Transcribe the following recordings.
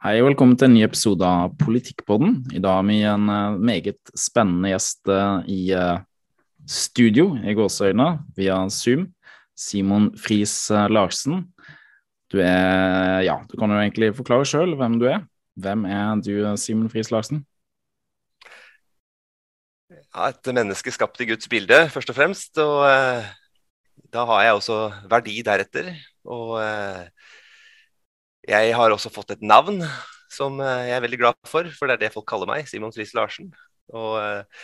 Hei og velkommen til en ny episode av Politikkpodden. I dag har vi en uh, meget spennende gjest uh, i uh, studio i gåseøynene, via Zoom. Simon Friis Larsen. Du er Ja, du kan jo egentlig forklare sjøl hvem du er. Hvem er du, Simon Friis Larsen? Ja, et menneske skapt i Guds bilde, først og fremst. Og da har jeg også verdi deretter. Og jeg har også fått et navn som eh, jeg er veldig glad for, for det er det folk kaller meg, Simon Friis Larsen. Og eh,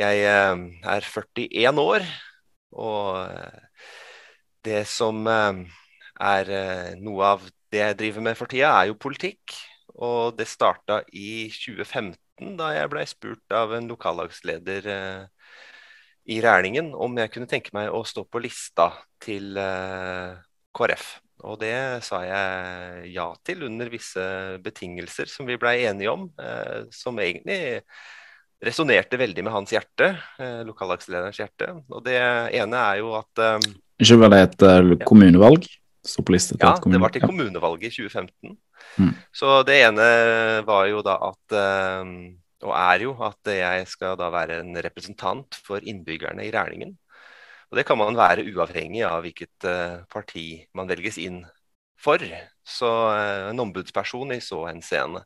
jeg eh, er 41 år, og det som er noe av det jeg driver med for tida, er jo politikk. Og det starta i 2015, da jeg blei spurt av en lokallagsleder i Rælingen om jeg kunne tenke meg å stå på lista til KrF. Og det sa jeg ja til under visse betingelser som vi blei enige om, eh, som egentlig resonnerte veldig med hans hjerte, eh, lokallagslederens hjerte. Og det ene er jo at eh, Ikke var det et uh, kommunevalg? Stå på liste til ja, et kommune... det var til kommunevalget i 2015. Mm. Så det ene var jo da at eh, og er jo at jeg skal da være en representant for innbyggerne i Rælingen. Og Det kan man være uavhengig av hvilket uh, parti man velges inn for. Så uh, en ombudsperson i så henseende.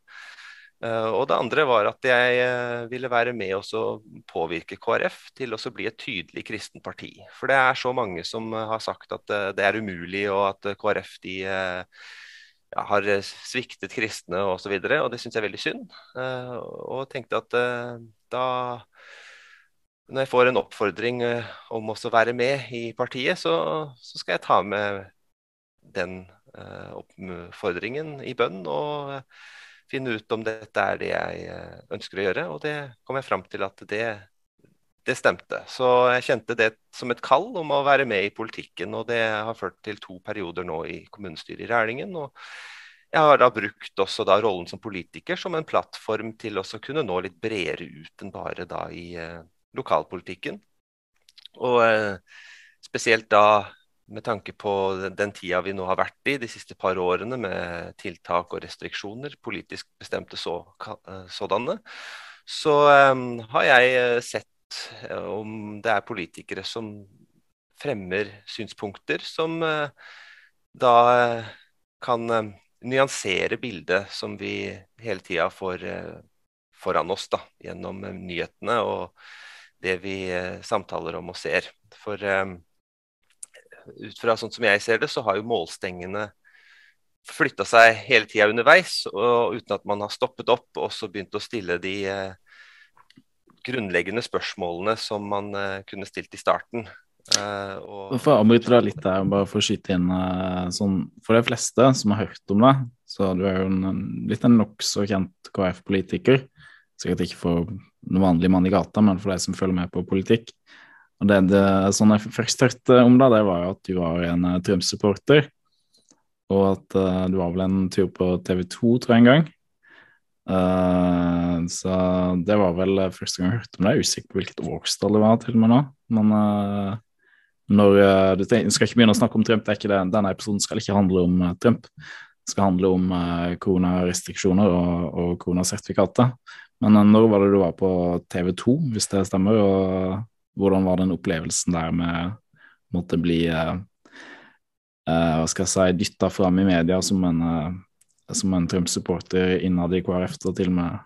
Uh, og det andre var at jeg ville være med og påvirke KrF til å bli et tydelig kristent parti. For det er så mange som har sagt at det er umulig, og at KrF de har sviktet kristne osv. Og, så og det syns jeg er veldig synd. og tenkte at da når jeg får en oppfordring eh, om å være med i partiet, så, så skal jeg ta med den uh, oppfordringen i bønn og uh, finne ut om dette er det jeg ønsker å gjøre. Og det kom jeg fram til at det, det, stemte. Så jeg kjente det som et kall om å være med i politikken. Og det har ført til to perioder nå i kommunestyret i Rælingen. og jeg har da brukt også da rollen som politiker som en plattform til å kunne nå litt bredere ut enn bare da i lokalpolitikken. Og eh, spesielt da med tanke på den tida vi nå har vært i de siste par årene med tiltak og restriksjoner, politisk bestemte så, eh, sådanne, så um, har jeg sett om det er politikere som fremmer synspunkter som da kan nyansere bildet som vi hele tida får foran oss da, gjennom nyhetene. og det vi eh, samtaler om og ser. For eh, ut fra sånn som jeg ser det, så har jo målstengene flytta seg hele tida underveis, og uten at man har stoppet opp og så begynt å stille de eh, grunnleggende spørsmålene som man kunne stilt i starten. Uh, og... For avbryte deg litt der, bare for å skyte inn sånn, For de fleste som har hørt om det, så du er jo en, litt en nokså kjent KrF-politiker. Sikkert ikke for den vanlige mann i gata, men for de som følger med på politikk. Og det, det sånn jeg først hørte om deg, det var jo at du var en uh, Trump-supporter. Og at uh, du var vel en tur på TV2, tror jeg, en gang. Uh, så det var vel første gang jeg hørte om deg. Er usikker på hvilket årstall det var til og med nå. Men når du skal ikke begynne å snakke om Trump, det er ikke det. denne episoden skal ikke handle om Trump. Det skal handle om koronarestriksjoner og, og koronasertifikater. Men eh, når var det du var på TV 2, hvis det stemmer? Og hvordan var den opplevelsen der med måtte bli uh, uh, hva skal jeg si, dytta fram i media som en, som en Trump-supporter innad i KrF, og til og med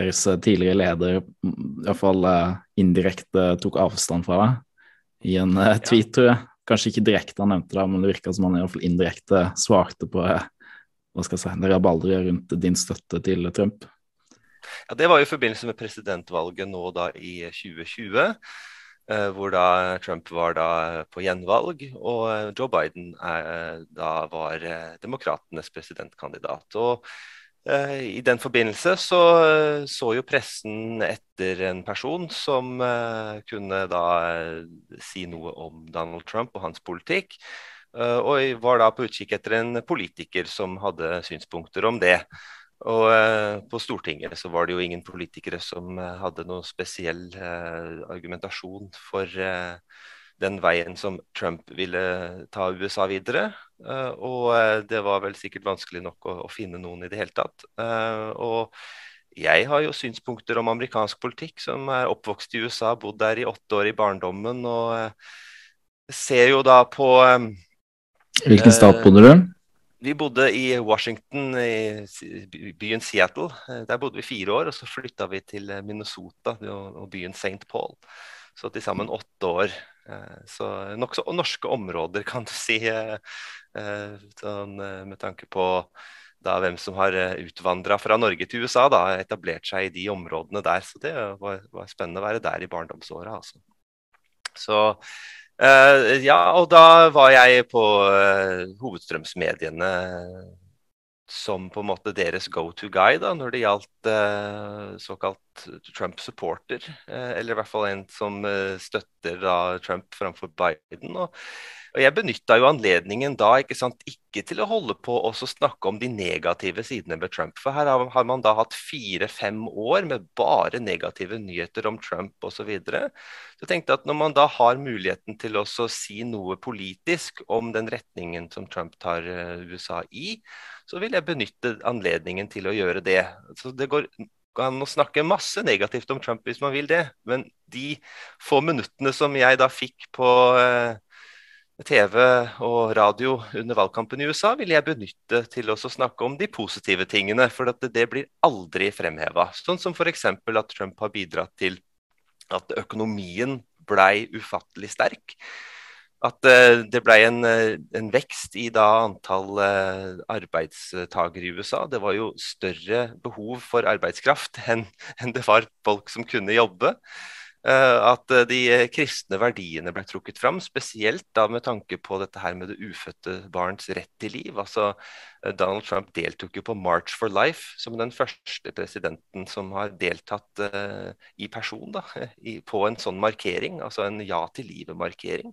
deres tidligere leder iallfall uh, indirekte tok avstand fra deg i en uh, tweet, tror jeg. Kanskje ikke direkte han nevnte det, men det virka som han iallfall indirekte svarte på hva skal jeg si, rabalderet rundt din støtte til Trump. Ja, Det var i forbindelse med presidentvalget nå da i 2020. Eh, hvor da Trump var da på gjenvalg, og eh, Joe Biden er, eh, da var demokratenes presidentkandidat. Og i den forbindelse så, så jo pressen etter en person som kunne da si noe om Donald Trump og hans politikk. og var da på utkikk etter en politiker som hadde synspunkter om det. Og eh, på Stortinget så var det jo ingen politikere som eh, hadde noen spesiell eh, argumentasjon for den veien som Trump ville ta USA videre. Og det var vel sikkert vanskelig nok å, å, finne noen i det hele tatt. Og jeg har jo synspunkter om amerikansk politikk, som er oppvokst i USA, bodd der i åtte år i barndommen, og ser jo da på Hvilken stat bodde du? Vi bodde i Washington, i byen Seattle. Der bodde vi fire år, og så flytta vi til Minnesota og byen St. Paul. Så til sammen åtte år. Eh, så nokså norske områder, kan du si, eh, eh, sånn, med tanke på da hvem som har utvandra fra Norge til USA, da, etablert seg i de områdene der. Så det var, var spennende å være der i barndomsåra. Altså. Så ja, og da var jeg på hovedstrømsmediene som på en måte deres go to guy da, når det gjaldt uh, såkalt Trump-supporter. Eh, eller i hvert fall en som eh, støtter da, Trump framfor Biden. Og, og jeg benytta jo anledningen da ikke, sant, ikke til å holde på å snakke om de negative sidene med Trump. For her har, man da hatt fire-fem år med bare negative nyheter om Trump osv. Så, videre. så jeg at når man da har muligheten til å si noe politisk om den retningen som Trump tar uh, USA i, så vil jeg benytte anledningen til å gjøre det. Så det går kan snakke masse negativt om Trump hvis man vil det, men de få minuttene som jeg da fikk på uh, TV og radio under valgkampen i USA vil jeg benytte til å snakke om de positive tingene. For det blir aldri fremheva. Sånn som f.eks. at Trump har bidratt til at økonomien blei ufattelig sterk. At uh, det blei en, uh, en, vekst i antall arbeidstakere i USA. Det var jo større behov for arbeidskraft enn, enn det var folk som kunne jobbe. Eh, at eh, de kristne verdiene ble trukket fram, spesielt da med tanke på dette her med det ufødte barns rett til liv. Altså, eh, Donald Trump deltok jo på March for Life som den første presidenten som har deltatt uh, i person da, i, på en sånn markering, altså en ja til livet-markering.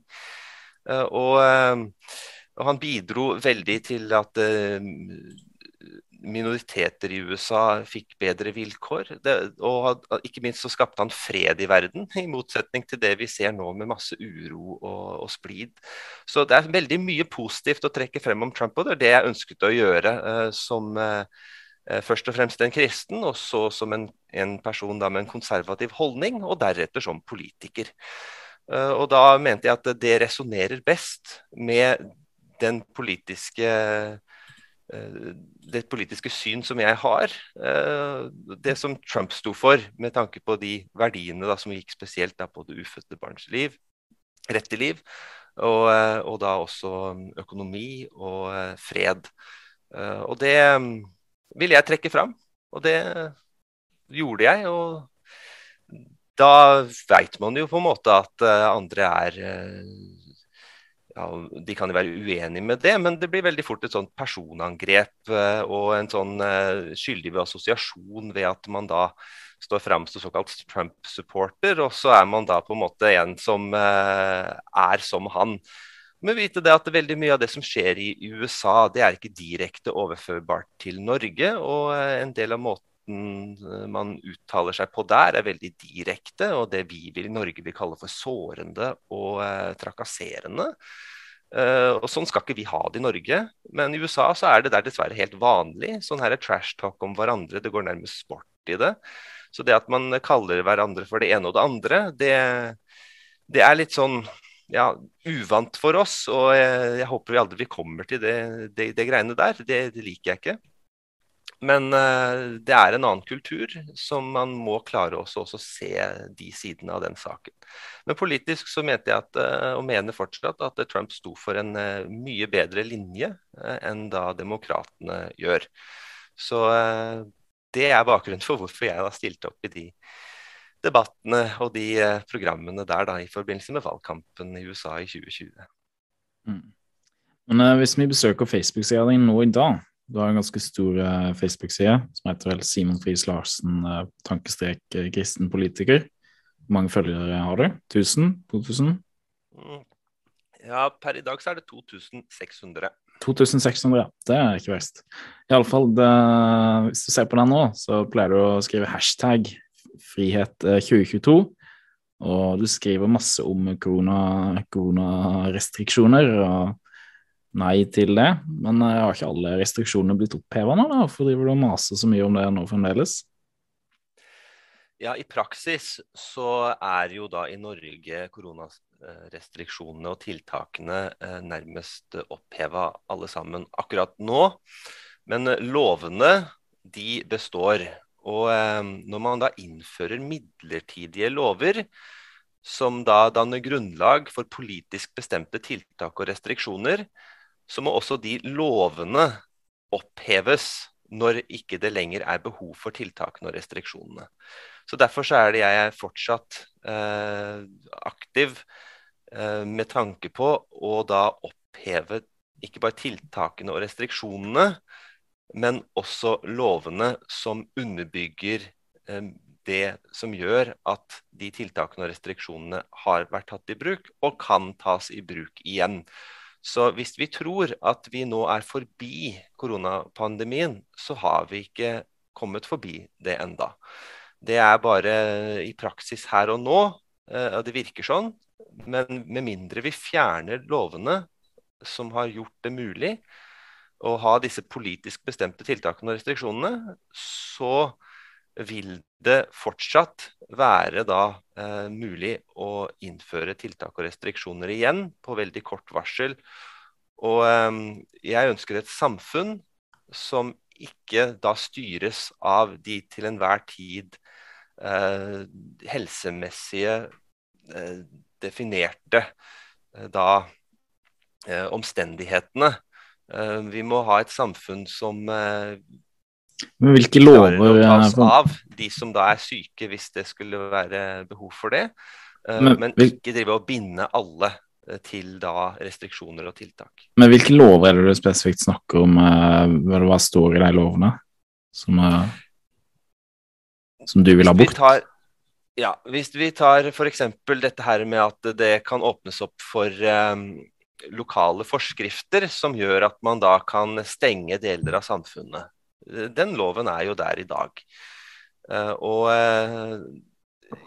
Uh, og, uh, og, han bidro veldig til at minoriteter i USA fikk bedre vilkår. Det, og ikke minst så skapte han fred i verden, i motsetning til det vi ser nå med masse uro og, og splid. Så det er veldig mye positivt å trekke frem om Trump, og det er det jeg ønsket å gjøre uh, som uh, først og fremst en kristen, og så som en, en person med en konservativ holdning, og deretter som politiker. Uh, og da mente jeg at det resonnerer best med den politiske det politiske syn som jeg har, eh, det som Trump sto for, med tanke på de verdiene da, som gikk spesielt da, på det ufødte barns liv, rett til liv, og, eh, og, da også økonomi og fred. Og det ville jeg trekke fram, og det gjorde jeg. og da veit man jo på en måte at andre er ja, De kan jo være uenige med det, men det blir veldig fort et sånt personangrep eh, og en sånn uh, skyldig ved assosiasjon ved at man da står fram som såkalt Trump-supporter, og så er man da på en måte en som uh, er som han. Men vite det at veldig mye av det som skjer i USA, det er ikke direkte overførbart til Norge. Og en del av måten man uttaler seg på der, er veldig direkte, og det vi i Norge vil kalle for sårende og eh, trakasserende. Uh, og Sånn skal ikke vi ha det i Norge, men i USA så er det der dessverre helt vanlig. Sånn her er trash talk om hverandre, det går nærmest sport i det. Så det at man kaller hverandre for det ene og det andre, det, det er litt sånn ja, uvant for oss. Og jeg, jeg håper vi aldri kommer til det, det, det greiene der. Det, det liker jeg ikke. Men uh, det er en annen kultur som man må klare også, å se de sidene av den saken. Men politisk så mente jeg at, uh, og mener fortsatt at Trump sto for en uh, mye bedre linje enn da demokratene gjør. Så det er bakgrunnen for hvorfor jeg har stilt opp i de debattene og de programmene der da, i forbindelse med valgkampen i USA i 2020. Mm. Men hvis vi besøker Facebook-sida di nå i dag, du har en ganske stor uh, Facebook-side som heter vel Simon Friis Larsen, uh, tankestrek uh, kristen politiker. Hvor mange følgere har du? 1000? 2000? Mm. Ja, per i dag så er det 2600. 2600, ja. Det er ikke verst. Iallfall, hvis du ser på den nå, så pleier du å skrive hashtag frihet 2022. Og du skriver masse om korona, koronarestriksjoner og nei til det. Men uh, har ikke alle restriksjonene blitt oppheva nå? da? Hvorfor driver du og maser så mye om det nå fremdeles? Ja, I praksis så er jo da i Norge koronarestriksjonene og tiltakene eh, nærmest oppheva alle sammen akkurat nå. Men lovene de består. Og eh, når man da innfører midlertidige lover, som da danner grunnlag for politisk bestemte tiltak og restriksjoner, så må også de lovene oppheves når ikke det lenger er behov for tiltakene og restriksjonene. Så Derfor så er det jeg er fortsatt eh, aktiv eh, med tanke på å da oppheve ikke bare tiltakene og restriksjonene, men også lovene som underbygger eh, det som gjør at de tiltakene og restriksjonene har vært tatt i bruk, og kan tas i bruk igjen. Så hvis vi tror at vi nå er forbi koronapandemien, så har vi ikke kommet forbi det enda. Det er bare i praksis her og nå, eh, og det virker sånn. Men med mindre vi fjerner lovene som har gjort det mulig å ha disse politisk bestemte tiltakene og restriksjonene, så vil det fortsatt være da eh, mulig å innføre tiltak og restriksjoner igjen på veldig kort varsel. Og eh, jeg ønsker et samfunn som ikke da styres av de til enhver tid eh, helsemessige eh, definerte eh, da eh, omstendighetene. vi må ha et samfunn som men hvilke lover tas eh, av de som da er syke, hvis det skulle være behov for det. Eh, men, men ikke drive og binde alle eh, til da restriksjoner og tiltak. Men hvilke lover er det du spesifikt snakker om? Hva står i de lovene som, som du vil ha bort? Ja, Hvis vi tar f.eks. dette her med at det kan åpnes opp for um, lokale forskrifter som gjør at man da kan stenge deler av samfunnet. Den loven er jo der i dag. Eh, og eh,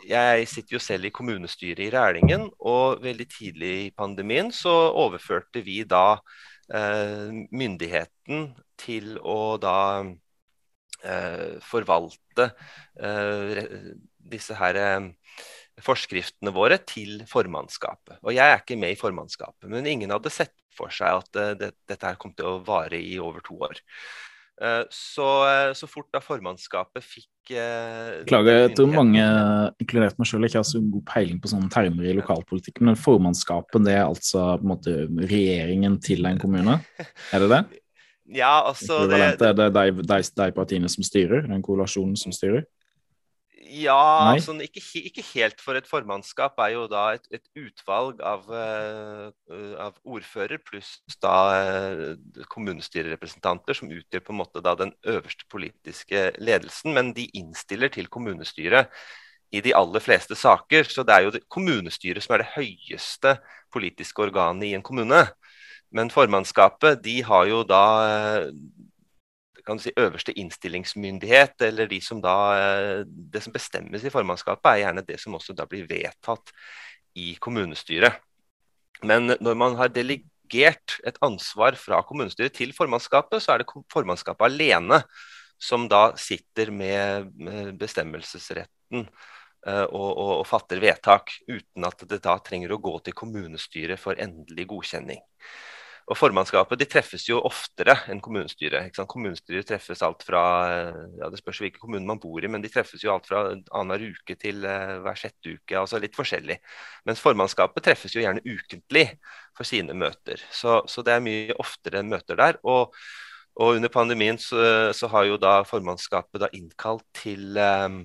jeg sitter jo selv i kommunestyret i Rælingen, og veldig tidlig i pandemien så overførte vi da eh, myndigheten til å da forvalte disse her forskriftene våre til formannskapet. Og jeg er ikke med i formannskapet, men ingen hadde sett for seg at dette her kom til å vare i over to år. Eh, så, eh, så, fort da formannskapet fikk eh, Klager, jeg tror mange, inkludert meg selv, ikke har så god peiling på sånne termer i lokalpolitikken. Men formannskapet det er altså på en måte regjeringen til en kommune? Er det det? Ja, altså det, det, det, det de, de, de partiene som styrer? Den koalisjonen som styrer? Ja, altså, ikke, ikke, helt for et formannskap er jo da et, et utvalg av, uh, av, ordfører pluss da uh, kommunestyrerepresentanter som utgjør på en måte da den øverste politiske ledelsen. Men de innstiller til kommunestyret i de aller fleste saker. Så det er jo det, kommunestyret som er det høyeste politiske organet i en kommune. Men formannskapet de har jo da du si, øverste innstillingsmyndighet, eller de som da, eh, det som bestemmes i formannskapet, er gjerne det som også da blir vedtatt i kommunestyret. Men når man har delegert et ansvar fra kommunestyret til formannskapet, så er det formannskapet alene som da sitter med bestemmelsesretten eh, og, og, og, fatter vedtak, uten at det da trenger å gå til kommunestyret for endelig godkjenning. Og Formannskapet de treffes jo oftere enn kommunestyret. Kommunestyret treffes alt fra ja Det spørs hvilken kommune man bor i, men de treffes jo alt fra annenhver uke til uh, hver sjette uke. altså Litt forskjellig. Mens formannskapet treffes jo gjerne ukentlig for sine møter. Så, så det er mye oftere møter der. Og, og under pandemien så, så, har jo da formannskapet da innkalt til um,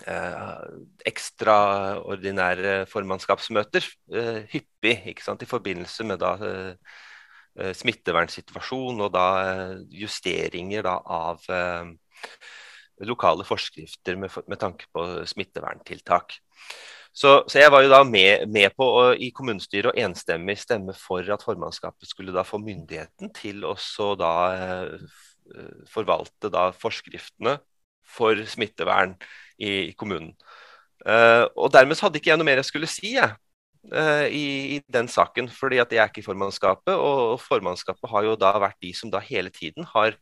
Eh, ekstraordinære formannskapsmøter eh, hyppig ikke sant, i forbindelse med da, eh, smittevernsituasjon og da justeringer da, av lokale forskrifter med, med, tanke på smitteverntiltak. Så, så, jeg var jo da med, med på å, i kommunestyret å enstemmig stemme for at formannskapet skulle da få myndigheten til å da forvalte da forskriftene for smittevern i kommunen. Uh, og dermed hadde ikke jeg noe mer jeg skulle si jeg, uh, i, i, den saken, fordi at jeg er ikke i formannskapet. Og formannskapet har jo da vært de som da hele tiden har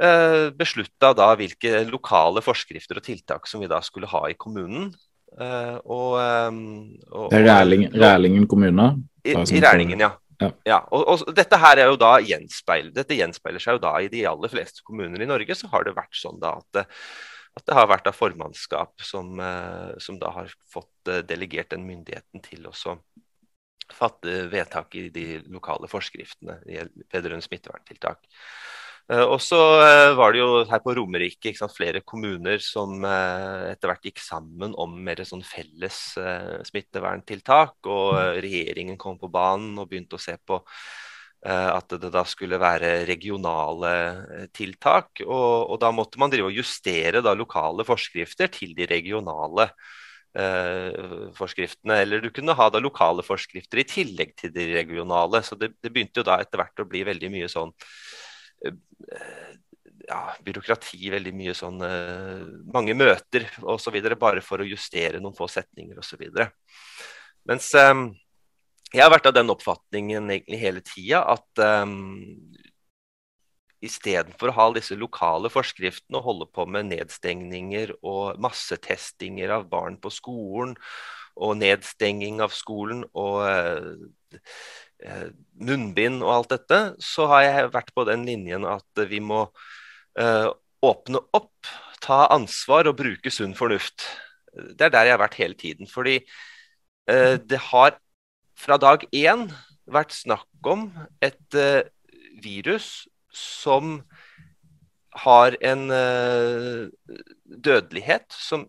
uh, beslutta da hvilke lokale forskrifter og tiltak som vi da skulle ha i kommunen. Uh, og, um, og, Rælingen, Rælingen kommune? I, i Rælingen, ja. Ja. og, og, dette her er jo da gjenspeil, dette gjenspeiler seg jo da i de aller fleste kommuner i Norge. Så har det vært sånn da at at det har vært av formannskap som, eh, som da har fått eh, delegert den myndigheten til å fatte vedtak i de lokale forskriftene vedrørende smitteverntiltak. Eh, og så var det jo her på Romerike flere kommuner som etter hvert gikk sammen om mer sånn felles smitteverntiltak. Og regjeringen kom på banen og begynte å se på Eh, at det da skulle være regionale eh, tiltak. Og, og da måtte man drive og justere da lokale forskrifter til de regionale eh, forskriftene. Eller du kunne ha da lokale forskrifter i tillegg til de regionale. Så det, det begynte jo da etter hvert å bli veldig mye sånn eh, ja, byråkrati, veldig mye sånn eh, mange møter osv. Bare for å justere noen få setninger osv. Mens eh, jeg har vært av den oppfatningen egentlig hele tida at um, istedenfor å ha disse lokale forskriftene og holde på med nedstengninger og massetestinger av barn på skolen og nedstenging av skolen og uh, munnbind og alt dette, så har jeg vært på den linjen at vi må uh, åpne opp, ta ansvar og bruke sunn fornuft. Det er der jeg har vært hele tiden. Fordi uh, det har fra dag én vært snakk om et virus som har en dødelighet som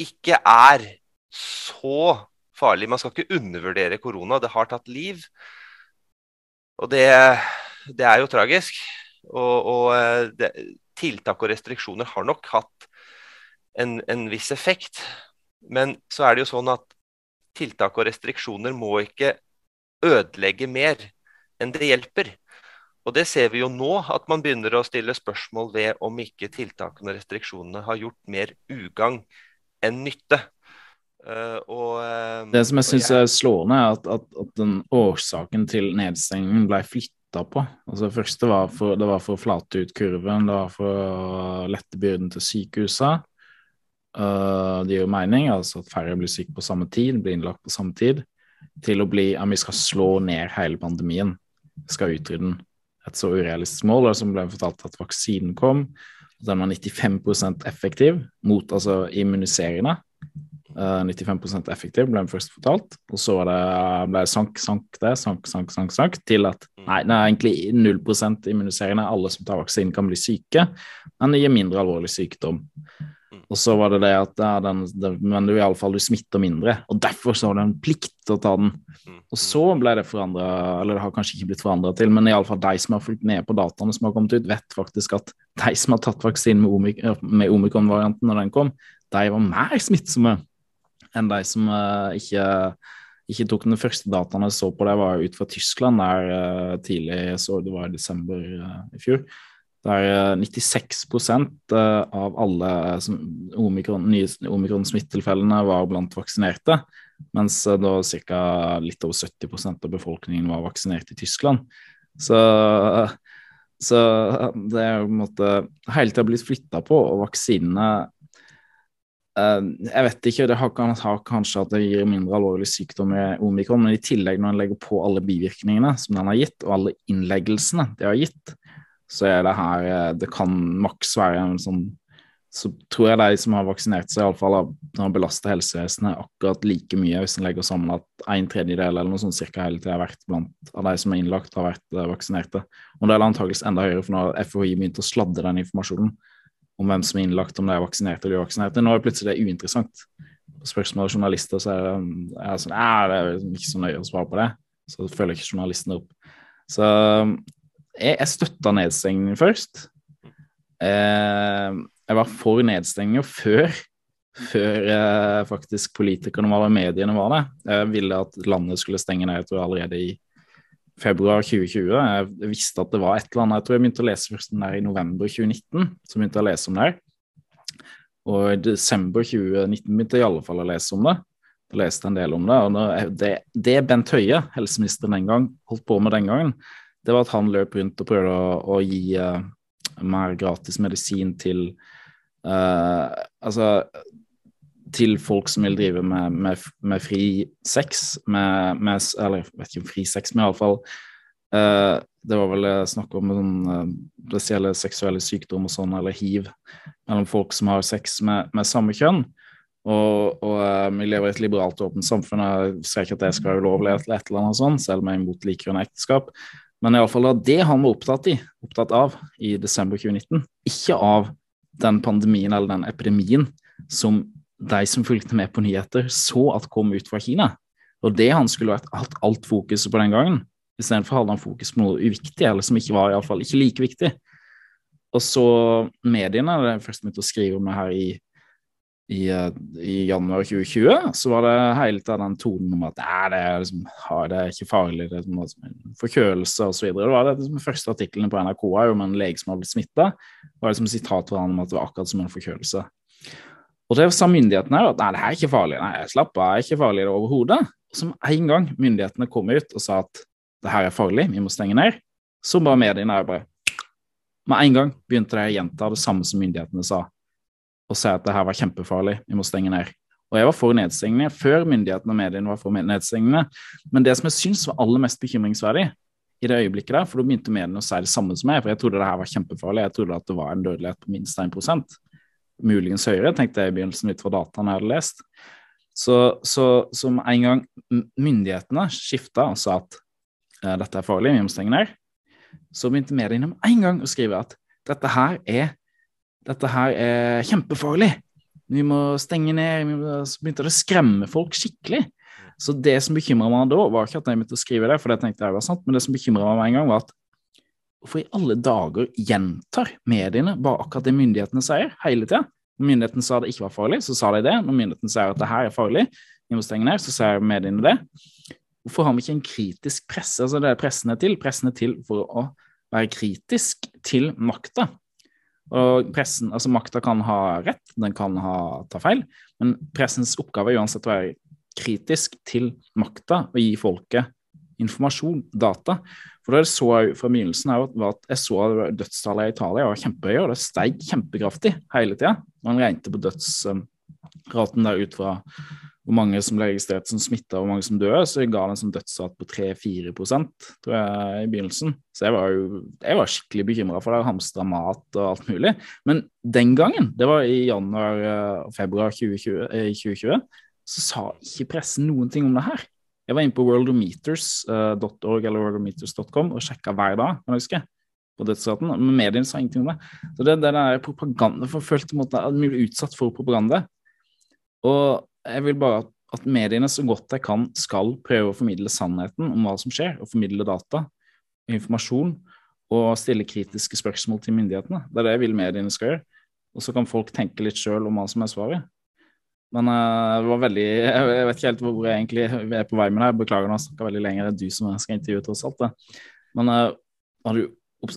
ikke er så farlig. Man skal ikke undervurdere korona. Det har tatt liv. Og det, det er jo tragisk. Og, og eh, det, tiltak og restriksjoner har nok hatt en, en viss effekt. Men så er det jo sånn at tiltak og restriksjoner må ikke ødelegge mer enn det hjelper. Og det ser vi jo nå, at man begynner å stille spørsmål ved om ikke tiltakene og restriksjonene har gjort mer ugagn enn nytte. Uh, og, uh, det som jeg syns er slående, er at, at, at, den årsaken til nedstengningen ble flytta på. Altså det første var for, det var for å flate ut kurven, det var for å lette byrden til sykehuset. Uh, det gir jo mening, altså at færre blir syke på samme tid, blir innlagt på samme tid, til å bli at vi skal slå ned hele pandemien, skal utrydde den. Et så urealistisk mål, som ble fortalt at vaksinen kom, den var 95% effektiv mot altså immuniserende. Uh, 95% effektiv, ble vi først fortalt. Og så det, ble det sank, sank det, sank, sank, sank, sank, til at nei, det er egentlig 0 immuniserende. Alle som tar vaksinen, kan bli syke, men det gir mindre alvorlig sykdom. Og så var det det at ja, den, den, men du iallfall du smitter mindre, og derfor så har det en plikt til å ta den. Mm. Og så ble det forandra, eller det har kanskje ikke blitt forandra til, men iallfall de som har fulgt med på dataene som har kommet ut, vet faktisk at de som har tatt vaksinen med, omik med omikron-varianten når den kom, de var mer smittsomme enn de som uh, ikke, ikke tok den første dataen jeg så på det, var ut fra Tyskland der uh, tidlig, så det var i desember uh, i fjor. Der 96 eh, eh, av alle omikron, nye omikron-smittetilfellene var blant vaksinerte, mens eh, da ca. litt over 70% av befolkningen var vaksinert i Tyskland. Så, så det er på en måte hele tida blitt flytta på, og vaksinene jeg vet ikke, det har, kanskje at det gir mindre alvorlig sykdom med omikron, men i tillegg når en legger på alle bivirkningene som den har gitt, og alle innleggelsene det har gitt, så er det her eh, Det kan maks være en sånn Så tror jeg de som har vaksinert seg, iallfall har belasta helsevesenet akkurat like mye, hvis en legger sammen at en tredjedel eller noe sånt cirka hele tida har vært blant av de som er innlagt, har vært uh, vaksinerte. Og det er antakeligvis enda høyere, for nå har FHI begynt å sladde den informasjonen om hvem som er innlagt, om de er vaksinert eller uvaksinerte. Nå er det plutselig uinteressant. Spørsmål av journalister så er det, er sånn det er ikke så nøye å svare på det. Så følger ikke journalistene opp. Så jeg, jeg støtta nedstengningen først. Eh, jeg var for nedstengninger før, før eh, faktisk politikerne var der, mediene var det. Jeg ville at landet skulle stenge ned jeg tror allerede i februar 2020. Jeg visste at det var et eller annet. Jeg tror jeg begynte å lese først den der i november 2019. Så begynte jeg å lese om det her. Og i desember 2019 begynte jeg i alle fall å lese om det. Jeg leste en del om det. og det, det Bent Høie, helseministeren den gang, holdt på med den gangen, det var at han løp rundt og prøvde å, å gi uh, mer gratis medisin til uh, Altså til folk som vil drive med, med, med fri sex, med, med, eller jeg vet ikke om fri sex, men iallfall uh, Det var vel snakk om sånn, uh, spesielle seksuelle sykdommer og sånn, eller hiv, mellom folk som har sex med, med samme kjønn. Og, og uh, vi lever i et liberalt og åpent samfunn. Jeg ser ikke at det skal være ulovlig, et eller annet sånt, selv om jeg er imot likekjønnet ekteskap. Men iallfall det han var opptatt, i, opptatt av i desember 2019. Ikke av den pandemien eller den epidemien som de som fulgte med på nyheter, så at kom ut fra Kina. Og det han skulle hatt alt fokuset på den gangen. Istedenfor hadde han fokus på noe uviktig, eller som ikke var iallfall ikke like viktig. Og så mediene, det først begynt å skrive om det her i i, eh, i, januar 2020 så var det hele tiden den tonen om at det er, liksom, det er ikke farlig, det er liksom, forkjølelse osv. Det var det liksom, første artiklene på NRK om en lege som har blitt smitta. Var liksom sitat fra han om at det var akkurat som en forkjølelse. Og det sa myndighetene at nei, det her er ikke farlig. Nei, slapp av, det er ikke farlig overhodet. Og med en gang myndighetene kom ut og sa at det her er farlig, vi må stenge ned, så bare mediene bare Med en gang begynte de å gjenta det samme som myndighetene sa og si at det her var kjempefarlig, vi må stenge ned. Og jeg var for nedstengende, før myndighetene og mediene var for nedstengende. Men det som jeg syns var aller mest bekymringsverdig i det øyeblikket der, for da begynte mediene å si det samme som meg, for jeg trodde det her var kjempefarlig, jeg trodde at det var en dødelighet på minst 1 muligens høyere, tenkte jeg i begynnelsen ut fra dataene jeg hadde lest. Så, så som en gang myndighetene skifta og sa at eh, dette er farlig, vi må stenge ned, så begynte mediene med en gang å skrive at dette her er dette her er kjempefarlig. Vi må stenge ned. Så begynte det å skremme folk skikkelig. Så det som bekymra meg da, var ikke at jeg begynte å skrive det, for det tenkte jeg var sant, men det som bekymra meg en gang, var at hvorfor i alle dager gjentar mediene bare akkurat det myndighetene sier, hele tida? Når myndighetene sa det ikke var farlig, så sa de det. Når myndighetene sier at det her er farlig, ned, så sier mediene det. Hvorfor har vi ikke en kritisk presse? Altså det er pressen er til. Pressen er til for å være kritisk til makta. Og pressen, altså Makta kan ha rett, den kan ha, ta feil, men pressens oppgave er uansett å være kritisk til makta og gi folket informasjon, data. For det jeg så fra begynnelsen var at jeg så dødstallet i Italia var kjempehøye, og det steg kjempekraftig hele tida. Man regnet på dødsraten der ut fra hvor mange som ble registrert som smitta og hvor mange som døde, så jeg ga det en sånn dødsrate på 3-4% tror jeg, i begynnelsen. Så jeg var jo jeg var skikkelig bekymra for det, hamstra mat og alt mulig. Men den gangen, det var i januar-februar eh, 2020, 2020, eh, så sa ikke pressen noen ting om det her. Jeg var inne på worldometers.org eh, eller worldometers.com og sjekka hver dag, kan jeg huske, på dødsraten. Men mediene sa ingenting om det. Så det, det der propaganda, for følte måte, at vi ble utsatt for propaganda. Og jeg vil bare at mediene så godt de kan, skal prøve å formidle sannheten om hva som skjer, og formidle data, informasjon, og stille kritiske spørsmål til myndighetene. Det er det jeg vil mediene skal gjøre. Og så kan folk tenke litt sjøl om hva som er svaret. Men uh, det var veldig Jeg vet ikke helt hvor jeg egentlig er på vei med det. Beklager, nå har jeg snakka veldig lenger. Det er du som skal intervjue, tross alt. Det. Men uh, du,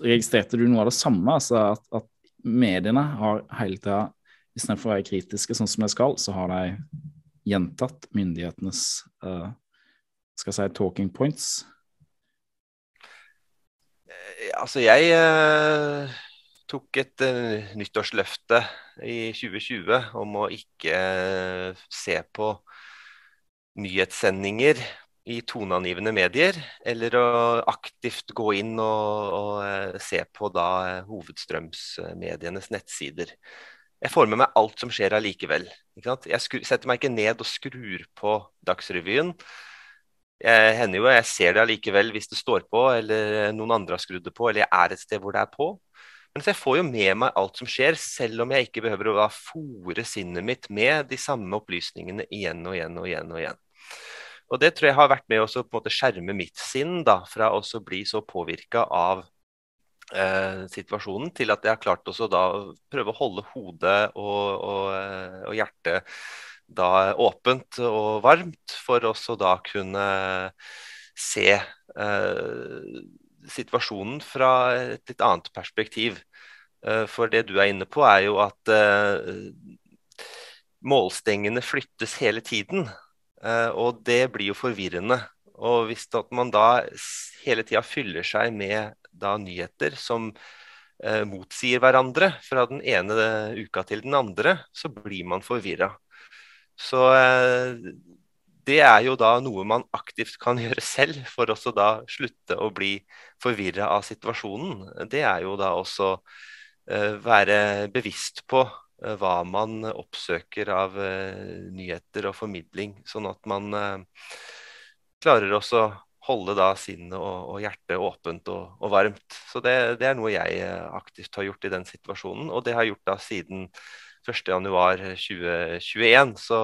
registrerte du noe av det samme? Altså at, at mediene har hele tida, istedenfor å være kritiske sånn som de skal, så har de gjentatt myndighetenes uh, skal jeg si, talking points? Eh, altså, jeg tok et uh, nyttårsløfte i 2020 om å ikke se på nyhetssendinger i toneangivende medier, eller å aktivt gå inn og, og se på da hovedstrømsmedienes nettsider jeg får med meg alt som skjer allikevel. Jeg setter meg ikke ned og skrur på Dagsrevyen. Jeg hender jo jeg ser det allikevel hvis det står på, eller noen andre har skrudd det på, eller jeg er et sted hvor det er på. Men jeg får jo med meg alt som skjer, selv om jeg ikke behøver å fòre sinnet mitt med de samme opplysningene igjen og igjen og igjen. Og igjen. Og Det tror jeg har vært med å skjerme mitt sinn da, fra å bli så påvirka av eh, situasjonen til at jeg har klart også da prøve å holde hodet og, og, eh, og hjertet da åpent og varmt, for også da kunne se eh, situasjonen fra et litt annet perspektiv. Eh, for det du er inne på, er jo at eh, målstengene flyttes hele tiden. Og det blir jo forvirrende. Og hvis man da hele tida fyller seg med da nyheter som eh, motsier hverandre fra den ene uka til den andre, så blir man forvirra. Så eh, det er jo da noe man aktivt kan gjøre selv for også da slutte å bli forvirra av situasjonen. Det er jo da også eh, være bevisst på eh, hva man oppsøker av eh, nyheter og formidling, sånn at man klarer også holde da sinnet og, og hjertet åpent og, og varmt. Så det, det, er noe jeg aktivt har gjort i den situasjonen, og det har jeg gjort da siden 1.1.2021. Så,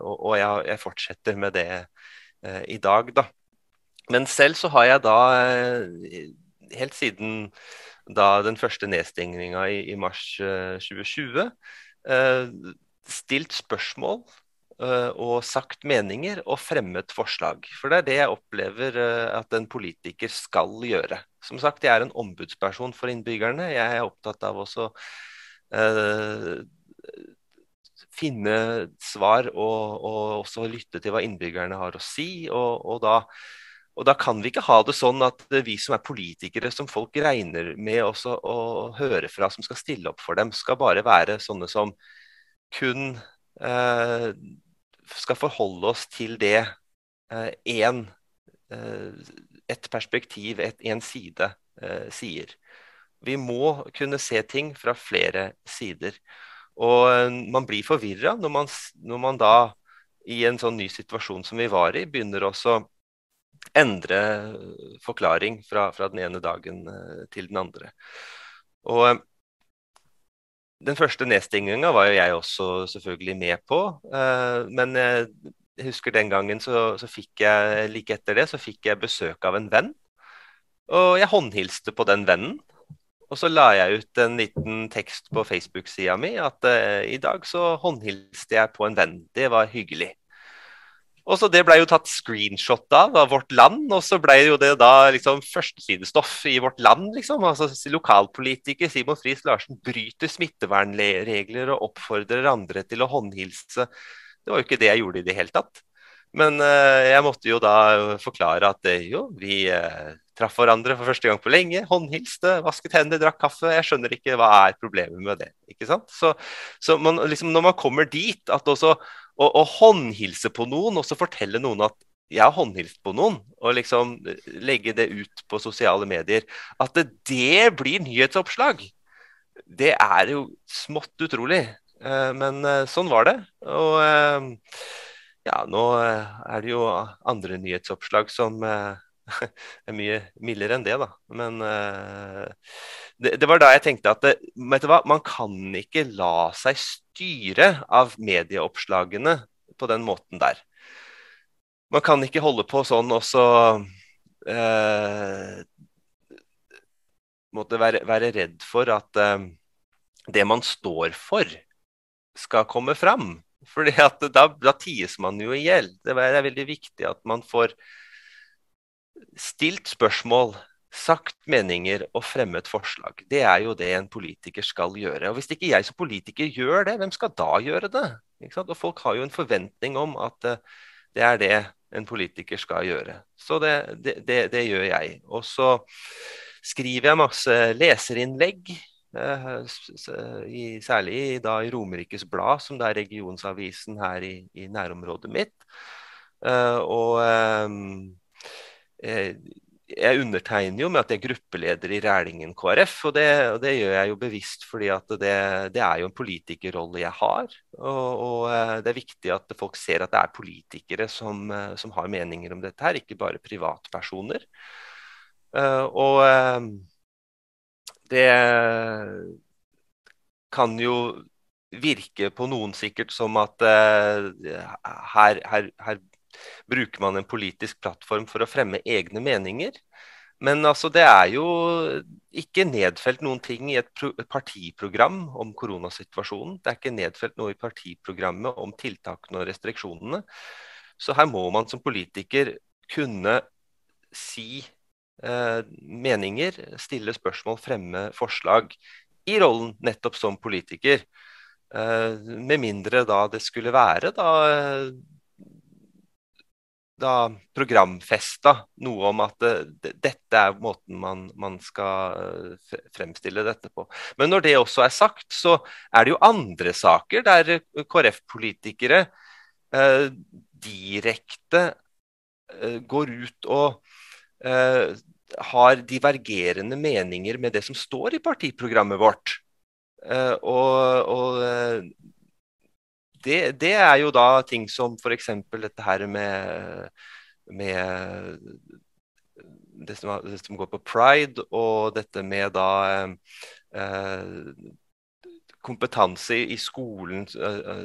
og, og jeg, jeg, fortsetter med det eh, i dag, da. Men selv så har jeg da, eh, helt siden da den første nedstengninga i, i, mars eh, 2020, eh, stilt spørsmål Eh, og sagt meninger og fremmet forslag. For det er det jeg opplever eh, at en politiker skal gjøre. Som sagt, jeg er en ombudsperson for innbyggerne. Jeg er opptatt av også finne svar og, og, også lytte til hva innbyggerne har å si. Og, og, da, og, da, kan vi ikke ha det sånn at vi som er politikere, som folk regner med også å høre fra, som skal stille opp for dem, skal bare være sånne som kun eh, skal forholde oss til det én eh, eh, et perspektiv, en side, eh, sier. Vi må kunne se ting fra flere sider. Og man blir forvirra når, når, man da, i en sånn ny situasjon som vi var i, begynner også endre forklaring fra, fra den ene dagen til den andre. Og den første nedstenginga var jo jeg også selvfølgelig med på. Men jeg husker den gangen så, så, fikk jeg like etter det så fikk jeg besøk av en venn. Og jeg håndhilste på den vennen. Og så la jeg ut en liten tekst på Facebook-sida mi at uh, i dag så håndhilste jeg på en venn. Det var hyggelig. Og så Det ble jo tatt screenshot av av Vårt Land, og så ble jo det da liksom førstesidestoff i Vårt Land. liksom. Altså Lokalpolitiker Simon Friis Larsen bryter smittevernregler og oppfordrer andre til å håndhilse. Det var jo ikke det jeg gjorde i det hele tatt. Men uh, jeg måtte jo da forklare at uh, jo, vi uh, traff hverandre for første gang på lenge, håndhilste, vasket hender, drakk kaffe. Jeg skjønner ikke hva er problemet med det. ikke sant? Så, så man, liksom, når man kommer dit at også å, håndhilse på noen, og så fortelle noen at jeg har håndhilst på noen, og liksom legge det ut på sosiale medier, at det, det blir nyhetsoppslag, det er jo smått utrolig. Eh, men eh, sånn var det. Og eh, ja, nå er det jo andre nyhetsoppslag som er mye mildere enn det, da. Men det, det, var da jeg tenkte at vet du hva, man kan ikke la seg styre av medieoppslagene på den måten der. Man kan ikke holde på sånn og eh, måtte være, være, redd for at eh, det man står for, skal komme fram. For da, da ties man jo i hjel. Det er veldig viktig at man får stilt spørsmål sagt meninger og fremmet forslag. Det er jo det en politiker skal gjøre. Og Hvis ikke jeg som politiker gjør det, hvem skal da gjøre det? Og Folk har jo en forventning om at uh, det er det en politiker skal gjøre. Så det, det, det, det gjør jeg. Og så skriver jeg masse leserinnlegg. Uh, i, særlig da i Romerikes Blad, som er regionsavisen her i, i nærområdet mitt. Uh, og um, jeg undertegner jo med at jeg er gruppeleder i Rælingen KrF, og det, og det, gjør jeg jo bevisst fordi det, det er jo en politikerrolle jeg har. Og, og, eh, det er viktig at folk ser at det er politikere som, eh, som har meninger om dette her, ikke bare privatpersoner. Uh, og det kan jo virke på noen sikkert som at her, her, her bruker man en politisk plattform for å fremme egne meninger. Men altså, det er jo ikke nedfelt noen ting i et partiprogram om koronasituasjonen. Det er ikke nedfelt noe i partiprogrammet om tiltakene og restriksjonene. Så her må man som politiker kunne si eh, meninger, stille spørsmål, fremme forslag i rollen nettopp som politiker. med mindre da det skulle være da da programfesta noe om at det, dette er måten man, man, skal eh, fremstille dette på. Men når det også er sagt, så er det jo andre saker der KrF-politikere eh, direkte eh, går ut og eh, har divergerende meninger med det som står i partiprogrammet vårt. Eh, og, og eh, det, det, er jo da ting som f.eks. dette her med, med det, som, det, som, går på pride, og dette med da eh, kompetanse i skolen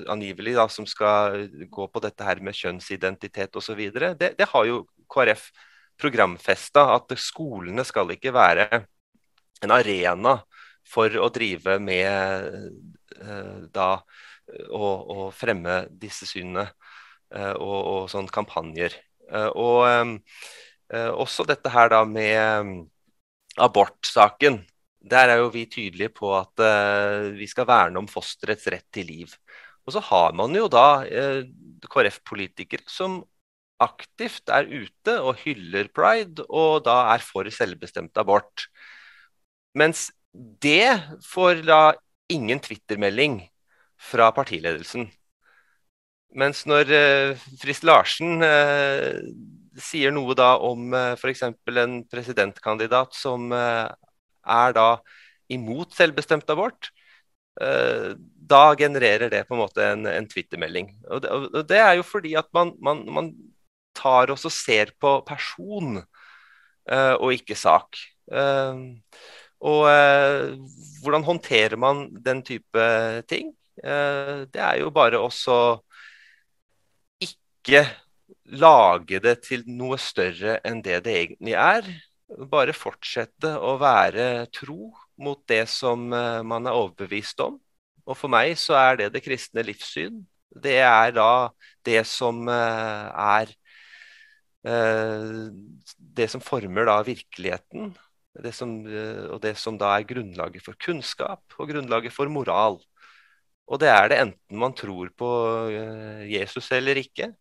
angivelig da, som skal gå på dette her med kjønnsidentitet osv. Det, det har jo KrF programfesta, at skolene skal ikke være en arena for å drive med uh, da å, fremme disse synene eh, og, og sånn kampanjer. Eh, og eh, også dette her da med abortsaken. Der er jo vi tydelige på at vi skal verne om fosterets rett til liv. Og så har man jo da KrF-politikere som aktivt er ute og hyller pride, og da er for selvbestemt abort. Mens det får da ingen Twitter-melding fra partiledelsen. Mens når uh, Frist Larsen uh, sier noe da om uh, f.eks. en presidentkandidat som uh, er da imot selvbestemt abort, da genererer det på en måte en, en Twitter-melding. Og, og, det er jo fordi at man, man, man tar oss og ser på person og ikke sak. og hvordan håndterer man den type ting? Eh, det er jo bare også ikke lage det til noe større enn det det egentlig er. Bare fortsette å være tro mot det som eh, man er overbevist om. Og for meg så er det det kristne livssyn. Det er da det som eh, er Det som former da virkeligheten. Det som, og det som da er grunnlaget for kunnskap og grunnlaget for moral. Og det er det enten man tror på eh, Jesus eller ikke.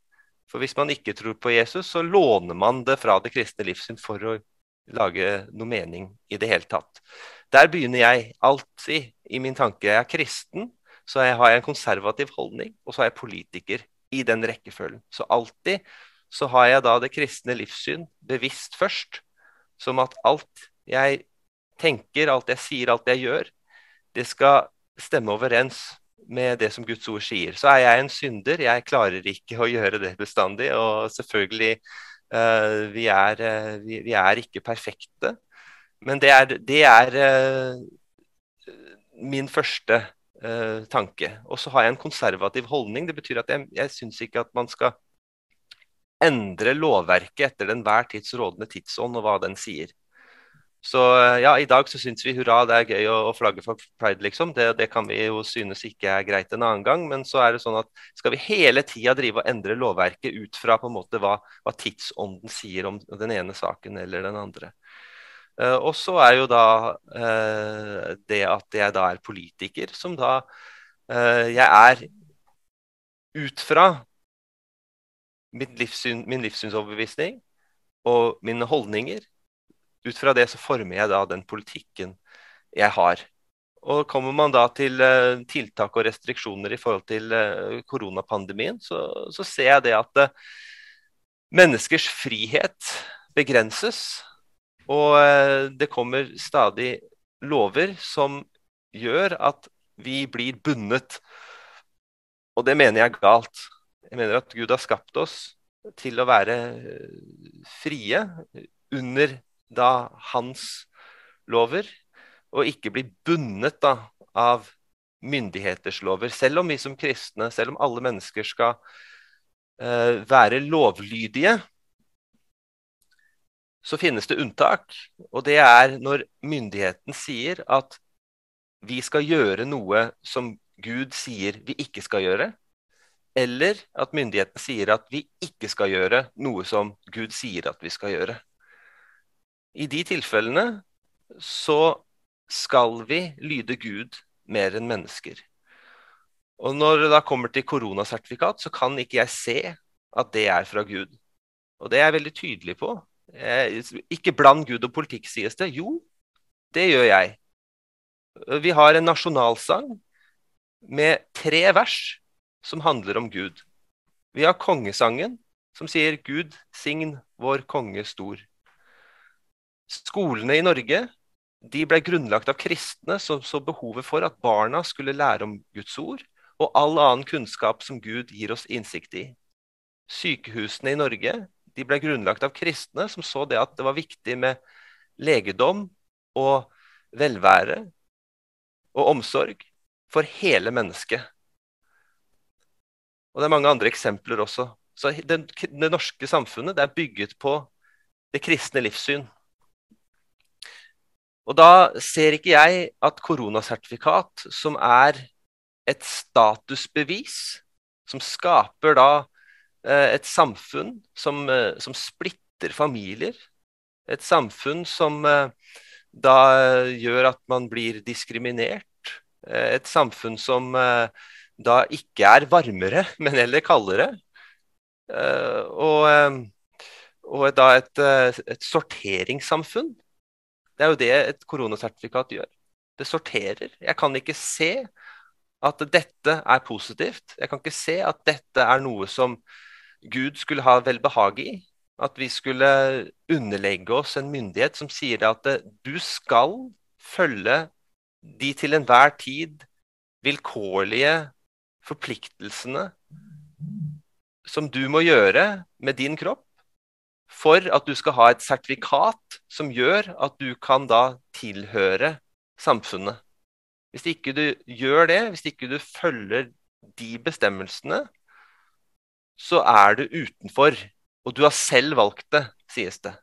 For hvis man ikke tror på Jesus, så låner man det fra det kristne livssyn for å lage noe mening i det hele tatt. Der begynner jeg alltid i min tanke. Jeg er kristen, så jeg har jeg en konservativ holdning, og så er jeg politiker i den rekkefølgen. Så alltid så har jeg da det kristne livssyn bevisst først, som at alt jeg tenker, alt jeg sier, alt jeg gjør, det skal stemme overens med det som Guds ord sier. Så er jeg en synder. Jeg klarer ikke å gjøre det bestandig. Og selvfølgelig, uh, vi, er, uh, vi, vi, er, ikke perfekte. Men det er, det er uh, min første tanke. Og så har jeg en konservativ holdning. Det betyr at jeg, jeg syns ikke at man skal endre lovverket etter den hver tids rådende tidsånd og hva den sier. Så ja, i dag så syns vi hurra, det er gøy å flagge for pride, liksom. Det, det, kan vi jo synes ikke er greit en annen gang. Men så er det sånn at skal vi hele tida drive og endre lovverket ut fra på en måte hva, hva tidsånden sier om den ene saken eller den andre. Uh, og så er jo da uh, det at jeg da er politiker, som da uh, Jeg er ut fra livssyn, min livssynsoverbevisning og mine holdninger ut fra det så former jeg da den politikken jeg har. Og Kommer man da til uh, tiltak og restriksjoner i forhold til uh, koronapandemien, så, så, ser jeg det at uh, menneskers frihet begrenses. Og det kommer stadig lover som gjør at vi blir bundet. Og det mener jeg er galt. Jeg mener at Gud har skapt oss til å være frie under da hans lover, og ikke bli bundet av myndigheters lover. Selv om vi som kristne, selv om alle mennesker skal uh, være lovlydige, så finnes det unntak. Og det er når myndigheten sier at vi skal gjøre noe som Gud sier vi ikke skal gjøre. Eller at myndighetene sier at vi ikke skal gjøre noe som Gud sier at vi skal gjøre. I de tilfellene så skal vi lyde Gud mer enn mennesker. Og når det da kommer til koronasertifikat, så kan ikke jeg se at det er fra Gud. Og det er jeg veldig tydelig på. Ikke bland Gud og politikk, sies det. Jo, det gjør jeg. Vi har en nasjonalsang med tre vers som handler om Gud. Vi har kongesangen, som sier 'Gud, sign vår konge stor'. Skolene i Norge de ble grunnlagt av kristne som så behovet for at barna skulle lære om Guds ord og all annen kunnskap som Gud gir oss innsikt i. Sykehusene i Norge de ble grunnlagt av kristne som så det at det var viktig med legedom og velvære og omsorg for hele mennesket. Og det er mange andre eksempler også. Så det, det norske samfunnet det er bygget på det kristne livssyn. Og da ser ikke jeg at koronasertifikat, som er et statusbevis, som skaper da eh, et samfunn som, eh, som, splitter familier, et samfunn som eh, da gjør at man blir diskriminert, et samfunn som da ikke er varmere, men heller kaldere. Og, og da et, et sorteringssamfunn det er jo det et koronasertifikat gjør. Det sorterer. Jeg kan ikke se at dette er positivt. Jeg kan ikke se at dette er noe som Gud skulle ha velbehag i. At vi skulle underlegge oss en myndighet som sier at du skal følge de til enhver tid vilkårlige forpliktelsene som du må gjøre med din kropp for at du skal ha et sertifikat som gjør at du kan da tilhøre samfunnet. Hvis ikke du gjør det, hvis ikke du følger de bestemmelsene, så er du utenfor. Og du har selv valgt det, sies det.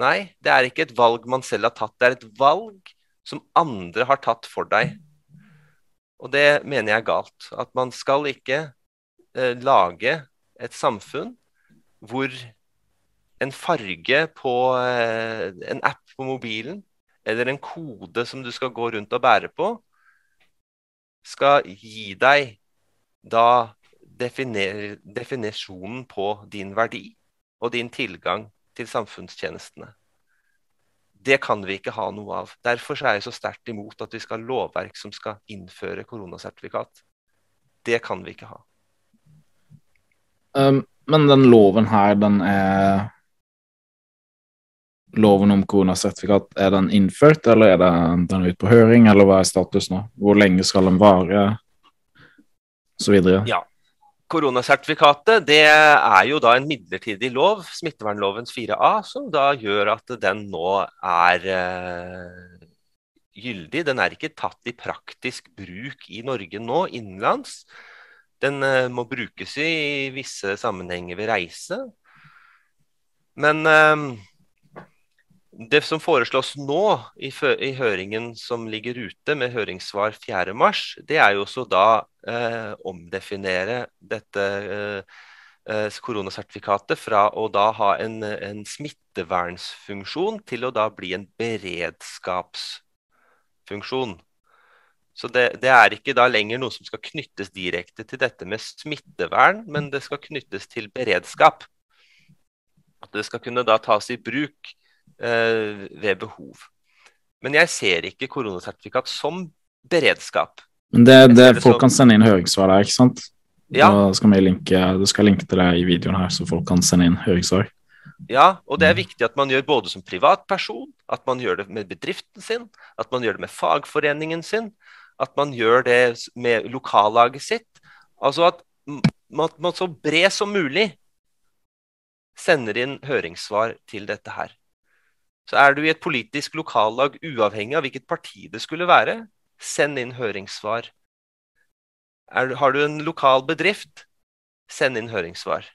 Nei, det er ikke et valg man selv har tatt. Det er et valg som andre har tatt for deg. Og det mener jeg er galt. At man skal ikke eh, lage et samfunn hvor en farge på eh, en app på mobilen, eller en kode som du skal gå rundt og bære på, skal gi deg da definer, definisjonen på din verdi og din tilgang til samfunnstjenestene. Det kan vi ikke ha noe av. Derfor er jeg så sterkt imot at vi skal ha lovverk som skal innføre koronasertifikat. Det kan vi ikke ha. Um, men den loven her, den er loven om koronasertifikat, er den innført, eller er den, den ute på høring, eller hva er status nå? Hvor lenge skal den vare, osv.? Ja. Koronasertifikatet det er jo da en midlertidig lov, smittevernlovens 4a, som da gjør at den nå er uh, gyldig. Den er ikke tatt i praktisk bruk i Norge nå, innenlands. Den uh, må brukes i visse sammenhenger ved reise. Men uh, det som foreslås nå i, høringen som ligger ute med høringssvar 4.3, det er jo også da eh, omdefinere dette eh, eh, koronasertifikatet fra å da ha en, en smittevernsfunksjon til å da bli en beredskapsfunksjon. Så det, det, er ikke da lenger noe som skal knyttes direkte til dette med smittevern, men det skal knyttes til beredskap. At det skal kunne da tas i bruk Eh, ved behov. Men jeg ser ikke koronasertifikat som beredskap. Men det, det, folk som... kan sende inn høringssvar der, ikke sant? Ja. Da skal vi linke, du skal linke til det i videoen her, så folk kan sende inn høringssvar. Ja, og det er viktig at man gjør både som privatperson, at man gjør det med bedriften sin, at man gjør det med fagforeningen sin, at man gjør det med lokallaget sitt. Altså at man, man så bred som mulig sender inn høringssvar til dette her. Så er du i et politisk lokallag, uavhengig av hvilket parti det skulle være, send inn høringssvar. Er, har du en lokal bedrift, send inn høringssvar.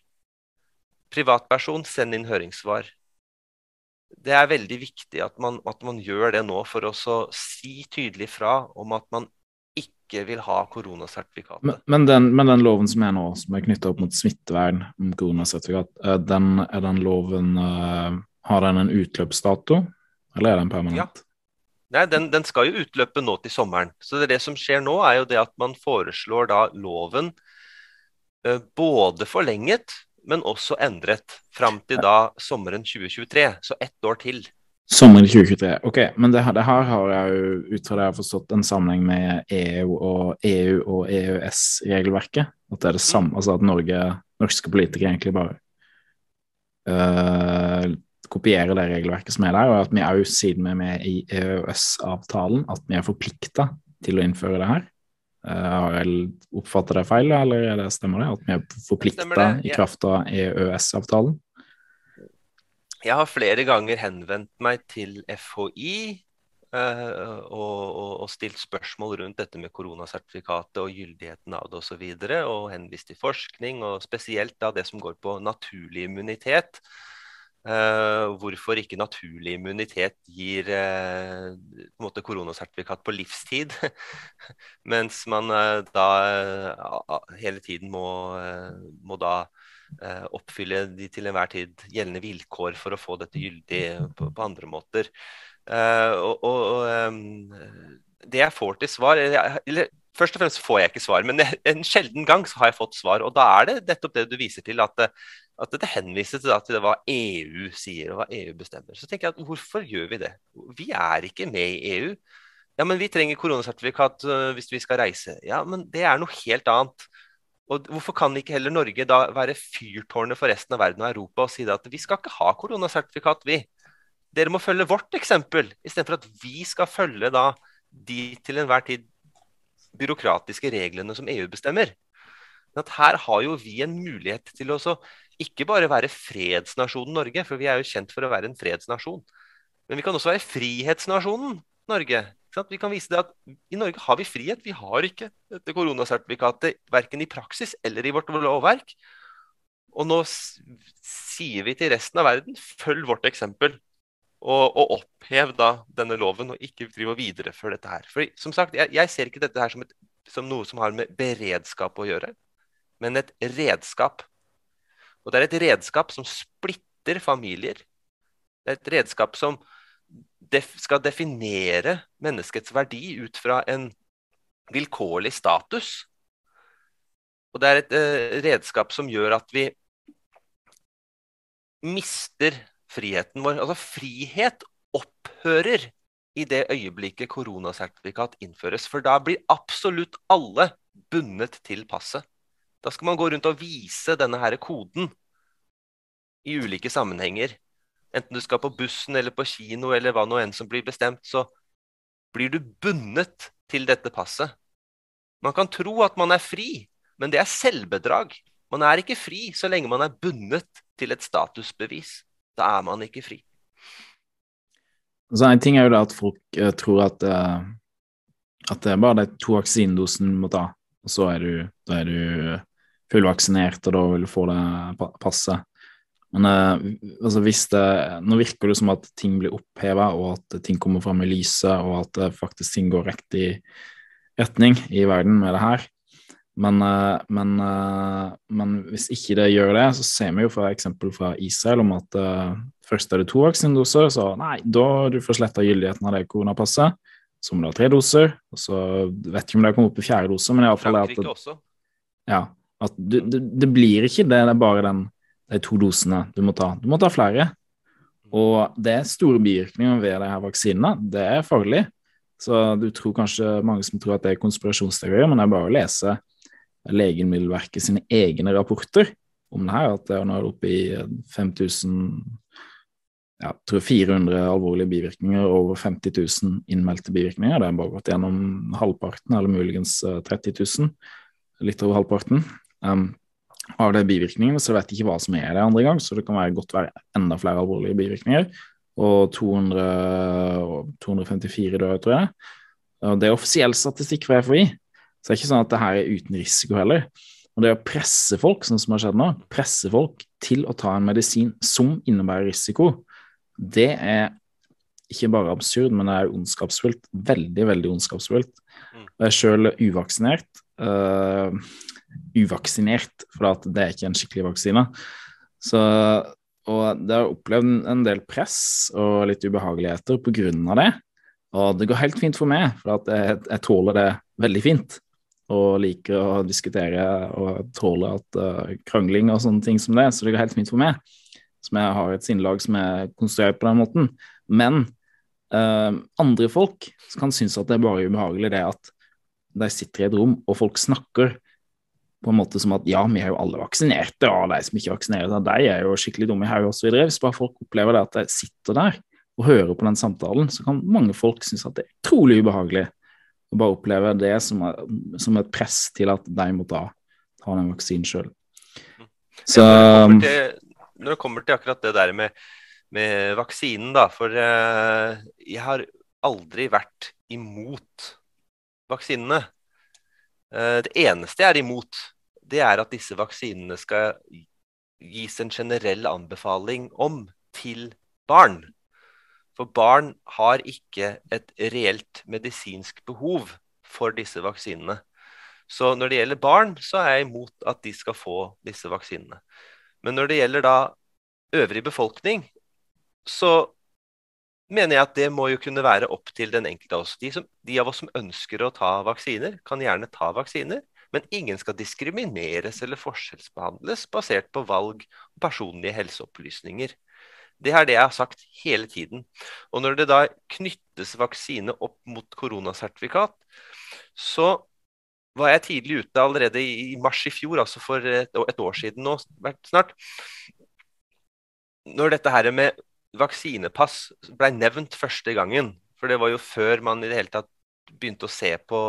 Privatperson, send inn høringssvar. Det er veldig viktig at man, at man gjør det nå for å si tydelig fra om at man ikke vil ha koronasertifikatet. Men, men, den, men, den, loven som er nå, som er knytta opp mot smittevern om koronasertifikat, eh, den, er den loven uh har den en utløpsdato, eller er den permanent? Ja. Nei, den, den, skal jo utløpe nå til sommeren. Så det, det, som skjer nå, er jo det at man foreslår da loven eh, både forlenget, men også endret fram til da sommeren 2023. Så ett år til. Sommeren 2023. Ok, men det, det, her har jeg jo ut fra det jeg har forstått en sammenheng med EU og EU og EØS-regelverket. At det er det samme, altså at Norge, norske politikere egentlig bare øh, kopiere det regelverket som er der, og at vi òg, siden vi er med i EØS-avtalen, at vi er forplikta til å innføre det her. Uh, har jeg oppfattet det feil, eller er det, stemmer det? At vi er forplikta i kraft av EØS-avtalen? Jeg har flere ganger henvendt meg til FHI uh, og, og, og, stilt spørsmål rundt dette med koronasertifikatet og gyldigheten av det osv. Og, så videre, og henvist til forskning, og spesielt da det som går på naturlig immunitet. Uh, hvorfor ikke naturlig immunitet gir uh, på en måte koronasertifikat på livstid, mens man uh, da hele tiden må, må da oppfylle de til enhver tid gjeldende vilkår for å få dette gyldig på, på andre måter. og, og um, det jeg får til svar eller Først og fremst får jeg ikke svar, men en sjelden gang så har jeg fått svar. Og da er det nettopp det du viser til, at at det henvises til, til hva EU sier og hva EU bestemmer. Så tenker jeg at hvorfor gjør vi det? Vi er ikke med i EU. Ja, men vi trenger koronasertifikat uh, hvis vi skal reise. Ja, men det er noe helt annet. Og Hvorfor kan ikke heller Norge da være fyrtårnet for resten av verden og Europa og si at vi skal ikke ha koronasertifikat, vi. Dere må følge vårt eksempel, istedenfor at vi skal følge da de til enhver tid byråkratiske reglene som EU bestemmer. At her har jo vi en mulighet til å ikke bare være fredsnasjonen Norge, for vi er jo kjent for å være en fredsnasjon. Men vi kan også være frihetsnasjonen Norge. Vi kan vise det at i Norge har vi frihet. Vi har ikke dette koronasertifikatet verken i praksis eller i vårt lovverk. Og nå sier vi til resten av verden følg vårt eksempel. Og, og opphev da denne loven, og ikke drive og videreføre dette her. For som sagt, jeg, jeg ser ikke dette her som, et, som noe som har med beredskap å gjøre, men et redskap og det er et redskap som splitter familier. Det er et redskap som def skal definere menneskets verdi ut fra en vilkårlig status. Og det er et uh, redskap som gjør at vi mister friheten vår. Altså frihet opphører i det øyeblikket koronasertifikat innføres. For da blir absolutt alle bundet til passet. Da skal man gå rundt og vise denne her koden i ulike sammenhenger. Enten du skal på bussen eller på kino eller hva nå enn som blir bestemt, så blir du bundet til dette passet. Man kan tro at man er fri, men det er selvbedrag. Man er ikke fri så lenge man er bundet til et statusbevis. Da er man ikke fri. Så En ting er jo da at folk uh, tror at, uh, at det er bare de to vaksinedosene du må ta, og så er du, da er du fullvaksinert, og da vil du få det passet. Men uh, altså hvis det, nå virker det som at ting blir oppheva, og at ting kommer fram i lyset, og at uh, faktisk ting går riktig retning i verden med det her. Men, uh, men, men, hvis ikke det gjør det, så ser vi jo for eksempel fra Israel om at først er det to vaksinedoser, så nei, da du får sletta gyldigheten av det koronapasset. Så må du ha tre doser, og så vet ikke om det kommer opp i fjerde dose, men iallfall at også. Ja, at du, det, det blir ikke det, det er bare den de to dosene du må ta. Du må ta flere. Og det er store bivirkninger ved de her vaksinene. Det er farlig. Så du tror kanskje mange som tror at det er konspirasjonsteorier, men det er bare å lese Legemiddelverket sine egne rapporter om det her, at det er nå oppe i 5000 ja, tror 400 alvorlige bivirkninger og over 50 000 innmeldte bivirkninger. Det er bare gått gjennom halvparten, eller muligens 30 eh, 000. Litt over halvparten. Um, av de bivirkningene, så jeg de ikke hva som er det andre gang, så det kan være godt være enda flere alvorlige bivirkninger. Og 200, 254 døde, tror jeg. Det er offisiell statistikk fra FHI, så det er ikke sånn at det her er uten risiko heller. Og det å presse folk, sånn som har skjedd nå, presse folk til å ta en medisin som innebærer risiko, det er ikke bare absurd, men det er ondskapsfullt. Veldig, veldig ondskapsfullt. Mm. Jeg er sjøl uvaksinert. Uh, uvaksinert, for det er ikke en skikkelig vaksine. Så, og det har opplevd en del press og litt ubehageligheter på grunn av det. Og det går helt fint for meg, for jeg, jeg, tåler det veldig fint. Og liker å diskutere og tåler at uh, krangling og sånne ting som det, så det går helt fint for meg. Som jeg har et sinnlag som er konstruert på den måten. Men uh, andre folk kan synes at det er bare ubehagelig det at de sitter i et rom, og folk snakker på en måte som at ja, vi er jo alle vaksinerte, og de som ikke er vaksinerte, de er jo skikkelig dumme i hodet osv. Hvis bare folk opplever det at de sitter der og hører på den samtalen, så kan mange folk synes at det er utrolig ubehagelig å bare oppleve det som, er, som et press til at de må ta, ta den vaksinen sjøl. Så når det, til, når det, kommer til akkurat det der med, med vaksinen, da, for uh, jeg har aldri vært imot vaksinene. Uh, det eneste jeg er imot, det er at disse vaksinene skal gis en generell anbefaling om til barn. For barn har ikke et reelt medisinsk behov for disse vaksinene. Så når det gjelder barn, så er jeg imot at de skal få disse vaksinene. Men når det gjelder da øvrig befolkning, så mener jeg at det må jo kunne være opp til den enkelte av oss. De, som, de, av oss som ønsker å ta vaksiner, kan gjerne ta vaksiner. Men ingen skal diskrimineres eller forskjellsbehandles basert på valg og personlige helseopplysninger. Det er det jeg har sagt hele tiden. Og når det da knyttes vaksine opp mot koronasertifikat, så var jeg tidlig ute allerede i mars i fjor, altså for et, år siden nå snart. Når dette her med vaksinepass ble nevnt første gangen. For det var jo før man i det hele tatt begynte å se på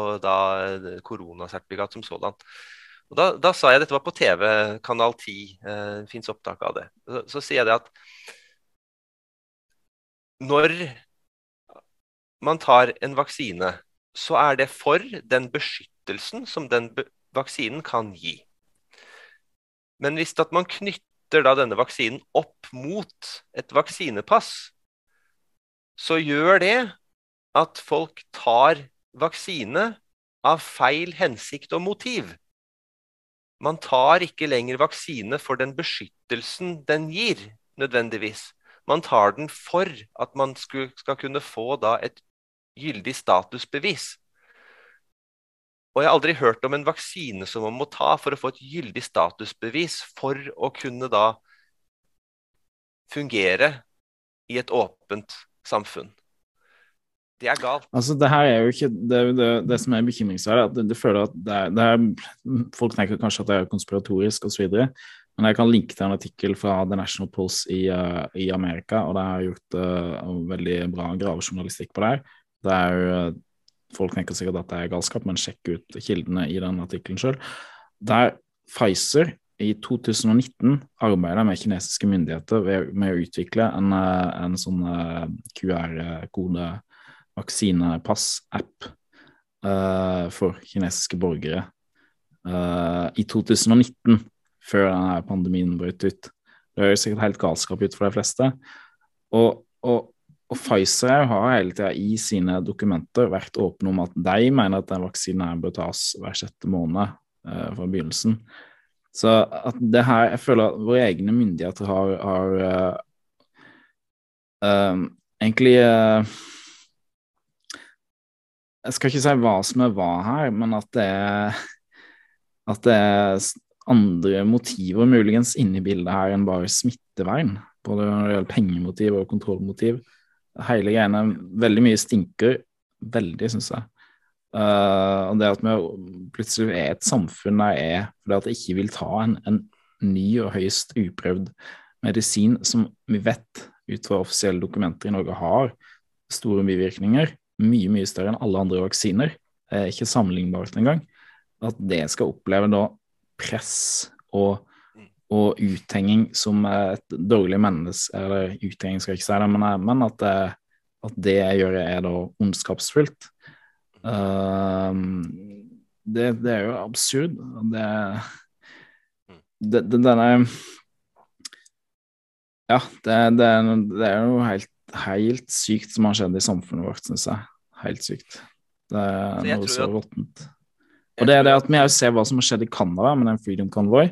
koronasertifikat som sådan. Og da, da, sa jeg, dette var på TV, Kanal 10, eh, fins opptak av det. Så, så, sier jeg det at når man tar en vaksine, så er det for den beskyttelsen som den vaksinen kan gi. Men hvis man knytter knytter da denne vaksinen opp mot et vaksinepass, så gjør det at folk tar vaksine av feil hensikt og motiv. Man tar ikke lenger vaksine for den beskyttelsen den gir, nødvendigvis. Man tar den for at man skal kunne få da et gyldig statusbevis. Og jeg har aldri hørt om en vaksine som man må ta for å få et gyldig statusbevis for å kunne da fungere i et åpent samfunn. Det er galt. Altså, det her er jo ikke Det, det, det som er bekymringsverdig, at du føler at det er, det er, Folk tenker kanskje at det er konspiratorisk osv. Men jeg kan linke til en artikkel fra The National Pulse i, uh, i Amerika, og det har gjort uh, veldig bra gravejournalistikk på det her. Det er jo uh, folk tenker sikkert at det er galskap, men sjekk ut kildene i den artikkelen sjøl. Der Pfizer i 2019 arbeider med kinesiske myndigheter med å utvikle en, eh, en sånn eh, QR-kode vaksinepass-app uh, for kinesiske borgere uh, i 2019, før denne pandemien brøt ut. Det høres sikkert helt galskap ut for de fleste. Og, og og Pfizer har hele tida i sine dokumenter vært åpne om at de mener at den vaksinen bør tas hver sjette måned eh, fra begynnelsen. Så at det her Jeg føler at våre egne myndigheter har, har uh, uh, egentlig uh, Jeg skal ikke si hva som er hva her, men at det er at det er andre motiver muligens inne i bildet her enn bare smittevern. Både når det gjelder pengemotiv og kontrollmotiv hele greiene veldig mye stinker. Veldig, syns jeg. Uh, det at vi plutselig er et samfunn der er fordi at det ikke vil ta en, en ny og høyst uprøvd medisin som vi vet ut fra offisielle dokumenter i Norge har store bivirkninger, mye mye større enn alle andre vaksiner, er ikke sammenlignbart engang, at det skal oppleve da press og og uthenging som et dårlig menneske Eller uthenging skal jeg ikke si det, men, men at, det, at, det, jeg gjør, er da ondskapsfullt. Uh, det, det, er jo absurd. Det, det, Denne Ja, det, er jo helt, helt sykt som har skjedd i samfunnet vårt, syns jeg. Helt sykt. Det er noe så råttent. Og det er det at vi har ser hva som har skjedd i Canada med den Freedom Convoy.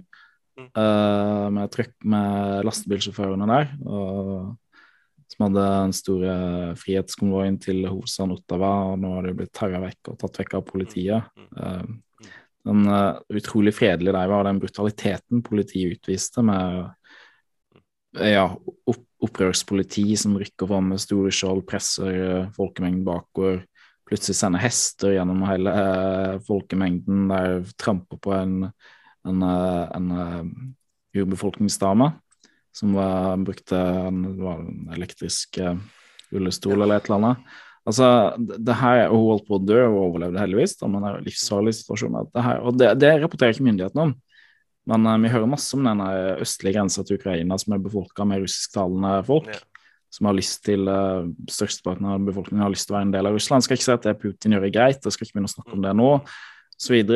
Uh, med trøkk med lastebilsjåførene der. Og som hadde den store frihetskonvoien til hovedstaden Ottawa, og nå har de blitt tarra vekk og tatt vekk av politiet. Uh, den uh, utrolig fredelige der var den brutaliteten politiet utviste, med ja, opp, opprørspoliti som rykker fram med store skjold, presser folkemengden bakover, plutselig sender hester gjennom hele folkemengden, der tramper på en, en, en, en urbefolkningsdame som var, brukte en, var en elektrisk uh, rullestol eller et eller annet. Altså, det, det her, Hun holdt på å dø og overlevde heldigvis, da, men det er livsfarlig situasjon. Det her, og det, det, rapporterer ikke myndighetene om. Men uh, vi hører masse om denne østlige grensa til Ukraina som er befolka med russisktalende folk. Ja. Som har lyst til uh, Størsteparten av befolkningen har lyst til å være en del av Russland. Skal ikke si at det Putin gjør er greit, jeg skal ikke begynne å snakke om det nå, osv.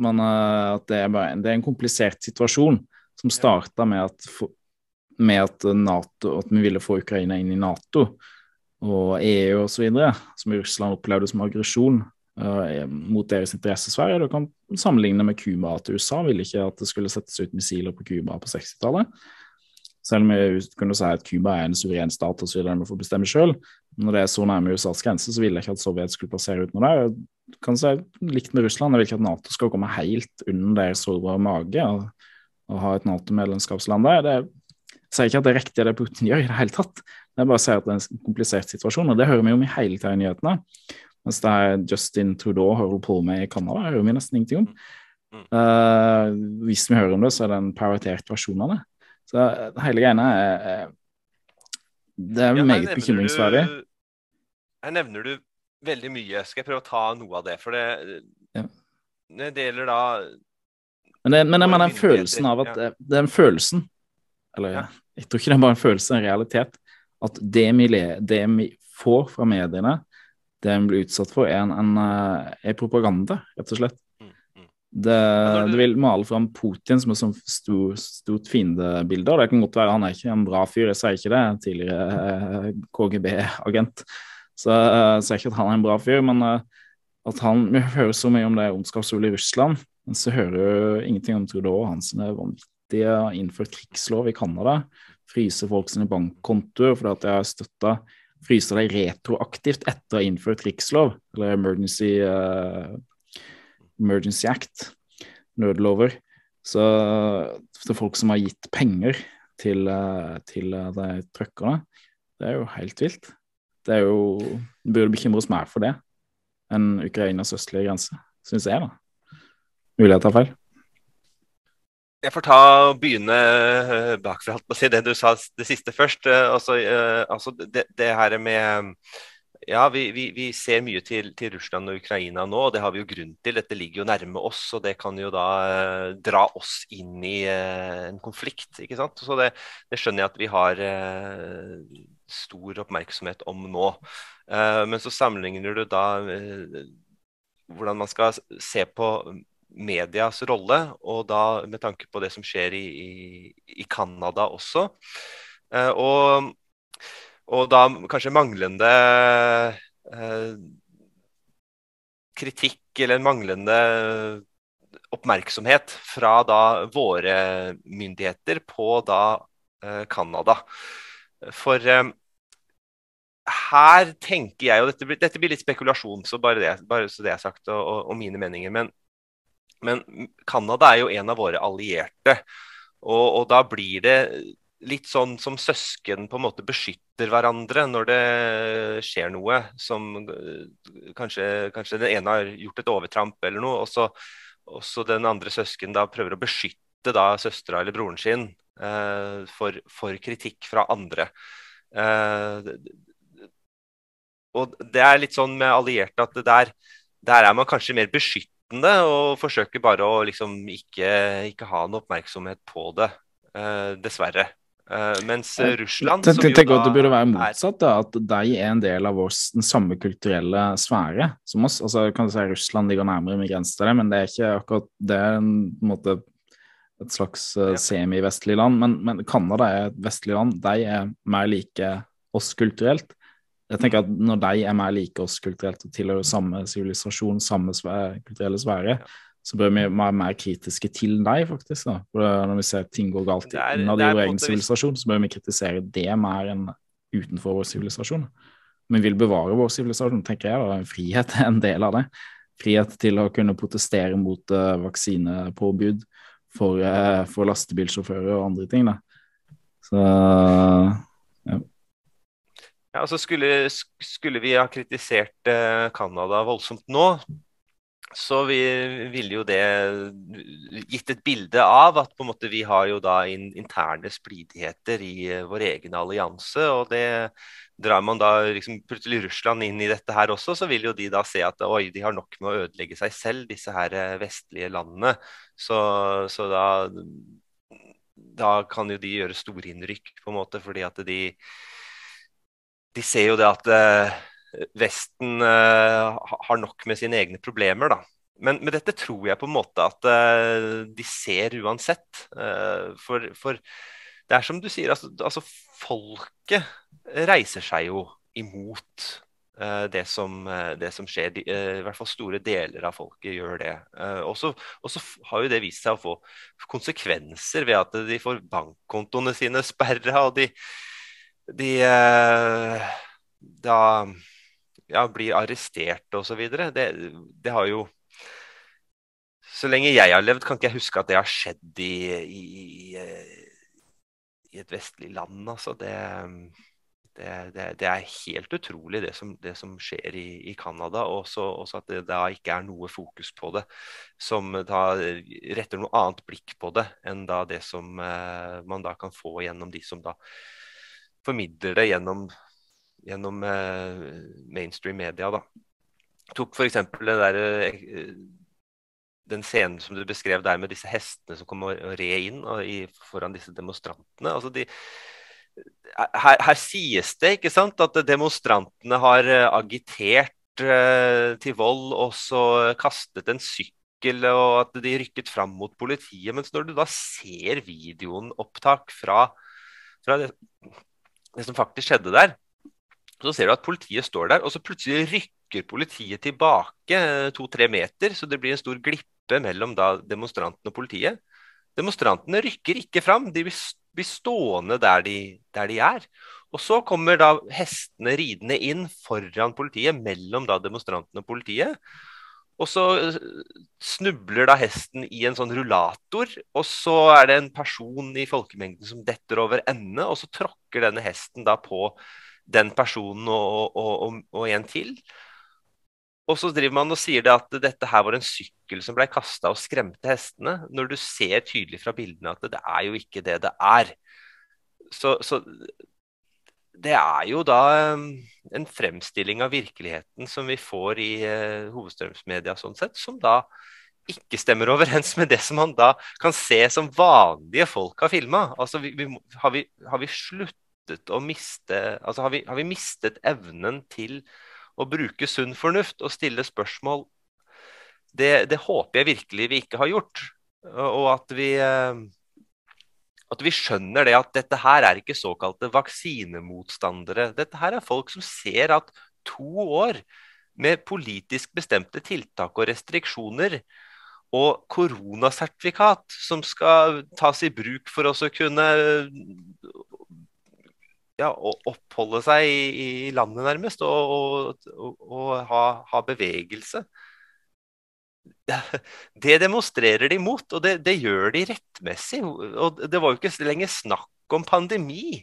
Men uh, at det er, bare, det er en komplisert situasjon som starta med med at, NATO, at vi ville få Ukraina inn i Nato og EU osv., som Russland opplevde som aggresjon uh, mot deres interessesfære. Du kan sammenligne med Cuba, at USA ville ikke at det skulle settes ut missiler på Cuba på 60-tallet. Selv om vi kunne si at Cuba er en suveren stat osv. vi får bestemme sjøl. Når det er så nærme USAs grense, så ville jeg ikke at Sovjet skulle plassere ut noe der. Kan si Likt med Russland, jeg vil ikke at Nato skal komme helt under deres sårbare mage og, og ha et Nato-medlemskapsland der. Det jeg sier ikke at det er riktig det Putin gjør i det hele tatt. Jeg bare sier at det er en komplisert situasjon, og det hører vi om i hele tida i nyhetene. Mens det er Justin Trudeau hører på med i Canada, hører vi nesten ingenting om. Uh, hvis vi hører om det, så er det en prioritert versjon av det. Så hele greiene er, Det er ja, meget bekymringsverdig. Her nevner du veldig mye. Skal jeg prøve å ta noe av det? For det, ja. det gjelder da Men, det, men jeg mener den følelsen av at ja. Den følelsen eller ja. jeg tror ikke det er bare en følelse, en realitet. At det vi, det vi får fra mediene, det vi blir utsatt for, er, en, en, eh, er propaganda, rett og slett. Det, det, vil male fram Putin som et sånt stort, stort fiendebilde. Det kan godt være han er ikke en bra fyr, jeg sier ikke det, tidligere eh, KGB-agent. Så jeg uh, sier ikke at han er en bra fyr, men uh, at han Vi hører så mye om det ondskapshullet i Russland, men så hører du ingenting om Trudeau og hans vanvittige innført krigslov i Canada. Fryse folk sine bankkontoer fordi at de har støtta fryser de retroaktivt etter å ha innført krigslov, eller emergency, uh, emergency act, nødlover. Så er folk som har gitt penger til, uh, til uh, de truckerne, det er jo helt vilt. Det er jo det burde bekymre oss mer for det enn Ukrainas østlige grense, syns jeg, da. Mulig jeg tar feil. Jeg får ta og begynne bakfra, holdt på å si det du sa det siste først. Eh, altså, eh, altså det, det, her med Ja, vi, vi, vi ser mye til, til, Russland og Ukraina nå, og det har vi jo grunn til. Dette ligger jo nærme oss, og det kan jo da dra oss inn i en konflikt. ikke sant? Så det, det skjønner jeg at vi har stor oppmerksomhet om nå. men så sammenligner du da hvordan man skal se på medias rolle, og da med tanke på det som skjer i, i Canada også. Eh, og, og, da kanskje manglende eh, kritikk eller en manglende oppmerksomhet fra da våre myndigheter på da eh. For eh, her tenker jeg, og dette blir, dette blir litt spekulasjon, så bare, det, bare så det er sagt, og, og, og mine meninger. Men men Canada er jo en av våre allierte. Og, og, da blir det litt sånn som søsken på en måte beskytter hverandre når det skjer noe som kanskje, kanskje den ene har gjort et overtramp eller noe, og så, og så den andre søsken da prøver å beskytte da søstera eller broren sin eh, for, for, kritikk fra andre. Eh, og det er litt sånn med allierte at der, der er man kanskje mer beskyttende og forsøker bare å liksom ikke, ikke ha noe oppmerksomhet på det, uh, dessverre. Uh, mens Russland som jo da Det burde være motsatt, da, at de er en del av vår, den samme kulturelle sfære som oss. Altså, kan du si Russland ligger nærmere med grense til det, men det er ikke akkurat Det er en, en måte et slags uh, semi-vestlig land. Men, men Canada er et vestlig land. De er mer like oss kulturelt. Jeg tenker at Når de er mer like oss kulturelt og tilhører samme sivilisasjon, samme sfære, kulturelle sfære, så bør vi være mer kritiske til deg, faktisk. da. For Når vi ser at ting går galt innad i vår egen sivilisasjon, så bør vi kritisere det mer enn utenfor vår sivilisasjon. Vi vil bevare vår sivilisasjon, tenker jeg. og Frihet er en del av det. Frihet til å kunne protestere mot uh, vaksinepåbud for, uh, for, lastebilsjåfører og andre ting. Da. Så ja. Ja, altså skulle, skulle, vi ha kritisert Canada voldsomt nå, så vi ville jo det gitt et bilde av at måte vi har jo da in, interne splidigheter i uh, vår egen allianse. og det Drar man da liksom plutselig Russland inn i dette her også, så vil jo de da se at oi, de har nok med å ødelegge seg selv, disse her uh, vestlige landene. Så, så da, da kan jo de gjøre storinnrykk, på en måte, fordi at de, de ser jo det at uh, Vesten uh, har nok med sine egne problemer, da. Men med dette tror jeg på en måte at uh, de ser uansett. Uh, for, for, det er som du sier, altså, altså folket reiser seg jo imot det som, det, som, skjer. De, I hvert fall store deler av folket gjør det. Og så har jo det vist seg å få konsekvenser ved at de får bankkontoene sine sperra, og de, de da ja, blir arrestert osv. Det, det har jo Så lenge jeg har levd, kan ikke jeg huske at det har skjedd i, i, i et vestlig land. Altså. Det, det, det, er helt utrolig det som, som skjer i, i Canada. Og også at det da ikke er noe fokus på det. Som da retter noe annet blikk på det enn da det som eh, man da kan få gjennom de som da formidler det gjennom gjennom eh, mainstream media. da. Tok f.eks. Eh, den scenen som du beskrev der med disse hestene som kom og red inn og i, foran disse demonstrantene. altså de her, her, sies det ikke sant, at demonstrantene har eh, agitert eh, til vold og så kastet en sykkel og at de rykket fram mot politiet. Mens når du da ser videoen opptak fra, fra det, det, som faktisk skjedde der, så ser du at politiet står der, og så plutselig rykker politiet tilbake eh, to-tre meter, så det blir en stor glippe mellom da demonstrantene og politiet. Demonstrantene rykker ikke fram, de blir stående der de, der de er. Og så kommer da hestene ridende inn foran politiet, mellom da demonstrantene og politiet. Og så eh, snubler da hesten i en sånn rullator, og så er det en person i folkemengden som detter over ende, og så tråkker denne hesten da på den personen og, og, og, og, en til. Og så driver man og sier det at dette her var en sykkel som ble kasta og skremte hestene, når du ser tydelig fra bildene at det er jo ikke det det er. Så, så det er jo da um, en fremstilling av virkeligheten som vi får i uh, hovedstrømsmedia sånn sett, som da ikke stemmer overens med det som man da kan se som vanlige folk har filma. Altså, har, har vi slutt sluttet å miste Altså har vi, har vi mistet evnen til å bruke sunn fornuft og stille spørsmål? Det, det, håper jeg virkelig vi ikke har gjort. Og at vi, eh, at vi skjønner det at dette her er ikke såkalte vaksinemotstandere. Dette her er folk som ser at to år med politisk bestemte tiltak og restriksjoner og koronasertifikat som skal tas i bruk for oss å kunne ja, oppholde seg i, i landet, nærmest, og, og, og ha, ha, bevegelse. Det demonstrerer de mot, og det, det, gjør de rettmessig. Og det var jo ikke lenger snakk om pandemi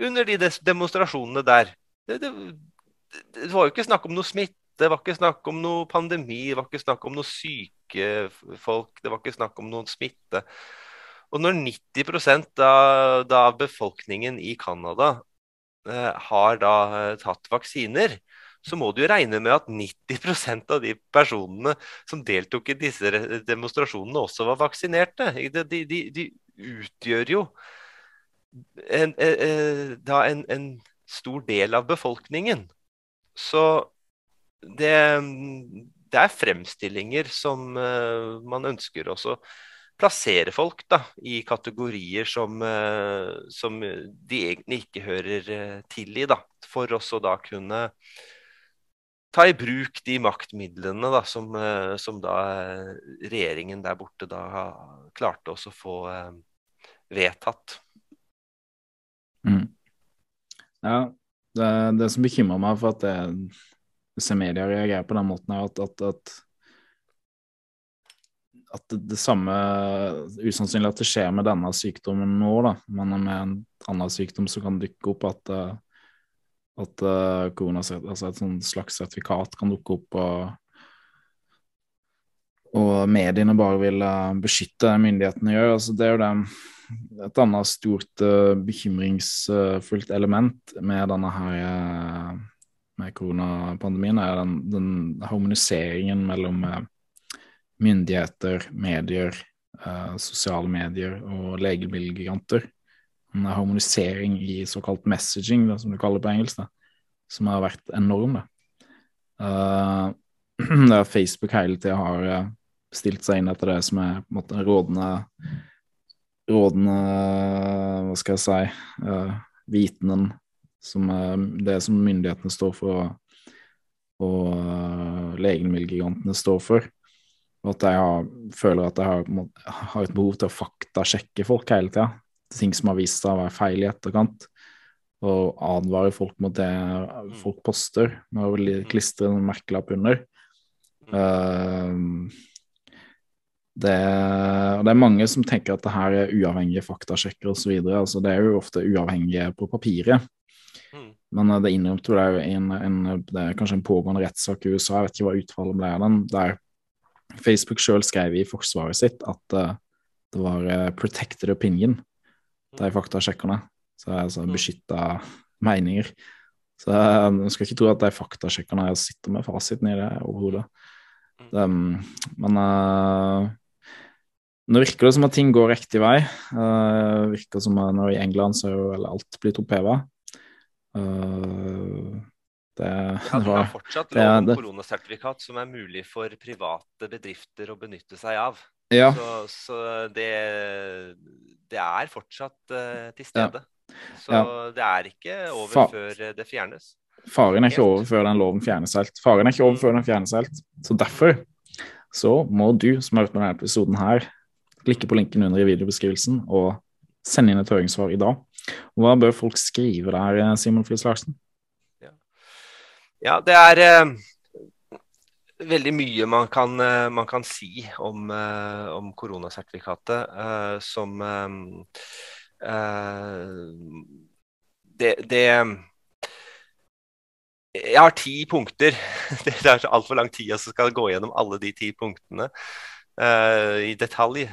under de demonstrasjonene der. Det, det, det var jo ikke snakk om noe smitte, det var ikke snakk om noe pandemi, det var ikke snakk om noe syke folk, det var ikke snakk om noen smitte. Og når 90 av, av befolkningen i Canada eh, har da eh, tatt vaksiner, så må du jo regne med at 90% av de personene som deltok i disse demonstrasjonene, også var vaksinerte. De, de, de utgjør jo en, eh, eh, da en, en, stor del av befolkningen. Så det, det er fremstillinger som man ønsker også plassere folk da, i kategorier som, eh, som, de egentlig ikke hører eh, til i. Da, for også da kunne ta i bruk de maktmidlene da, som, eh, som da regjeringen der borte da klarte også å få vedtatt. Mm. Ja, det, det som bekymrer meg for at det, ser media reagerer på den måten, er at, at, at at det, det, samme Usannsynlig at det skjer med denne sykdommen nå, da, men med en annen sykdom som kan dukke opp at, eh, at uh, korona, altså et slags sertifikat kan dukke opp, og, og mediene bare vil uh, beskytte myndighetene gjør. Altså, det er jo det, et annet stort bekymringsfullt element med denne her med koronapandemien, er den, den harmoniseringen mellom myndigheter, medier, eh, sosiale medier og legemiddelgiganter. En harmonisering i såkalt messaging, da, som du kaller det på engelsk, da, som har vært enorm. Uh, der Facebook hele tida har uh, stilt seg inn etter det som er på en måte rådende rådende Hva skal jeg si uh, Vitenen som det som myndighetene står for, og uh, legemiddelgigantene står for. Og at jeg har, føler at jeg har, har, et behov til å faktasjekke folk hele tida. Ting som har vist seg å være feil i etterkant. Og advare folk mot det mm. folk poster, med å mm. klistre en merkelapp under. Uh, det, det, er mange som tenker at det her er uavhengige faktasjekker osv. Altså, det er jo ofte uavhengige på papiret. Men det innrømte jo det, en, en, kanskje en pågående rettssak i USA, jeg vet ikke hva utfallet ble av den, der Facebook sjøl skrev i forsvaret sitt at uh, det var uh, 'protected opinion', de faktasjekkerne. Så altså mm. beskytta meninger. Så jeg skal ikke tro at de faktasjekkerne sitter med fasiten i det overhodet. Um, men uh, nå virker det som at ting går riktig vei. Uh, virker som at når i England så er jo alt blitt oppheva. Uh, det, ja, det er fortsatt lov om koronasertifikat som er mulig for private bedrifter å benytte seg av. Ja. Så, så det, det, er fortsatt uh, til stede. Ja. Så det er ikke over Fa før det fjernes. Faren er ikke over før den loven fjernes helt. Faren er ikke over før den fjernes helt. Så derfor så må du som har hørt på denne episoden her, klikke på linken under i videobeskrivelsen og sende inn et høringssvar i dag. Hva bør folk skrive der, Simon Friis Larsen? Ja, det er eh, veldig mye man kan, eh, man kan si om, eh, om koronasertifikatet eh, som eh, det, det jeg har ti punkter. Det er så altfor lang tid å skal gå gjennom alle de ti punktene uh, i detalj.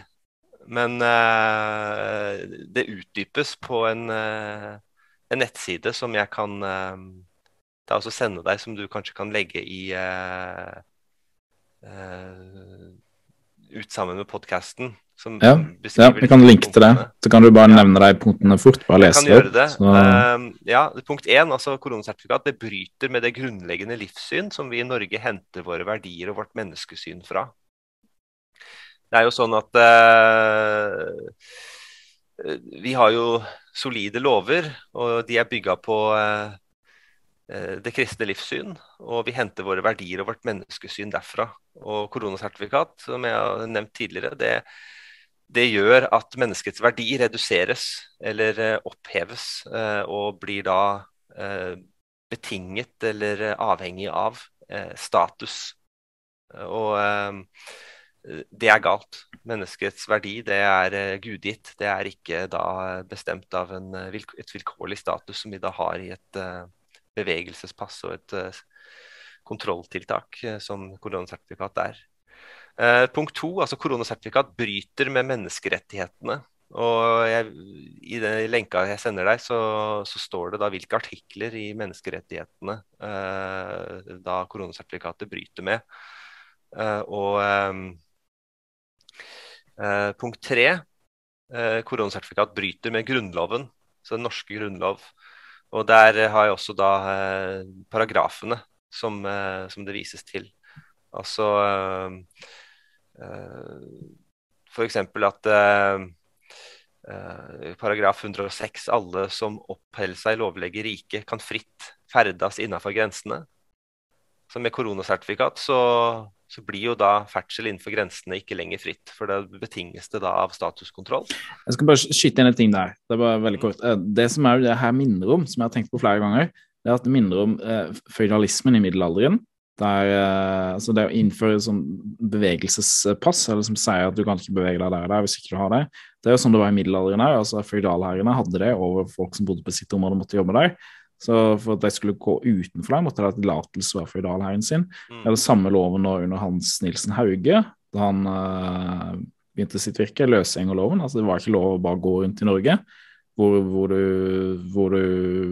Men uh, det utdypes på en, uh, en, nettside som jeg kan det er også sende deg som du kanskje kan legge i uh, uh, ut sammen med podkasten. Ja, ja, vi kan linke til det. Så kan du bare ja. nevne de punktene fort. Bare lese det opp. Uh, ja, punkt én, altså koronasertifikat, det bryter med det grunnleggende livssyn som vi i Norge henter våre verdier og vårt menneskesyn fra. Det er jo sånn at uh, vi har jo solide lover, og de er bygga på uh, det kristne livssyn, og vi henter våre verdier og vårt menneskesyn derfra. Og koronasertifikat, som jeg har nevnt tidligere, det, det gjør at menneskets verdi reduseres eller eh, oppheves, eh, og blir da betinget eller avhengig av status. Og det er galt. Menneskets verdi det er gudgitt. Det er ikke da bestemt av en, et vilkårlig status som vi da har i et bevegelsespass og et uh, kontrolltiltak, uh, som koronasertifikat er. Uh, punkt to, altså koronasertifikat bryter med menneskerettighetene. Og jeg, I den lenka jeg sender deg, så, så, står det da hvilke artikler i menneskerettighetene da koronasertifikatet bryter med. og punkt tre, koronasertifikat bryter med Grunnloven, så den norske grunnlov. Og der har jeg også da eh, paragrafene som, eh, som, det vises til. Altså eh, eh f.eks. at eh, eh, paragraf 106 alle som oppholder seg i lovlige rike, kan fritt ferdes innenfor grensene. Så med koronasertifikat så, så blir jo da ferdsel innenfor grensene ikke lenger fritt. For det betinges det da av statuskontroll. Jeg skal bare skyte inn en ting der. Det er bare veldig kort. Eh, det som er det her minner om, som jeg har tenkt på flere ganger, det er at det minner om eh, føydalismen i middelalderen. Der, eh, altså det å innføre sånn bevegelsespass, eller som sier at du kan ikke bevege deg der og der hvis ikke du har det, det er jo sånn det var i middelalderen òg. Altså, Føydalherrene hadde det over folk som bodde på sitt område og måtte jobbe der. Så for at de skulle gå utenfor der, måtte de ha tillatelse fra føydalherren sin. Mm. Det er det samme loven nå under Hans Nilsen Hauge, da han uh, begynte sitt virke, løsgjengerloven. Altså det var ikke lov å bare gå rundt i Norge hvor, hvor, du, hvor du,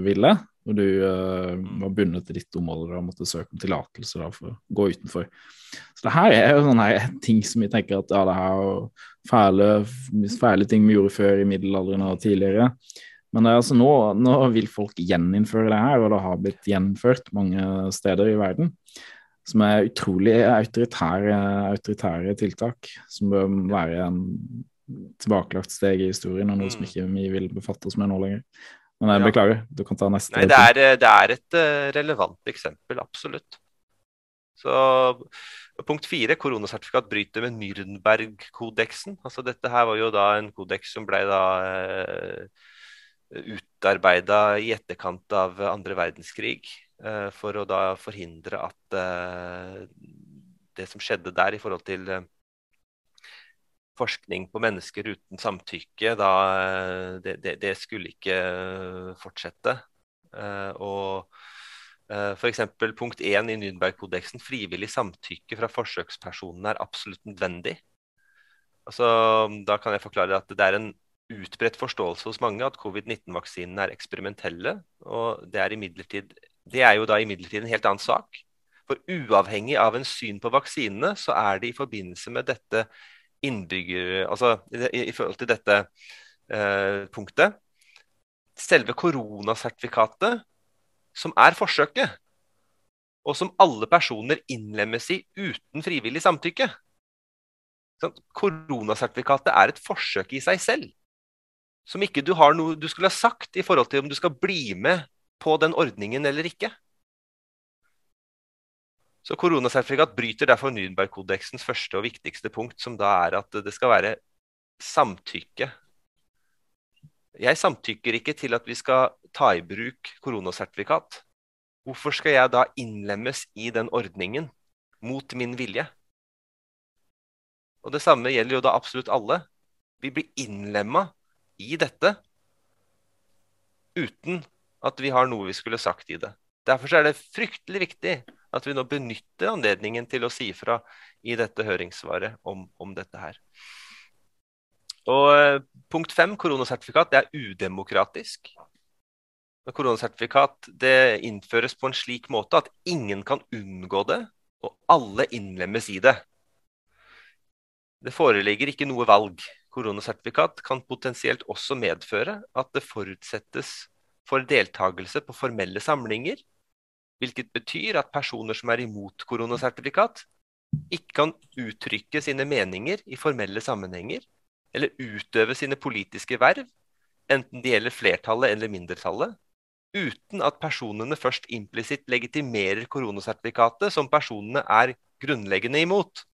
ville. Når du uh, var bundet til ditt område og måtte søke om tillatelse for å gå utenfor. Så det her er jo sånne ting som vi tenker at ja, det her er fæle, fæle ting vi gjorde før i middelalderen og tidligere. Men altså, nå, nå, vil folk gjeninnføre det her, og det har blitt gjennomført mange steder i verden. Som er utrolig autoritære, autoritære tiltak, som bør være en tilbakelagt steg i historien, og noe som mm. ikke vi vil befatte oss med nå lenger. Men jeg ja. beklager, du kan ta neste. Nei, det er, det er et uh, relevant eksempel, absolutt. Så Punkt fire, koronasertifikat bryter med Nürnberg-kodeksen. Altså, dette her var jo da en kodeks som ble da eh, utarbeida i etterkant av andre verdenskrig eh, for å da forhindre at eh, det som skjedde der i forhold til eh, forskning på mennesker uten samtykke, da, det, det, det, skulle ikke fortsette. Og f.eks. Punkt 1 i Nürnberg-kodeksen, frivillig samtykke fra forsøkspersonen er absolutt nødvendig. Altså, da kan jeg forklare at det er en utbredt forståelse hos mange at covid-19-vaksinene er eksperimentelle. og det er, det er jo da imidlertid en helt annen sak. For uavhengig av en syn på vaksinene, så er det i forbindelse med dette innbygger... Altså i, i forhold til dette eh, punktet Selve koronasertifikatet, som er forsøket, og som alle personer innlemmes i uten frivillig samtykke. Koronasertifikatet er et forsøk i seg selv som ikke du har noe du skulle ha sagt i forhold til om du skal bli med på den ordningen eller ikke. Så Koronasertifikat bryter derfor Nürnbergkodeksens første og viktigste punkt, som da er at det skal være samtykke. Jeg samtykker ikke til at vi skal ta i bruk koronasertifikat. Hvorfor skal jeg da innlemmes i den ordningen mot min vilje? Og Det samme gjelder jo da absolutt alle. Vi blir innlemma i dette uten at vi har noe vi skulle sagt i det. Derfor er det fryktelig viktig at vi nå benytter anledningen til å si fra i dette høringssvaret om, om dette her. Og eh, Punkt fem, koronasertifikat, det er udemokratisk. Koronasertifikat det innføres på en slik måte at ingen kan unngå det, og alle innlemmes i det. Det foreligger ikke noe valg koronasertifikat kan potensielt også medføre at det forutsettes for deltakelse på formelle samlinger, hvilket betyr at personer som er imot koronasertifikat, ikke kan uttrykke sine meninger i formelle sammenhenger, eller utøve sine politiske verv, enten det gjelder flertallet eller mindretallet, uten at personene først implisitt legitimerer koronasertifikatet som personene er grunnleggende imot.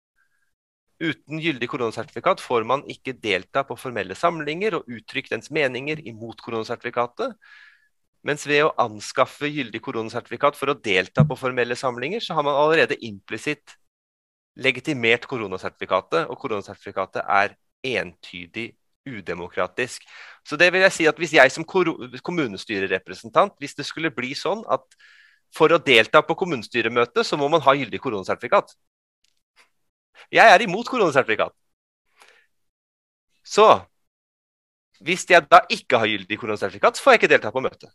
Uten gyldig koronasertifikat får man ikke delta på formelle samlinger og uttrykke dens meninger imot koronasertifikatet. Mens ved å anskaffe gyldig koronasertifikat for å delta på formelle samlinger, så har man allerede implisitt legitimert koronasertifikatet, og koronasertifikatet er entydig udemokratisk. Så det vil jeg si at Hvis jeg som kommunestyrerepresentant, hvis det skulle bli sånn at for å delta på kommunestyremøtet, så må man ha gyldig koronasertifikat. Jeg er imot koronasertifikat. Så hvis jeg da ikke har gyldig koronasertifikat, så får jeg ikke delta på møtet.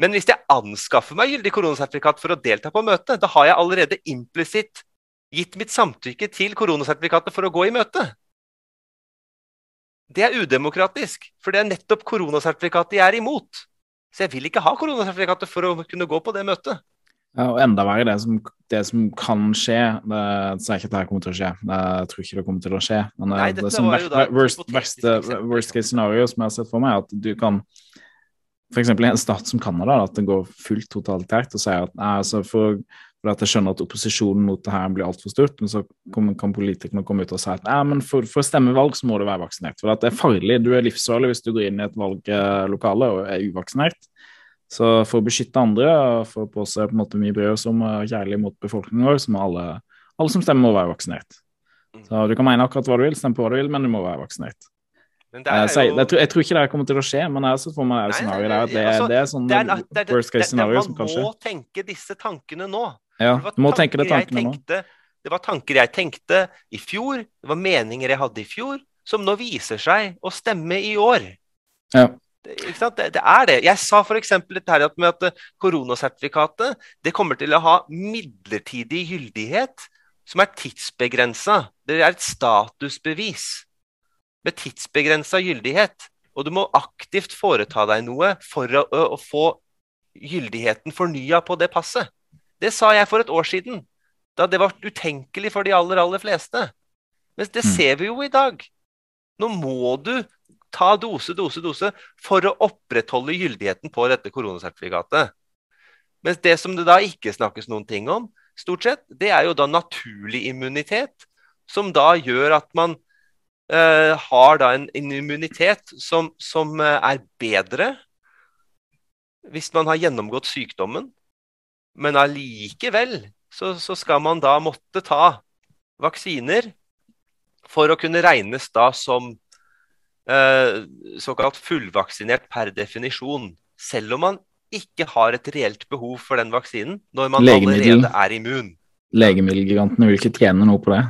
Men hvis jeg anskaffer meg gyldig koronasertifikat for å delta på møtet, da har jeg allerede implisitt gitt mitt samtykke til koronasertifikatet for å gå i møte. Det er udemokratisk, for det er nettopp koronasertifikatet jeg er imot. Så jeg vil ikke ha koronasertifikatet for å kunne gå på det møtet. Ja, og enda verre, det som, det som kan skje det, er ikke dette det kommer til å skje. Jeg tror ikke det kommer til å skje. Men Nei, det, som worst, worst, worst, case scenario som jeg har sett for meg, er at du kan F.eks. i en stat som Canada, at det går fullt totalitært og sier at nei, altså for, For at Jeg skjønner at opposisjonen mot det her blir altfor stort, men så kan politikerne komme ut og si at ja, men for, for stemmevalg så må du være vaksinert. For at det er farlig. Du er livsfarlig hvis du går inn i et valglokale og er uvaksinert. Så for å beskytte andre og for å påse på en måte mye brød som er kjærlig mot befolkningen vår, så må alle, alle som stemmer, må være vaksinert. Mm. Så Du kan mene akkurat hva du vil, stemme på hva du vil, men du må være vaksinert. Jo... Jeg, jeg, tror, jeg, tror, ikke det kommer til å skje, men jeg har sett for meg scenario der det, altså, det, er sånn det er, det, worst case scenario som kan skje. Man må tenke disse tankene nå. Ja, du må tenke det tankene tenkte, nå. Det var tanker jeg tenkte i fjor, det var meninger jeg hadde i fjor, som nå viser seg å stemme i år. Ja. Det, det, er det. Jeg sa f.eks. dette her med at eh, koronasertifikatet det kommer til å ha midlertidig gyldighet som er tidsbegrensa. Det er et statusbevis med tidsbegrensa gyldighet. Og du må aktivt foreta deg noe for å, å, å få gyldigheten fornya på det passet. Det sa jeg for et år siden, da det var utenkelig for de aller, aller fleste. Men det mm. ser vi jo i dag. Nå må du ta dose, dose, dose for å opprettholde gyldigheten på dette koronasertifikatet. Mens det som det da ikke snakkes noen ting om, stort sett, det er jo da naturlig immunitet, som da gjør at man eh, har da en, en immunitet som, som uh, er bedre hvis man har gjennomgått sykdommen, men allikevel så, så, skal man da måtte ta vaksiner for å kunne regnes da som såkalt fullvaksinert per definisjon. Selv om man ikke har et reelt behov for den vaksinen når man allerede er immun. Legemiddelgigantene vil ikke tjene noe på det?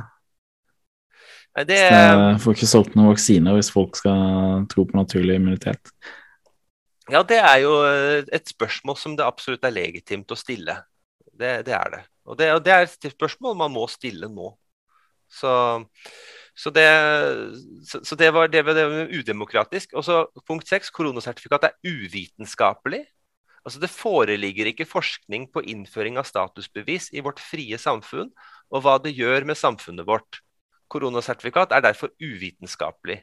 Nei, det... Så får ikke solgt noen vaksiner hvis folk skal tro på naturlig immunitet. Ja, det er jo eh, et spørsmål som det absolutt er legitimt å stille. Det, det er det. Og, det. og det er et spørsmål man må stille nå. Så, så, det, så, så det, var, det, var, udemokratisk. Og så punkt seks, koronasertifikat er uvitenskapelig. Altså Det foreligger ikke forskning på innføring av statusbevis i vårt frie samfunn, og hva det gjør med samfunnet vårt. Koronasertifikat er derfor uvitenskapelig.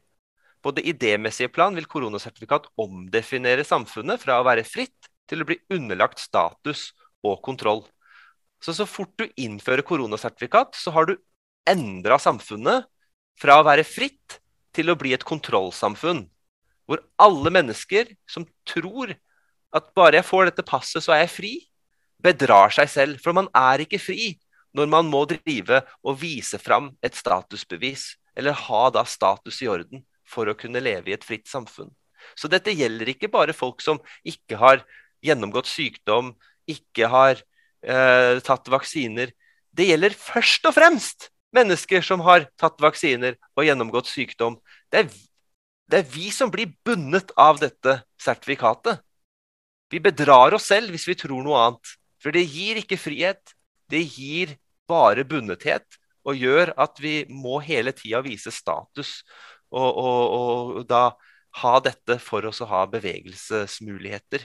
På det idémessige plan vil koronasertifikat omdefinere samfunnet fra å være fritt til å bli underlagt status og kontroll. Så så fort du innfører koronasertifikat, så har du endra samfunnet fra å være fritt til å bli et kontrollsamfunn. Hvor alle mennesker som tror at bare jeg får dette passet, så er jeg fri, bedrar seg selv. For man er ikke fri når man må drive og vise fram et statusbevis, eller ha da status i orden for å kunne leve i et fritt samfunn. Så dette gjelder ikke bare folk som ikke har gjennomgått sykdom, ikke har eh, tatt vaksiner. Det gjelder først og fremst mennesker som har tatt vaksiner og gjennomgått sykdom. Det er, det er vi som blir bundet av dette sertifikatet. Vi bedrar oss selv hvis vi tror noe annet. For det gir ikke frihet, det gir bare bundethet og gjør at vi må hele tida vise status. Og, og, og, da ha dette for oss å ha bevegelsesmuligheter.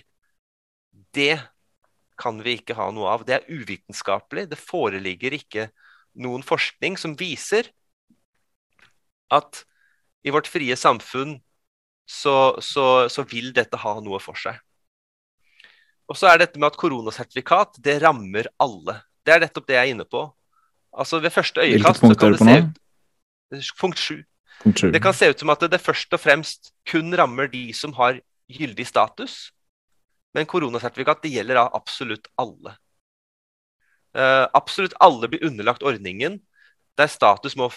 Det kan vi ikke ha noe av. Det er uvitenskapelig. Det foreligger ikke noen forskning som viser at i vårt frie samfunn så, så, så vil dette ha noe for seg. Og så er dette med at koronasertifikat det rammer alle. Det er nettopp det jeg er inne på. Altså Ved første øyekast så kan det se ut Punkt 7. Det kan se ut som at det først og fremst kun rammer de som har gyldig status. Men koronasertifikat det gjelder da absolutt alle. Uh, absolutt alle blir underlagt ordningen der status må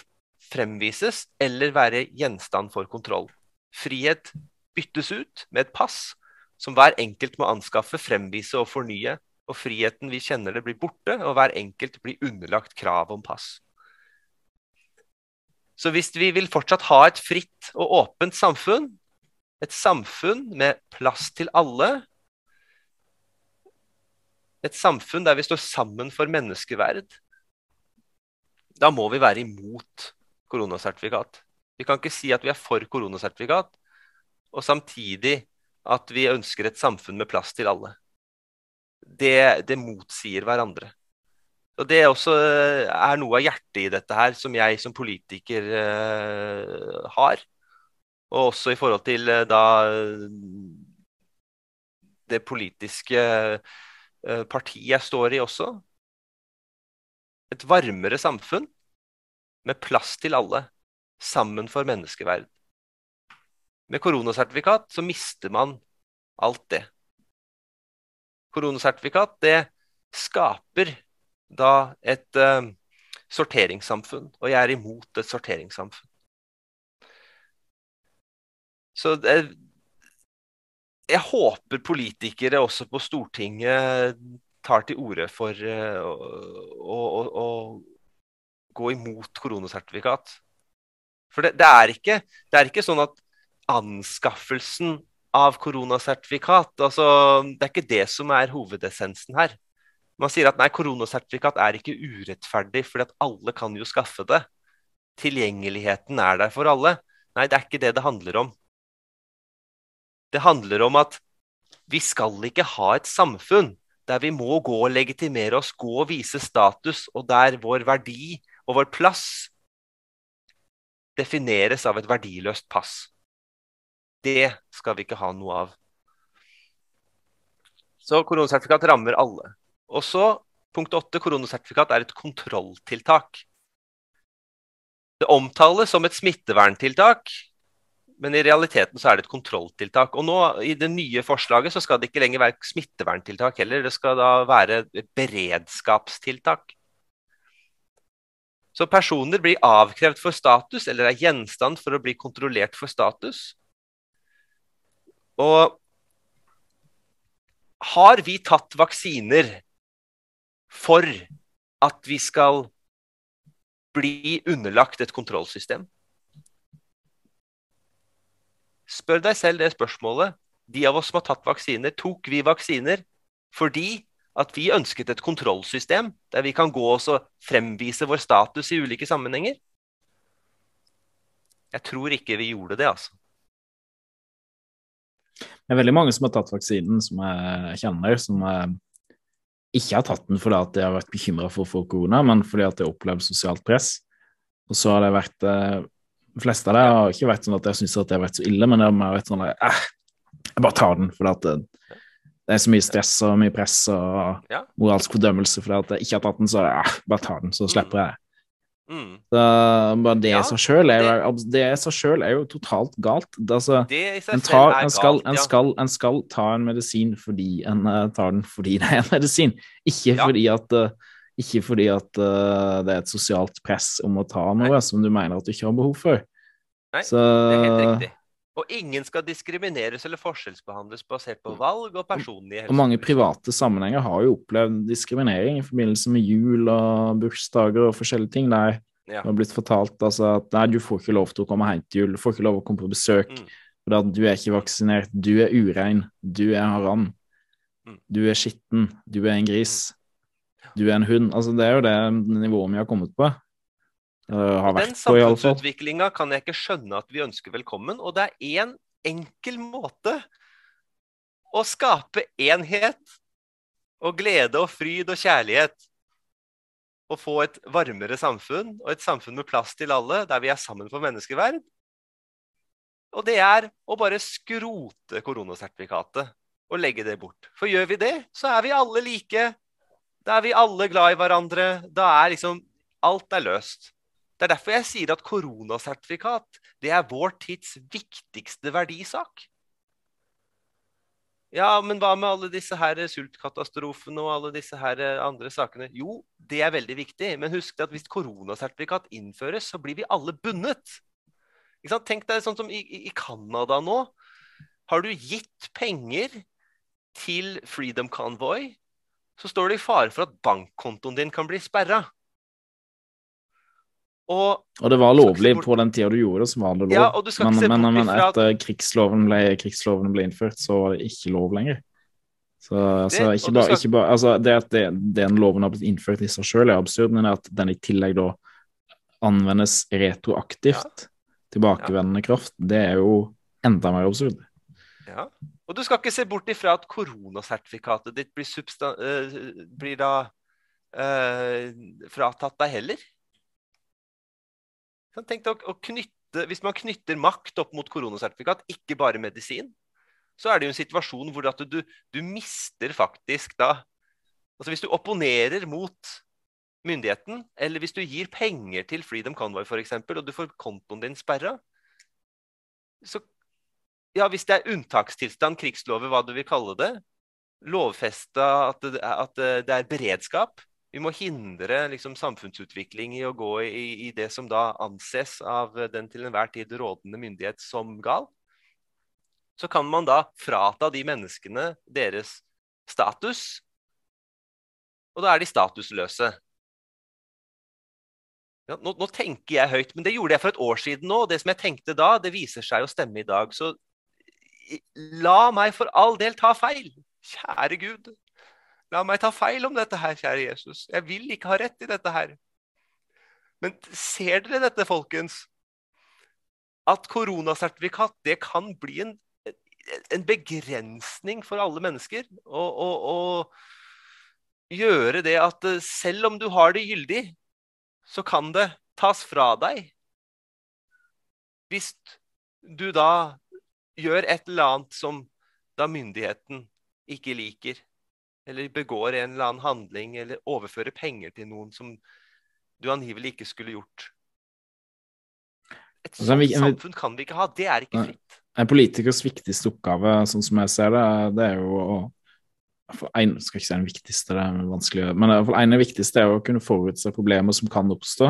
fremvises eller være gjenstand for kontroll. Frihet byttes ut med et pass som hver enkelt må anskaffe, fremvise og fornye. Og friheten vi kjenner det, blir borte, og hver enkelt blir underlagt krav om pass. Så hvis vi vil fortsatt ha et fritt og åpent samfunn, et samfunn med plass til alle, et samfunn der vi står sammen for menneskeverd, da må vi være imot koronasertifikat. Vi kan ikke si at vi er for koronasertifikat, og samtidig at vi ønsker et samfunn med plass til alle. Det, det motsier hverandre. Og Det også eh, er noe av hjertet i dette her, som jeg som politiker uh, har. Og også i forhold til uh, da det politiske partiet jeg står i også. et varmere samfunn med plass til alle, sammen for menneskeverd. Med koronasertifikat så mister man alt det. Koronasertifikat det skaper da et uh, sorteringssamfunn, og jeg er imot et sorteringssamfunn. Så det, jeg håper politikere også på Stortinget tar til orde for uh, å, å, å, gå imot koronasertifikat. For det, det, er ikke, det, er ikke, sånn at anskaffelsen av koronasertifikat altså, Det er ikke det som er hovedessensen her. Man sier at nei, koronasertifikat er ikke urettferdig, fordi at alle kan jo skaffe det. Tilgjengeligheten er der for alle. Nei, det er ikke det det handler om. Det handler om at vi skal ikke ha et samfunn der vi må gå og legitimere oss, gå og vise status, og der vår verdi og vår plass defineres av et verdiløst pass. Det skal vi ikke ha noe av. Så koronasertifikat rammer alle. Og så punkt åtte, koronasertifikat er et kontrolltiltak. Det omtales som et smitteverntiltak, men i realiteten så er det et kontrolltiltak. Og nå I det nye forslaget så skal det ikke lenger være smitteverntiltak heller, det skal da være beredskapstiltak. Så personer blir avkrevd for status, eller er gjenstand for å bli kontrollert for status. Og har vi tatt vaksiner for at vi skal bli underlagt et kontrollsystem? Spør deg selv det spørsmålet. De av oss som har tatt vaksiner, tok vi vaksiner fordi at vi ønsket et kontrollsystem der vi kan gå oss og fremvise vår status i ulike sammenhenger? Jeg tror ikke vi gjorde det, altså. Det er veldig mange som har tatt vaksinen, som jeg kjenner, som ikke har tatt den fordi at de har vært bekymra for å få korona, men fordi at de har opplevd sosialt press. Og så har det vært eh, De fleste av dem har ikke vært sånn at jeg syns det har vært så ille, men det har vært sånn at eh, jeg bare tar den fordi at det, det, er så mye stress og mye press og ja. moralsk fordømmelse fordi at jeg ikke har tatt den, så eh, bare tar den, så slipper jeg. Mm. Så, bare det i seg sjøl er, er, jo totalt galt. Altså, en, tar, en, skal, en, skal, en, skal, ta en medisin fordi en uh, tar den fordi det er en medisin, ikke ja. fordi at uh, ikke fordi at uh, det er et sosialt press om å ta noe Nei. som du mener at du ikke har behov for. Nei, Så, det er helt riktig. Og ingen skal diskrimineres eller forskjellsbehandles basert på valg og personlige Og mange private sammenhenger har jo opplevd diskriminering i forbindelse med jul og bursdager og forskjellige ting. Der ja. det har blitt fortalt altså, at nei, du får ikke lov til å komme hjem til jul, du får ikke lov til å komme på besøk. Mm. For at du er ikke vaksinert, du er urein, du er haram, mm. du er skitten, du er en gris, mm. Du er en hund. Altså, det er jo det nivået vi har kommet på. Uh, Den samfunnsutviklinga kan jeg ikke skjønne at vi ønsker velkommen. Og det er én en enkel måte å skape enhet og glede og fryd og kjærlighet. Og få et varmere samfunn og et samfunn med plass til alle, der vi er sammen for menneskeverd. Og det er å bare skrote koronasertifikatet og legge det bort. For gjør vi det, så er vi alle like. Da er vi alle glad i hverandre. Da er liksom Alt er løst. Det er derfor jeg sier at koronasertifikat det er vår tids viktigste verdisak. Ja, men hva med alle disse her sultkatastrofene og alle disse her andre sakene? Jo, det er veldig viktig, men husk at hvis koronasertifikat innføres, så blir vi alle bundet. Tenk deg sånn som i Canada nå. Har du gitt penger til Freedom Convoy, så står det i fare for at bankkontoen din kan bli sperra. Og, og, det var lovlig på den tida du gjorde det, så var det lov. Ja, men, men, men, etter krigsloven ble, krigsloven ble, innført, så var det ikke lov lenger. Så altså, ikke bare, skal... ikke bare, altså, Det at det, den loven har blitt innført i seg sjøl, er absurd, men at den i tillegg da anvendes retroaktivt, ja. tilbakevendende kraft, det er jo enda mer absurd. Ja. Og du skal ikke se bort ifra at koronasertifikatet ditt blir, uh, blir da uh, fratatt deg heller. Tenk deg å, knytte, Hvis man knytter makt opp mot koronasertifikat, ikke bare medisin, så er det jo en situasjon hvor du, du, mister faktisk da altså Hvis du opponerer mot myndigheten, eller hvis du gir penger til Freedom Convoy f.eks., og du får kontoen din sperra, så ja, hvis det er unntakstilstand, krigslover, hva du vil kalle det, lovfesta at, at, det er beredskap Vi må hindre liksom, samfunnsutvikling i å gå i, i, det som da anses av den til enhver tid rådende myndighet som gal. Så kan man da frata de menneskene deres status, og da er de statusløse. Ja, nå, nå, tenker jeg høyt, men det gjorde jeg for et år siden nå. Det som jeg tenkte da, det viser seg å stemme i dag. Så la meg for all del ta feil. Kjære Gud. La meg ta feil om dette her, kjære Jesus. Jeg vil ikke ha rett i dette her. Men ser dere dette, folkens? At koronasertifikat det kan bli en, en begrensning for alle mennesker. Og, og, og gjøre det at selv om du har det gyldig, så kan det tas fra deg. Hvis du da gjør et eller annet som da myndigheten ikke liker, eller begår en eller annen handling, eller overfører penger til noen som du angivelig ikke skulle gjort. Et sånt samfunn kan vi ikke ha. Det er ikke fritt. En politikers viktigste oppgave, sånn som jeg ser det, det er jo å en, skal ikke si den viktigste, det er vanskelig, men en av de viktigste er å kunne forutse problemer som kan oppstå,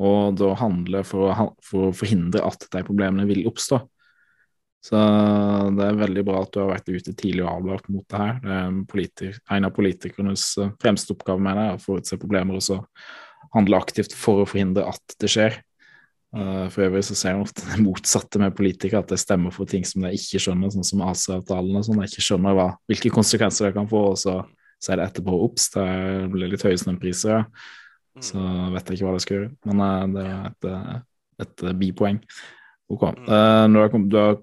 og da handle for å, for å forhindre at de problemene vil oppstå. Så det er veldig bra at du har vært ute tidlig og advart mot det her. Det er en, en av politikernes eh, fremste oppgaver med det, er å forutse problemer og så handle aktivt for å forhindre at det skjer. Uh, for øvrig så ser jeg ofte det motsatte med politikere, at det stemmer for ting som de ikke skjønner, sånn som ACE-avtalen og sånn. De ikke skjønner hva, hvilke konsekvenser det kan få, og så, så er det etterpå obs. Det blir litt høye strømpriser, ja. Mm. Så vet jeg ikke hva det skal gjøre. Men uh, det er et, et, bipoeng. Ok. Uh, du, har, du har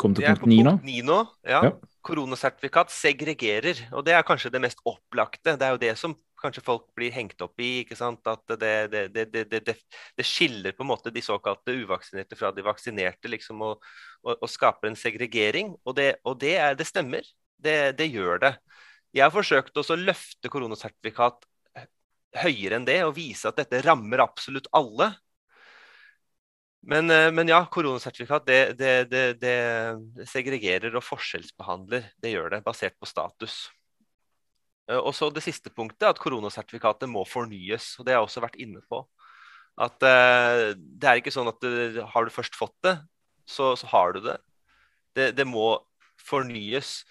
kommet til punkt ni nå? Ni nå, ja. ja. Koronasertifikat segregerer, og det er kanskje det mest opplagte. Det er jo det som kanskje folk blir hengt opp i. ikke sant? At det, det, det, det skiller på en måte de såkalte uvaksinerte fra de vaksinerte, liksom, og, og, og skaper en segregering. Og det, og er, stemmer. Det, gjør det. Jeg har forsøkt å løfte koronasertifikat høyere enn det og vise at dette rammer absolutt alle. Men, eh, men, ja, koronasertifikat det, det, det, det, segregerer og forskjellsbehandler. Det gjør det, basert på status. Eh, og så det siste punktet, at koronasertifikatet må fornyes. og Det har jeg også vært inne på. At uh, det er ikke sånn at har du først fått det, så, så har du det. det. må fornyes,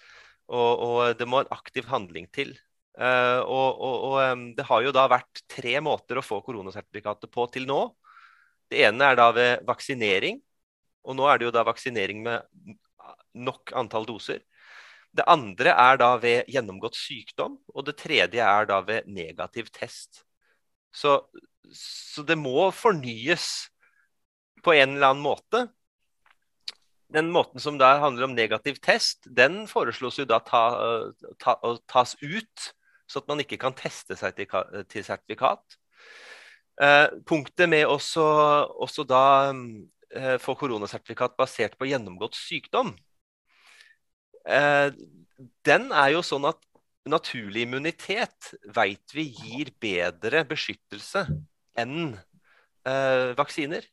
og, og, det må en aktiv handling til. Og, og, og det har jo da vært tre måter å få koronasertifikatet på til nå. Det ene er da ved vaksinering. Og nå er det jo da vaksinering med nok antall doser. Det andre er da ved gjennomgått sykdom, og det tredje er da ved negativ test. Så, så det må fornyes på en eller annen måte. Den måten som da handler om negativ test, den foreslås jo da ta, ta, tas ut, så at man ikke kan teste seg til, til sertifikat. Eh, punktet med også, også da eh, få koronasertifikat basert på gjennomgått sykdom, eh, den er jo sånn at naturlig immunitet veit vi gir bedre beskyttelse enn vaksiner.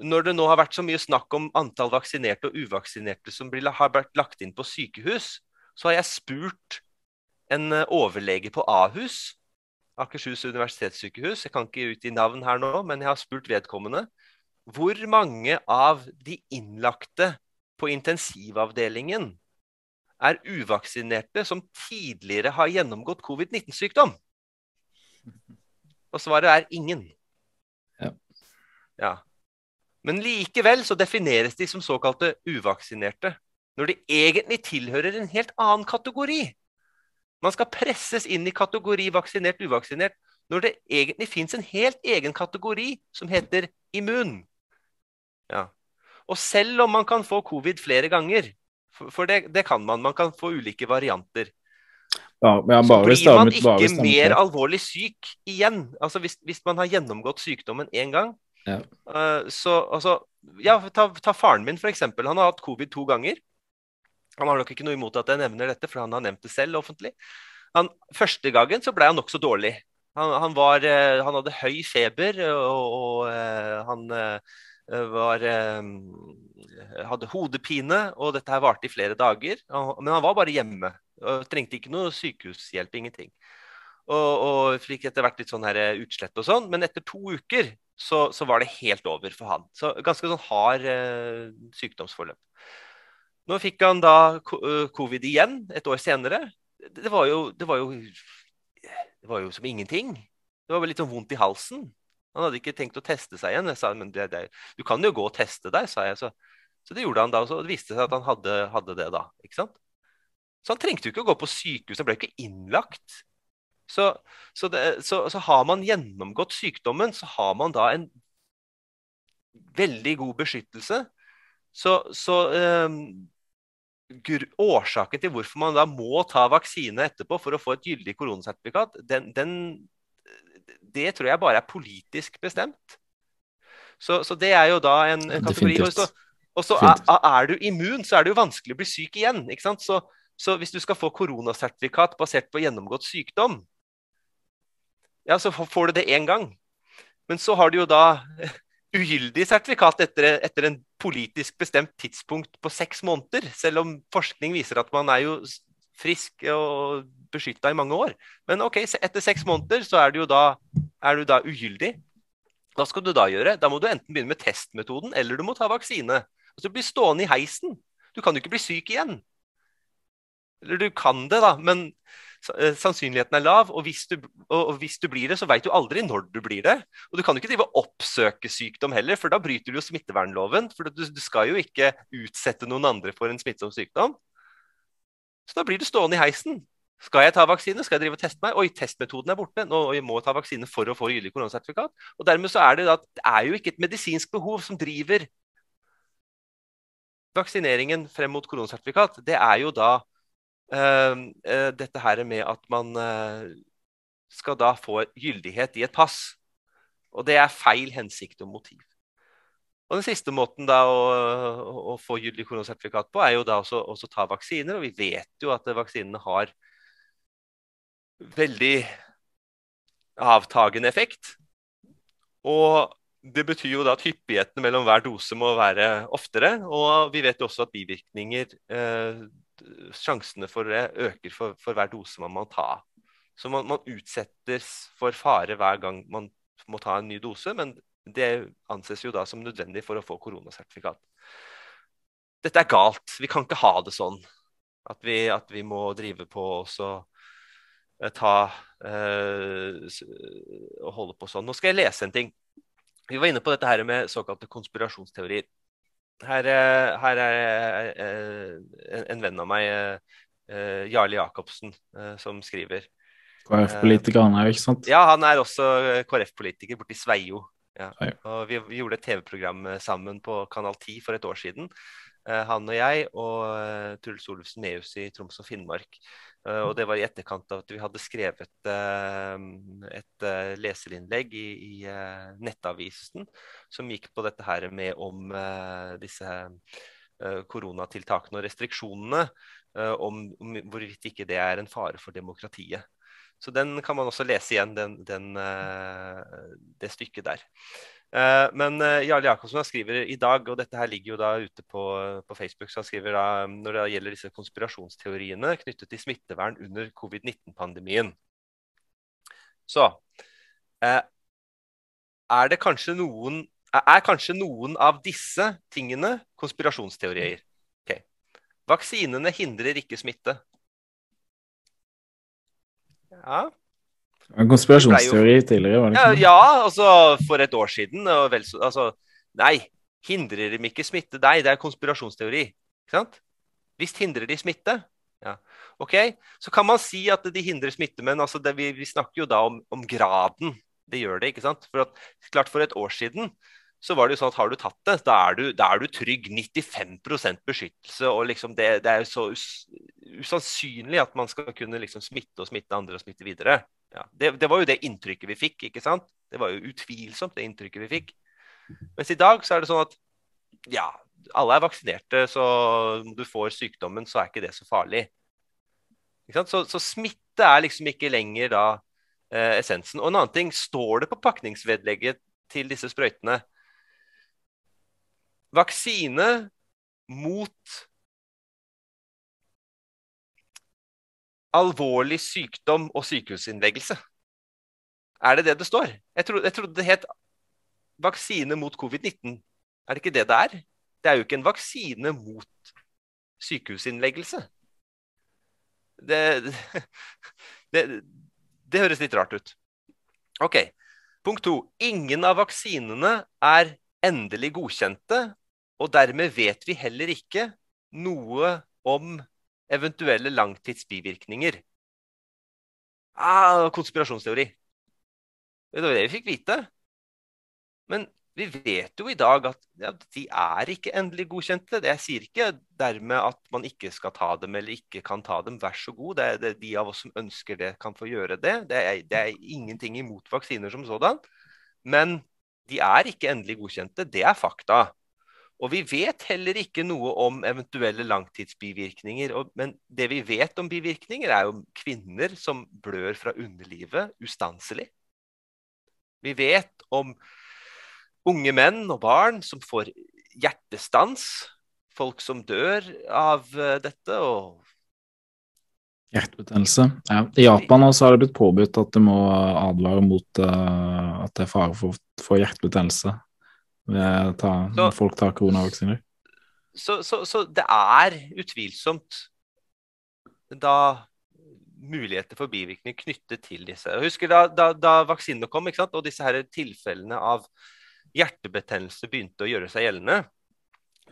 Når det nå har vært så mye snakk om antall vaksinerte og uvaksinerte som blir, har vært lagt inn på sykehus, så har jeg spurt en overlege på Ahus Akershus universitetssykehus, jeg kan ikke ut i navn her nå, men jeg har spurt vedkommende. Hvor mange av de innlagte på intensivavdelingen er uvaksinerte som tidligere har gjennomgått covid-19-sykdom? Og svaret er ingen. Ja. ja. Men likevel så defineres de som såkalte uvaksinerte, når de egentlig tilhører en helt annen kategori. Man skal presses inn i kategori vaksinert-uvaksinert når det egentlig fins en helt egen kategori som heter immun. Ja. Og selv om man kan få covid flere ganger, for det, det kan man, man kan få ulike varianter, ja, så blir man ikke mer alvorlig syk igjen. Altså hvis, hvis man har gjennomgått sykdommen én gang. Ja. Uh, så altså, ja, ta, ta faren min, f.eks. Han har hatt covid to ganger. Han har nok ikke noe imot at jeg nevner dette, for han har nevnt det selv offentlig. Han, første gangen så ble han nokså dårlig. Han, han, var, han hadde høy feber, og, og han var, hadde hodepine, og dette her varte i flere dager. Men han var bare hjemme. og Trengte ikke noe sykehushjelp, ingenting. Og, og fikk etter hvert litt sånn her utslett og sånn. Men etter to uker så, så, var det helt over for han. Så ganske sånn hard eh, sykdomsforløp. Nå fikk han da covid igjen et år senere. Det var jo, det var jo det var jo som ingenting. Det var litt sånn vondt i halsen. Han hadde ikke tenkt å teste seg igjen. Jeg sa men det, det, du kan jo gå og teste deg, sa jeg. Så, så det gjorde han da. også. det viste seg at han hadde, hadde, det da. ikke sant? Så han trengte jo ikke å gå på sykehus. Han ble ikke innlagt. Så, så, det, så, så har man gjennomgått sykdommen, så har man da en veldig god beskyttelse. Så, så um, årsaken til hvorfor man da må ta vaksine etterpå for å få et gyldig koronasertifikat, den, den, det tror jeg bare er politisk bestemt. Så, så det er jo da en, en kategori. Og så er, er, du immun, så er det jo vanskelig å bli syk igjen. ikke sant? Så, så hvis du skal få koronasertifikat basert på gjennomgått sykdom, ja, så får du det én gang. Men så har du jo da ugyldig sertifikat etter, etter, en politisk bestemt tidspunkt på seks måneder. Selv om forskning viser at man er jo frisk og beskytta i mange år. Men ok, etter seks måneder så er du jo da, er du da ugyldig. Hva skal du da gjøre? Da må du enten begynne med testmetoden, eller du må ta vaksine. Altså, du blir stående i heisen. Du kan jo ikke bli syk igjen. Eller du kan det, da, men sannsynligheten er lav. Og hvis du, og hvis du blir det, så veit du aldri når du blir det. Og du kan jo ikke drive og oppsøke sykdom heller, for da bryter du jo smittevernloven. For du, du skal jo ikke utsette noen andre for en smittsom sykdom. Så da blir du stående i heisen. Skal jeg ta vaksine? Skal jeg drive og teste meg? Oi, testmetoden er borte. Nå jeg må ta vaksine for å få gyldig koronasertifikat. Og dermed så er det da, det er jo ikke et medisinsk behov som driver vaksineringen frem mot koronasertifikat. Det er jo da eh, dette her med at man eh, skal da få gyldighet i et pass. Og det er feil hensikt og motiv. Og Den siste måten da å, å få gyldig koronasertifikat på, er jo da også, også ta vaksiner. Og vi vet jo at vaksinene har veldig avtagende effekt. Og det betyr jo da at hyppigheten mellom hver dose må være oftere. Og vi vet jo også at bivirkninger eh, sjansene for det øker for, for, hver dose man må ta. Så man, man, utsettes for fare hver gang man må ta en ny dose, men det anses jo da som nødvendig for å få koronasertifikat. Dette er galt. Vi kan ikke ha det sånn at vi, at vi må drive på og eh, ta øh, og holde på sånn. Nå skal jeg lese en ting. Vi var inne på dette her med såkalte konspirasjonsteorier. Her, eh, her er eh, en, en, venn av meg, eh, Jarle Jacobsen, som skriver. KrF-politiker, han er jo ikke sant? Ja, han er også KrF-politiker borti Sveio. Ja. Og vi, vi, gjorde et TV-program sammen på Kanal 10 for et år siden. Han og jeg og Truls Olufsen Neus i Troms og Finnmark. Uh, og det var i etterkant av at vi hadde skrevet et leserinnlegg i, i Nettavisen som gikk på dette her med om disse koronatiltakene og restriksjonene. om, om hvorvidt ikke det er en fare for demokratiet. Så den kan man også lese igjen, den, den, det stykket der. Uh, men uh, Jarle Jacobsen skriver i dag, og dette her ligger jo da ute på, på Facebook, så han skriver da når det gjelder disse konspirasjonsteoriene knyttet til smittevern under covid-19-pandemien. Så uh, er det kanskje noen er kanskje noen av disse tingene konspirasjonsteorier. Okay. Vaksinene hindrer ikke smitte. Ja, en konspirasjonsteori jo... tidligere, var det ikke? Ja, ja, altså for et år siden. Vel, altså, nei, hindrer dem ikke smitte? Nei, det er konspirasjonsteori. Ikke sant? Visst hindrer de smitte? Ja. Ok, Så kan man si at de hindrer smitte, men altså det, vi, vi, snakker jo da om, om, graden det gjør det. ikke sant? For at, klart For et år siden så var det jo sånn at har du tatt det, da er du, da er du trygg. 95% beskyttelse. og liksom det, det, er jo så us, usannsynlig at man skal kunne liksom smitte og smitte andre og smitte videre. Ja, det, det, var jo det inntrykket vi fikk. ikke sant? Det var jo utvilsomt det inntrykket vi fikk. Mens i dag så er det sånn at ja, alle er vaksinerte, så om du får sykdommen, så er ikke det så farlig. Så, så, smitte er liksom ikke lenger da eh, essensen. Og en annen ting, står det på pakningsvedlegget til disse sprøytene Vaksine mot alvorlig sykdom og sykehusinnleggelse. Er det det det står? Jeg trodde, jeg trodde det het vaksine mot covid-19. Er det ikke det det er? Det er jo ikke en vaksine mot sykehusinnleggelse. Det, det, det høres litt rart ut. OK. Punkt to. Ingen av vaksinene er endelig godkjente, og dermed vet vi heller ikke noe om eventuelle langtidsbivirkninger. Ah, konspirasjonsteori. Det var det vi fikk vite. Men vi vet jo i dag at ja, de er ikke endelig godkjente. Jeg sier ikke dermed at man ikke skal ta dem eller ikke kan ta dem. Vær så god. Det er, det, de av oss som ønsker det, kan få gjøre det. Det er, det er ingenting imot vaksiner som sådan. Men de er ikke endelig godkjente. Det er fakta. Og vi vet heller ikke noe om eventuelle langtidsbivirkninger. Men det vi vet om bivirkninger, er jo kvinner som blør fra underlivet ustanselig. Vi vet om unge menn og barn som får hjertestans. Folk som dør av uh, dette. og Hjertebetennelse. Ja. I Japan også har det blitt påbudt at det må advare mot uh, at det er fare for, for hjertebetennelse ta, så, folk tar koronavaksiner. Så, så, så, det er utvilsomt da muligheter for bivirkninger knyttet til disse. Jeg husker da, da, da vaksinene kom, og disse her tilfellene av hjertebetennelse begynte å gjøre seg gjeldende,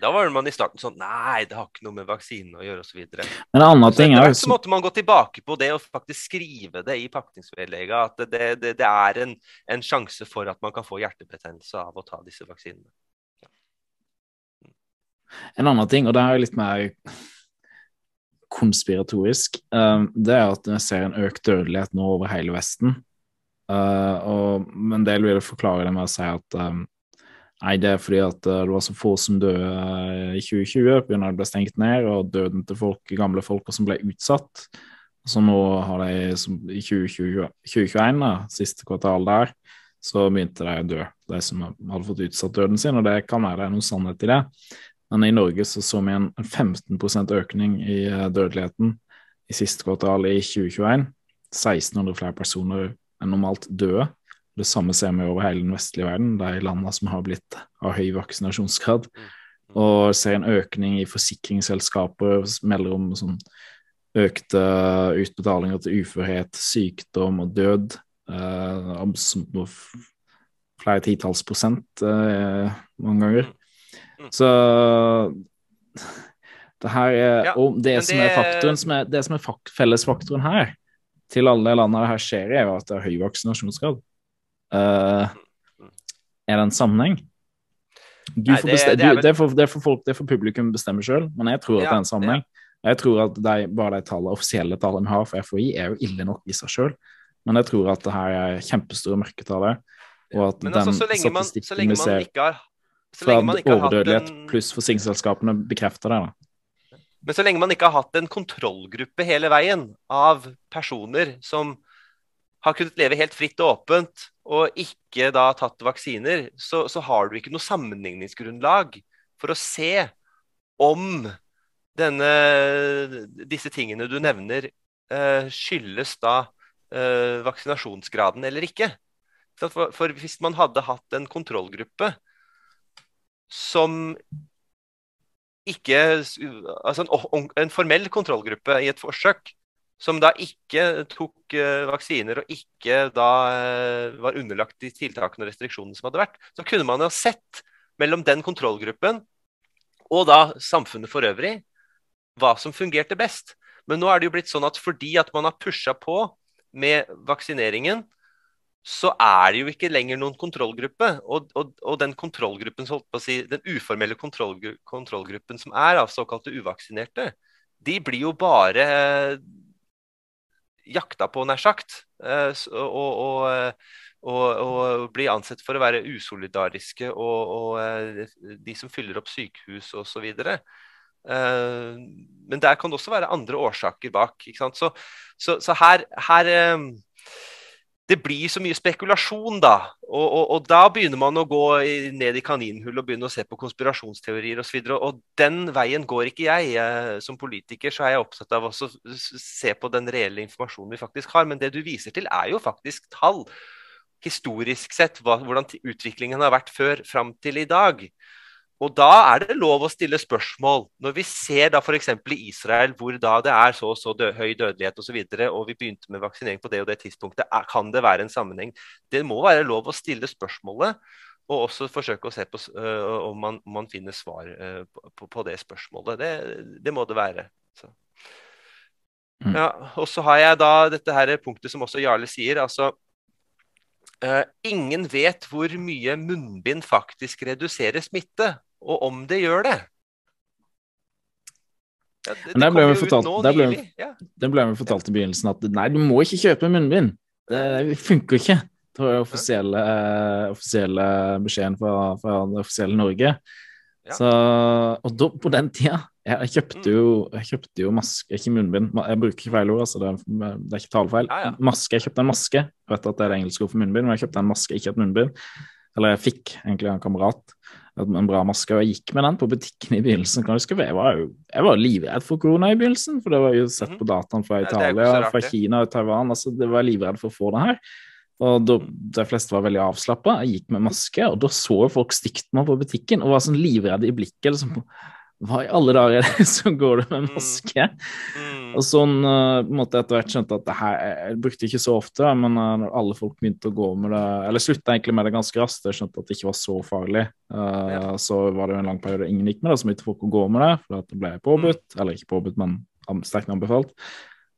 da var man i starten sånn Nei, det har ikke noe med vaksinen å gjøre, osv. Men en annen ting er så måtte man gå tilbake på det og faktisk skrive det i pakningsvedlegget. At det, det, det er en, en, sjanse for at man kan få hjertebetennelse av å ta disse vaksinene. Ja. En annen ting, og det er litt mer konspiratorisk, um, det er at vi ser en økt dødelighet nå over hele Vesten. Uh, og en del vil forklare det med å si at um, nei, det er fordi at uh, det var så få som døde uh, i 2020 pga. det ble stengt ned, og døden til folk, gamle folk som ble utsatt. Så nå har de som, i 2020, 2021, da, siste kvartal der, så begynte de å dø, de som hadde fått utsatt døden sin, og det kan være det er noe sannhet i det. Men i Norge så, så vi en 15% økning i dødeligheten i siste kvartal i 2021. 1600 flere personer enn normalt døde. Det samme ser vi over hele den vestlige verden, de landene som har blitt av høy vaksinasjonsgrad. Mm. Og ser en økning i forsikringsselskaper, melder om sånn økte utbetalinger til uførhet, sykdom og død. Eh, flere titalls prosent eh, mange ganger. Mm. Mm. Så det her er ja, Og det, som er faktoren som er, det som er fak fellesfaktoren her, til alle de landene det her skjer i, er at det er høy vaksinasjonsgrad. Uh, er det en sammenheng? Nei, det, det, er vel... det, er for, det, for, folk, det for publikum bestemme sjøl, men jeg tror at ja, det er en sammenheng. Ja. Jeg tror at de, bare de tallene, offisielle tallene vi har for FHI, er jo ille nok i seg sjøl. Men jeg tror at det her er kjempestore mørketall. Og at men altså, den så man, statistikken vi ser fra overdødelighet en... pluss forsikringsselskapene bekrefter det. da. Men så lenge man ikke har hatt en kontrollgruppe hele veien av personer som har kunnet leve helt fritt og åpent og ikke da tatt vaksiner, så, så har du ikke noe sammenligningsgrunnlag for å se om denne, disse tingene du nevner, uh, skyldes da uh, vaksinasjonsgraden eller ikke. For, for hvis man hadde hatt en kontrollgruppe som ikke Altså en, en, formell kontrollgruppe i et forsøk som da ikke tok uh, vaksiner og ikke da uh, var underlagt de tiltakene og restriksjonene som hadde vært, så kunne man jo sett mellom den kontrollgruppen og da samfunnet for øvrig hva som fungerte best. Men nå er det jo blitt sånn at fordi at man har pusha på med vaksineringen, så er det jo ikke lenger noen kontrollgruppe. Og, og, og den kontrollgruppen, si, den uformelle kontrollgru kontrollgruppen som er av såkalte uvaksinerte, de blir jo bare eh, jakta på, nær sagt. Og, og, og, eh, og, blir ansett for å være usolidariske og, de som fyller opp sykehus osv. Men der kan det også være andre årsaker bak. Så, så, så her, her det blir så mye spekulasjon, da. Og, og, og, da begynner man å gå ned i kaninhull og begynne å se på konspirasjonsteorier osv. Og, og den veien går ikke jeg. jeg. Som politiker så er jeg opptatt av å se på den reelle informasjonen vi faktisk har. Men det du viser til, er jo faktisk tall. Historisk sett, hva, hvordan utviklingen har vært før fram til i dag. Og da er det lov å stille spørsmål. Når vi ser da f.eks. i Israel, hvor da det er så og så død, høy dødelighet osv., og, så videre, og vi begynte med vaksinering på det og det tidspunktet, er, kan det være en sammenheng? Det må være lov å stille spørsmålet, og også forsøke å se på uh, om, man, om, man, finner svar uh, på, på, det spørsmålet. Det, det må det være. Så. Ja, og så har jeg da dette her punktet som også Jarle sier. altså Uh, ingen vet hvor mye munnbind faktisk reduserer smitte og om det gjør det. Ja, det, det, ble fortalt, det, ble, ja. ble fortalt i begynnelsen at nei, du må ikke kjøpe munnbind. Det, det funker ikke. Det var offisielle, uh, offisielle beskjeden fra, fra, det offisielle Norge. Ja. Så, og da, på den tida jeg kjøpte mm. jo, jeg kjøpte jo maske, ikke munnbind. Jeg bruker ikke feil ord, altså det, er, det er ikke talefeil. Maske, Jeg kjøpte en maske. Jeg vet at det er det engelske ord for munnbind, men jeg kjøpte en maske, ikke et munnbind. Eller jeg fikk egentlig en kamerat en bra maske, og jeg gikk med den på butikken i begynnelsen. kan du huske, Jeg var jeg var livredd for korona i begynnelsen, for det var jo sett mhm. på dataen fra Italia, fra Kina og Taiwan. altså Det var livredd for å få det her. Og da, De fleste var veldig avslappa. Jeg gikk med maske, og da så folk stygt på meg på butikken og var sånn livredde i blikket. liksom hva i alle dager er det som går det med mm. maske? Mm. Og sånn uh, på en måte etter hvert skjønte at det her Jeg brukte ikke så ofte, men uh, når alle folk begynte å gå med det Eller slutta egentlig med det ganske raskt, jeg skjønte at det ikke var så farlig. Ja. Så var det jo en lang periode ingen gikk med det, så begynte folk å gå med det, for det ble påbudt. Mm. Eller ikke påbudt, men sterkt anbefalt.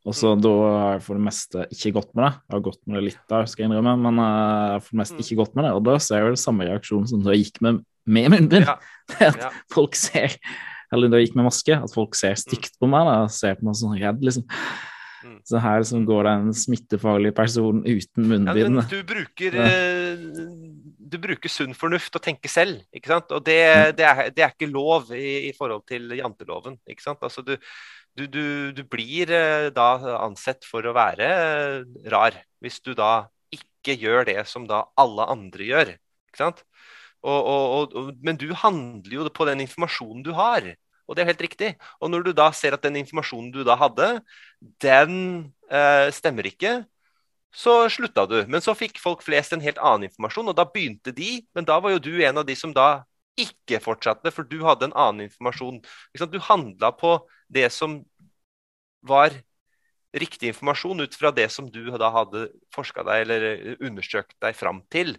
Og så da har jeg for det meste ikke gått med det. Jeg har gått med det litt der, skal jeg innrømme, men jeg har for det meste ikke gått med det. Og da ser jeg jo det samme reaksjonen som da jeg gikk med, med munnbind. Ja. at folk ser eller da jeg gikk med maske, at folk ser stygt på meg da, ser på meg sånn redd, liksom. Mm. Så her liksom går det en smittefarlig person uten munnbind. Ja, du bruker. Eh, du bruker sunn fornuft og tenker selv, ikke sant? Og det, mm. det, er, det er, ikke lov i, i, forhold til janteloven, ikke sant? Altså du, du, du, du blir eh, da ansett for å være eh, rar hvis du da ikke gjør det som da alle andre gjør, ikke sant? Og, og, og, men du handler jo på den informasjonen du har. Og det er helt riktig. Og når du da ser at den informasjonen du da hadde, den eh, stemmer ikke, så slutta du. Men så fikk folk flest en helt annen informasjon, og da begynte de. Men da var jo du en av de som da ikke fortsatte, for du hadde en annen informasjon. Du handla på det som var riktig informasjon ut fra det som du da hadde forska deg eller undersøkt deg fram til.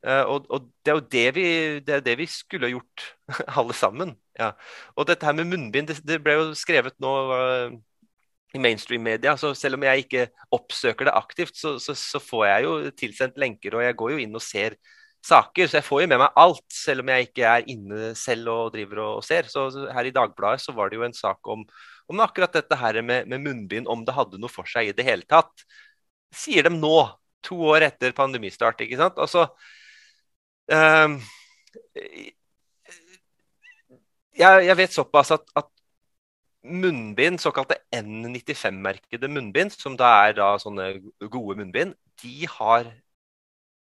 Uh, og, og, det er jo det vi, det, det vi skulle gjort, alle sammen. Ja. Og dette her med munnbind, det, det ble jo skrevet nå uh, i mainstream-media. Så selv om jeg ikke oppsøker det aktivt, så, så, så, får jeg jo tilsendt lenker, og jeg går jo inn og ser saker. Så jeg får jo med meg alt, selv om jeg ikke er inne selv og driver og, og ser. Så, her i Dagbladet så var det jo en sak om, om akkurat dette her med, med munnbind, om det hadde noe for seg i det hele tatt. Sier de nå, to år etter pandemistart. ikke sant? Altså, jeg, jeg, vet såpass at, at munnbind, såkalte N95-merkede munnbind, som da er da sånne gode munnbind, de har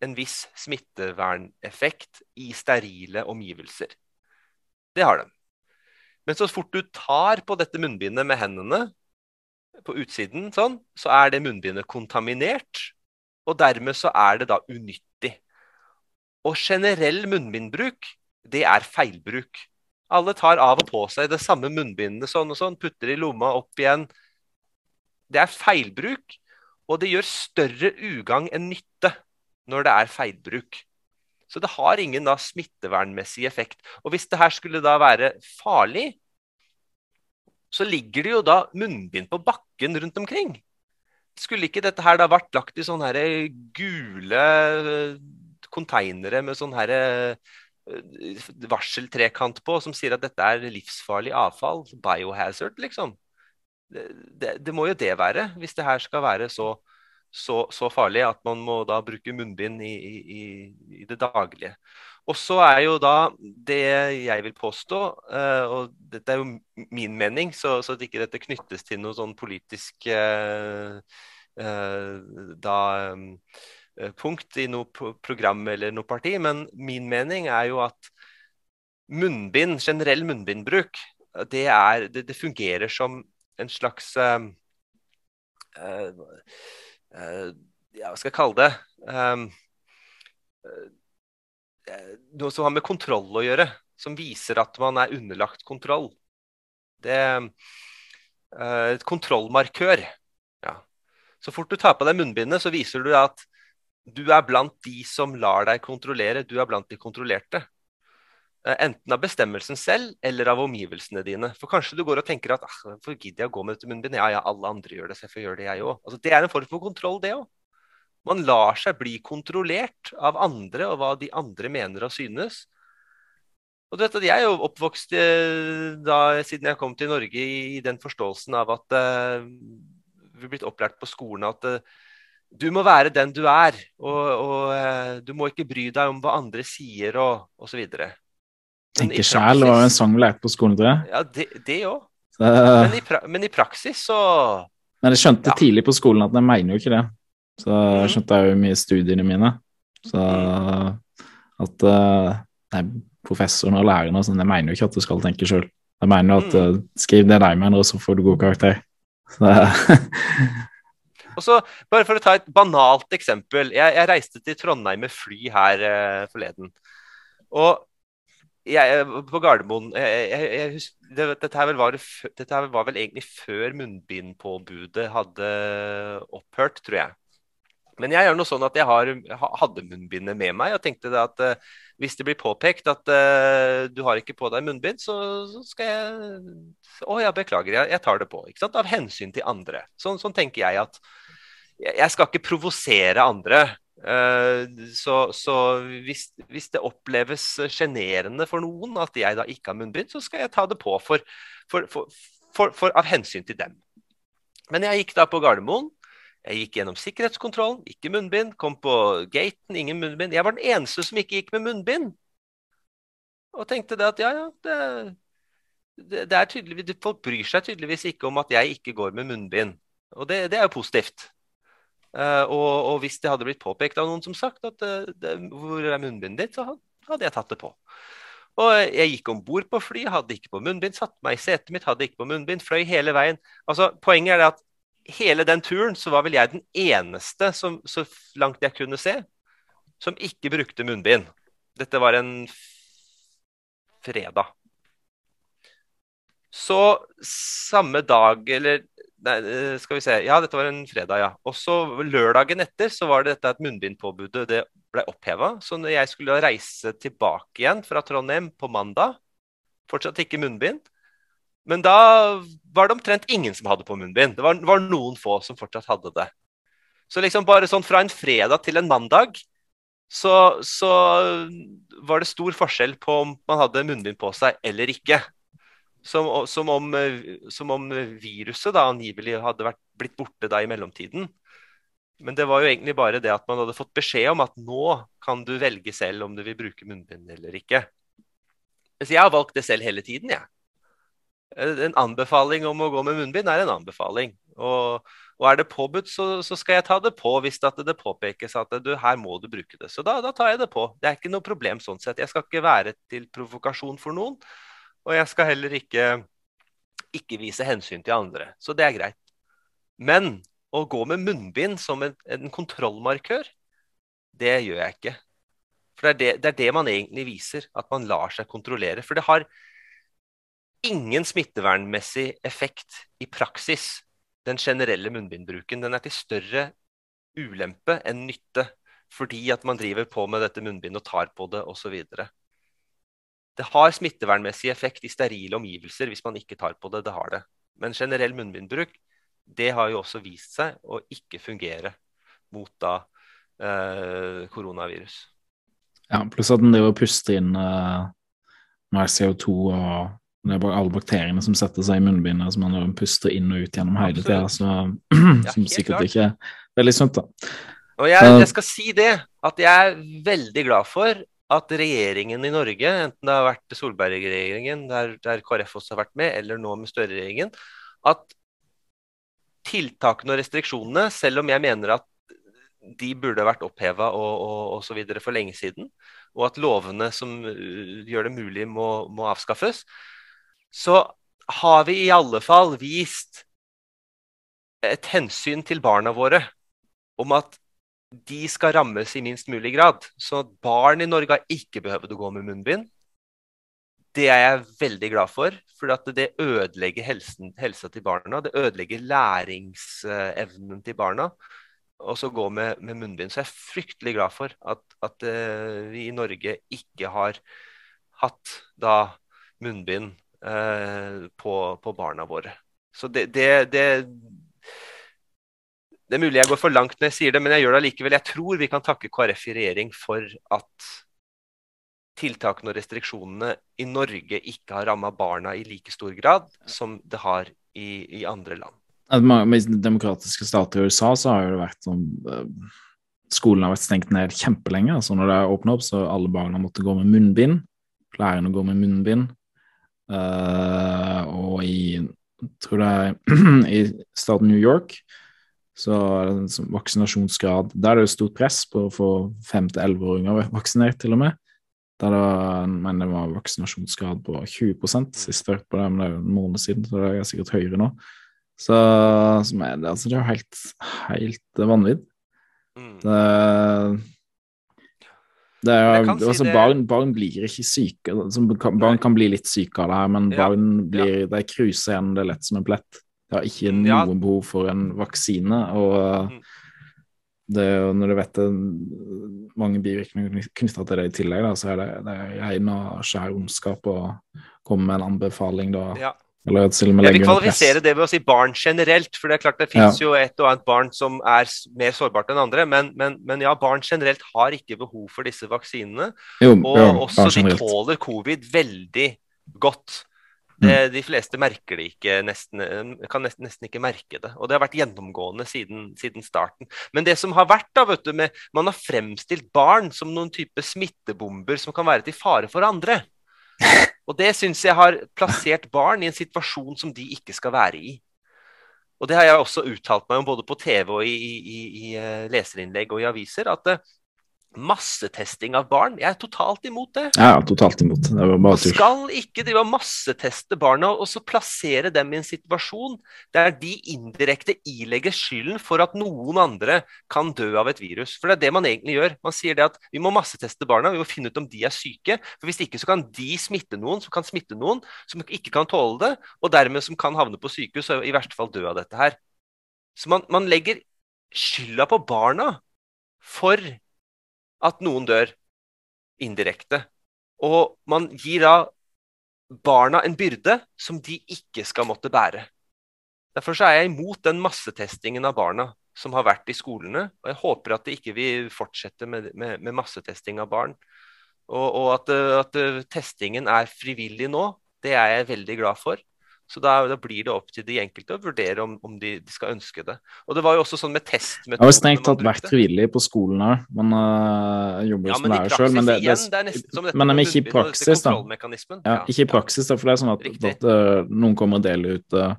en viss smitteverneffekt i sterile omgivelser. Det har de. Men så fort du tar på dette munnbindet med hendene på utsiden, sånn, så er det munnbindet kontaminert. Og dermed så er det da unyttig. Og generell munnbindbruk, det er feilbruk. Alle tar av og på seg det samme munnbindet sånn og sånn, putter i lomma opp igjen. Det er feilbruk, og det gjør større ugagn enn nytte når det er feilbruk. Så det har ingen da smittevernmessig effekt. Og hvis det her skulle da være farlig, så ligger det jo da munnbind på bakken rundt omkring. Skulle ikke dette her da vært lagt i sånne her gule konteinere med sånn her eh, varseltrekant på som sier at dette er livsfarlig avfall. Biohazard, liksom. Det, det, det, må jo det være, hvis det her skal være så, så, så farlig at man må da bruke munnbind i, i, i, det daglige. Og så er jo da det jeg vil påstå, uh, og dette er jo min mening, så, så at ikke dette knyttes til noe sånn politisk da punkt i noe program eller noe parti, men min mening er jo at munnbind, generell munnbindbruk, det, er, det, det fungerer som en slags uh, uh, uh, Ja, hva skal jeg kalle det? Um, noe som har med kontroll å gjøre. Som viser at man er underlagt kontroll. Det et kontrollmarkør. Ja. Så fort du tar på deg munnbindet, så viser du at du er blant de som lar deg kontrollere. Du er blant de kontrollerte. Eh, enten av bestemmelsen selv eller av omgivelsene dine. For kanskje du går og tenker at ah, hvorfor gidder jeg å gå med dette munnbindet? Ja, ja, alle andre gjør det, så jeg får gjøre det, jeg òg. Altså, det er en form for kontroll, det òg. Man lar seg bli kontrollert av andre og hva de andre mener og synes. Og du vet at Jeg er jo oppvokst eh, da, siden jeg kom til Norge i, den forståelsen av at uh, vi er blitt opplært på skolen at uh, du må være den du er, og, og uh, du må ikke bry deg om hva andre sier og osv. Tenke sjæl var en sang vi lærte på skolen, tror jeg. Ja, det òg. Men, men, i praksis så Men jeg skjønte ja. tidlig på skolen at jeg mener jo ikke det. Så jeg mm. skjønte jeg jo mye i studiene mine. Så mm. at uh, nei, professoren og læreren og sånn, jeg mener jo ikke at du skal tenke sjøl. Jeg mener jo at uh, skriv det deg mener, og så får du god karakter. Så, og så, bare for å ta et banalt eksempel. Jeg, jeg reiste til Trondheim med fly her eh, forleden. Og jeg, på Gardermoen jeg, husker, det, dette, her var, dette, her var, vel egentlig før munnbindpåbudet hadde opphørt, tror jeg. Men jeg gjør noe sånn at jeg har, hadde munnbindet med meg og tenkte at uh, hvis det blir påpekt at uh, du har ikke på deg munnbind, så, så skal jeg Å ja, beklager, jeg, jeg, tar det på. ikke sant? Av hensyn til andre. Sånn, sånn tenker jeg at jeg skal ikke provosere andre. Eh, så, så hvis, hvis, det oppleves sjenerende for noen at jeg da ikke har munnbind, så skal jeg ta det på for, for, for, av hensyn til dem. Men jeg gikk da på Gardermoen. Jeg gikk gjennom sikkerhetskontrollen, ikke munnbind. Kom på gaten, ingen munnbind. Jeg var den eneste som ikke gikk med munnbind. Og tenkte det at ja, ja, det, det, det er tydelig, Folk bryr seg tydeligvis ikke om at jeg ikke går med munnbind. Og det, det er jo positivt. Uh, og, og, hvis det hadde blitt påpekt av noen som sagt at uh, det, hvor er munnbindet ditt, så hadde jeg tatt det på. Og jeg gikk om bord på fly, hadde ikke på munnbind, satte meg i setet mitt, hadde ikke på munnbind, fløy hele veien. Altså, Poenget er det at hele den turen så var vel jeg den eneste, som, så langt jeg kunne se, som ikke brukte munnbind. Dette var en fredag. Så samme dag, eller Nei, eh, skal vi se. Ja, dette var en fredag, ja. Og så lørdagen etter så var det dette at munnbindpåbudet det ble oppheva. Så når jeg skulle reise tilbake igjen fra Trondheim på mandag, fortsatt ikke munnbind. Men da var det omtrent ingen som hadde på munnbind. Det var, var noen få som fortsatt hadde det. Så liksom bare sånn fra en fredag til en mandag så, så var det stor forskjell på om man hadde munnbind på seg eller ikke. Som, som, om, eh, som, om, viruset da angivelig hadde vært, blitt borte da i mellomtiden. Men det var jo egentlig bare det at man hadde fått beskjed om at nå kan du velge selv om du vil bruke munnbind eller ikke. Så jeg har valgt det selv hele tiden, jeg. Ja. En anbefaling om å gå med munnbind er en anbefaling. Og, og er det påbudt, så, så, skal jeg ta det på hvis det, det påpekes at du, her må du bruke det. Så da, da, tar jeg det på. Det er ikke noe problem sånn sett. Jeg skal ikke være til provokasjon for noen. Og jeg skal heller ikke, ikke vise hensyn til andre. Så det er greit. Men å gå med munnbind som en, en kontrollmarkør, det gjør jeg ikke. For det er det, det er det, man egentlig viser, at man lar seg kontrollere. For det har ingen smittevernmessig effekt i praksis, den generelle munnbindbruken. Den er til større ulempe enn nytte, fordi at man driver på med dette munnbindet og tar på det osv. Det har smittevernmessig effekt i sterile omgivelser hvis man ikke tar på det. Det har det. Men generell munnbindbruk det har jo også vist seg å ikke fungere mot da eh, koronavirus. Ja, pluss at den driver og puster inn eh, mer CO2 og det er bare alle bakteriene som setter seg i munnbindet, som man puster inn og ut gjennom hele tida. Som ja, sikkert klart. ikke er veldig sunt, da. Og jeg, jeg, skal si det, at jeg er veldig glad for at regjeringen i Norge, enten det har vært Solberg-regjeringen, der, der, KrF også har vært med, eller nå med Støre-regjeringen, at tiltakene og restriksjonene, selv om jeg mener at de burde vært oppheva og, og, og, så videre for lenge siden, og at lovene som uh, gjør det mulig, må, må avskaffes, så har vi i alle fall vist et hensyn til barna våre om at de skal rammes i minst mulig grad. Så at barn i Norge har ikke behøvd å gå med munnbind. Det er jeg veldig glad for, for det ødelegger helsen, helsa til barna. Det ødelegger læringsevnen til barna og så gå med, med, munnbind. Så jeg er fryktelig glad for at, at uh, vi i Norge ikke har hatt da munnbind uh, på, på, barna våre. Så det, det, det, det er mulig jeg går for langt når jeg sier det, men jeg gjør det allikevel. Jeg tror vi kan takke KrF i regjering for at tiltakene og restriksjonene i Norge ikke har ramma barna i like stor grad som det har i, i andre land. I demokratiske stater i USA så har det vært sånn uh, Skolen har vært stengt ned kjempelenge. så Når det er åpna opp, så alle barna måtte gå med munnbind. Lærerne går med munnbind. Uh, og i tror det er i staten New York så er det en sånn vaksinasjonsgrad Der er det jo stort press på å få fem til elleve-åringer vaksinert, til og med. Der det var, men det var vaksinasjonsgrad på 20% sist jeg hørte på det, men det er jo en måned siden, så det er sikkert høyere nå. Så så er det, altså, det er jo helt, helt vanvidd. Mm. Det, det er jo altså, det... barn, barn, blir ikke syke. Altså, barn kan bli litt syke av det her, men barn blir, ja. de cruiser igjen det lett som en plett. De har ikke noe ja. behov for en vaksine. og mm. det, når du vet det mange bivirkninger knytta til det i tillegg, da, så er det, det er ren og skjær ondskap å komme med en anbefaling da. Ja. Eller til og med Jeg vil kvalifisere det ved å si barn generelt. For det er klart det finnes ja. jo et og annet barn som er mer sårbart enn andre. Men, men, men, ja, barn generelt har ikke behov for disse vaksinene. Jo, og jo, også de tåler covid veldig godt. Det, mm. De fleste merker det ikke, nesten, kan nesten, nesten, ikke merke det. Og det har vært gjennomgående siden, siden starten. Men det som har vært da, vet du, med, man har fremstilt barn som noen type smittebomber som kan være til fare for andre. Og det syns jeg har plassert barn i en situasjon som de ikke skal være i. Og det har jeg også uttalt meg om både på TV og i, i, i eh, leserinnlegg og i aviser. at massetesting av barn. Jeg er totalt imot det. Ja, totalt imot. Det var bare. Man skal ikke drive og masseteste barna og så plassere dem i en situasjon der de indirekte ilegger skylden for at noen andre kan dø av et virus. For det er det man egentlig gjør. Man sier det at vi må masseteste barna, vi må finne ut om de er syke. For hvis ikke så kan de smitte noen som kan smitte noen som ikke kan tåle det, og dermed som kan havne på sykehus og i verste fall dø av dette her. Så man, man legger skylda på barna for at noen dør indirekte. Og man gir da barna en byrde som de ikke skal måtte bære. Derfor er jeg imot den massetestingen av barna som har vært i skolene. Og jeg håper at det ikke vil fortsette med, med, med massetesting av barn. Og, og at, at, testingen er frivillig nå, det er jeg veldig glad for. Så da, da, blir det opp til de enkelte å vurdere om, om de, de, skal ønske det. Og det var jo også sånn med testmetoder. Jeg har strengt tatt vært frivillig på skolen òg, Man uh, jobber jo ja, som lærer sjøl, men, det, det, det men er ikke i praksis, da. Ja, ikke i praksis, da, for det er sånn at, at uh, noen kommer og deler ut uh,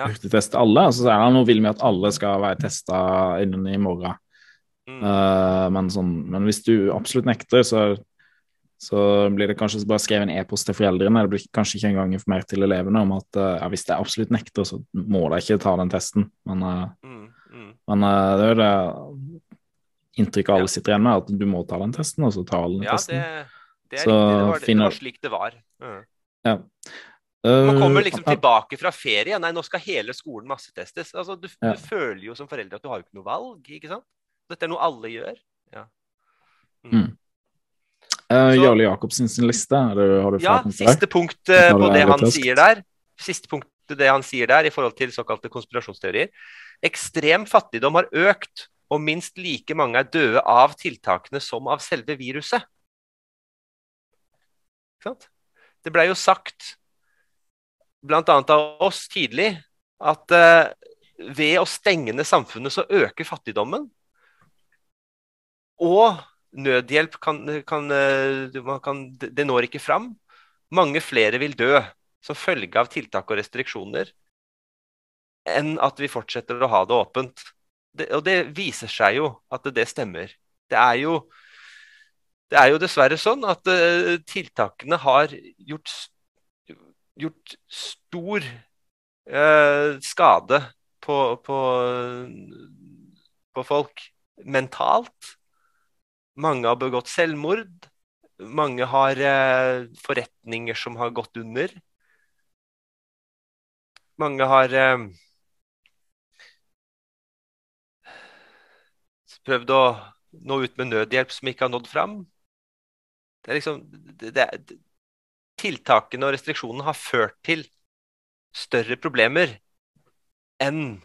hurtigtest til alle. Så er det nå vil vi at alle skal være testa innen i morgen. Mm. Uh, men, sånn, men hvis du absolutt nekter, så så blir det kanskje bare skrevet en e-post til foreldrene. Det blir kanskje ikke engang informert til elevene om at ja, hvis det absolutt nekter, så må de ikke ta den testen. Men, mm, mm. men det er jo det inntrykket alle sitter igjen med, at du må ta den testen, og så ta den ja, testen. Det, det er så, riktig. Det var, det var, slik det var. Mm. Ja. Man kommer liksom tilbake fra ferie. Nei, nå skal hele skolen massetestes. Altså, du, ja. du føler jo som forelder at du har jo ikke noe valg, ikke sant? Dette er noe alle gjør. Ja. Mm. Mm. Uh, Jarle Jacobsen sin liste, har du, har du Ja, siste punkt uh, på det han sier der. Siste punkt det han sier der i forhold til såkalte konspirasjonsteorier. Ekstrem fattigdom har økt, og minst like mange er døde av tiltakene som av selve viruset. Det blei jo sagt, bl.a. av oss tidlig, at uh, ved å stenge ned samfunnet så øker fattigdommen. Og nødhjelp kan, kan, eh, kan, Det når ikke fram. Mange flere vil dø som følge av tiltak og restriksjoner enn at vi fortsetter å ha det åpent. Det, og det viser seg jo at det, stemmer. Det er jo, det er jo dessverre sånn at uh, tiltakene har gjort, gjort stor uh, skade på, på, på folk mentalt. Mange har begått selvmord. Mange har eh, forretninger som har gått under. Mange har prøvd å nå ut med nødhjelp som ikke har nådd fram. Det er liksom det, det, Tiltakene og restriksjonene har ført til større problemer enn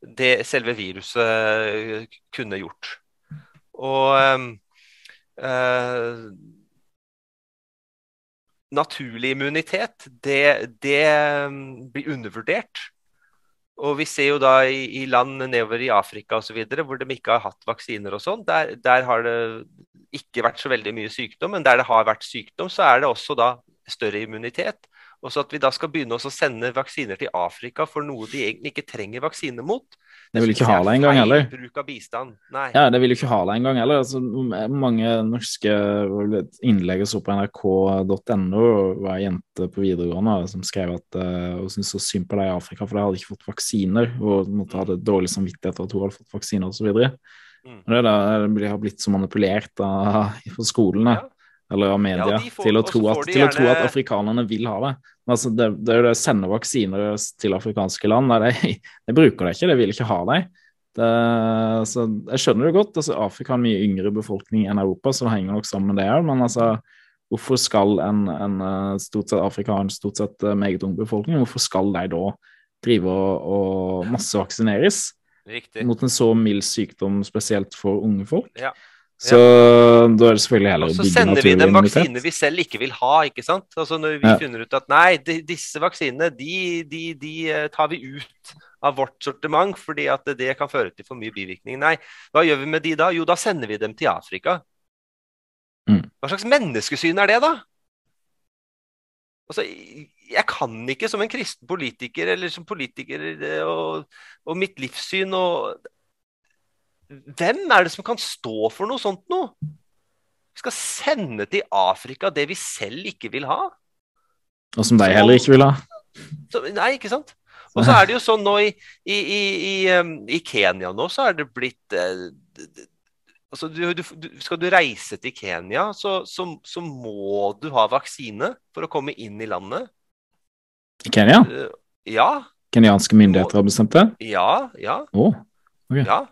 det selve viruset kunne gjort. Og øh, naturlig immunitet, det, det blir undervurdert. Og vi ser jo da i, i land nedover i Afrika osv. hvor de ikke har hatt vaksiner og sånn, der, der, har det ikke vært så veldig mye sykdom. Men der det har vært sykdom, så er det også da større immunitet. Og så at vi da skal begynne å sende vaksiner til Afrika for noe de egentlig ikke trenger vaksine mot, det vil ikke ha det engang heller. Bruk av bistand. Nei. Ja, det vil ikke ha det engang heller. Altså, mange norske innlegg så på nrk.no var ei jente på videregående som skrev at uh, hun syntes så synd på de i Afrika, for de hadde ikke fått vaksiner og måtte ha det dårlig samvittighet for at hun hadde fått vaksiner osv. Mm. Det, det har blitt så manipulert av, på skolene. Ja eller av media, ja, får, til, å tro, at, til gjerne... å tro at afrikanerne vil ha det. Altså, det, det, det sender vaksiner til afrikanske land. Nei, de, de bruker det ikke, de vil ikke ha dem. Det, så jeg skjønner det godt. altså Afrika har en mye yngre befolkning enn Europa, så det henger nok sammen med det òg. Men altså, hvorfor skal en, en eh, stort sett Afrika har en stort sett eh, meget ung befolkning? Hvorfor skal de da drive og, og massevaksineres Riktig. mot en så mild sykdom, spesielt for unge folk? Ja. Så ja. da er det selvfølgelig heller å bygge naturlig immunitet. Så sender vi dem vaksiner vi selv ikke vil ha, ikke sant. Altså Når vi ja. finner ut at nei, de, disse vaksinene de, de, de, eh, tar vi ut av vårt sortiment fordi at det kan føre til for mye bivirkning. Nei, hva gjør vi med de da? Jo, da sender vi dem til Afrika. Mm. Hva slags menneskesyn er det, da? Altså, jeg kan ikke som en kristen politiker eller som politiker eh, og, og mitt livssyn og hvem er det som kan stå for noe sånt noe? Vi skal sende til Afrika det vi selv ikke vil ha. Og som de heller ikke vil ha. Så, nei, ikke sant? Og så er det jo sånn nå i, i, i, i Kenya nå, så er det blitt eh, altså du, du, Skal du reise til Kenya, så, så, så, må du ha vaksine for å komme inn i landet. I Kenya? Uh, ja. Kenyanske myndigheter har bestemt det? Ja. ja. Oh, okay. ja.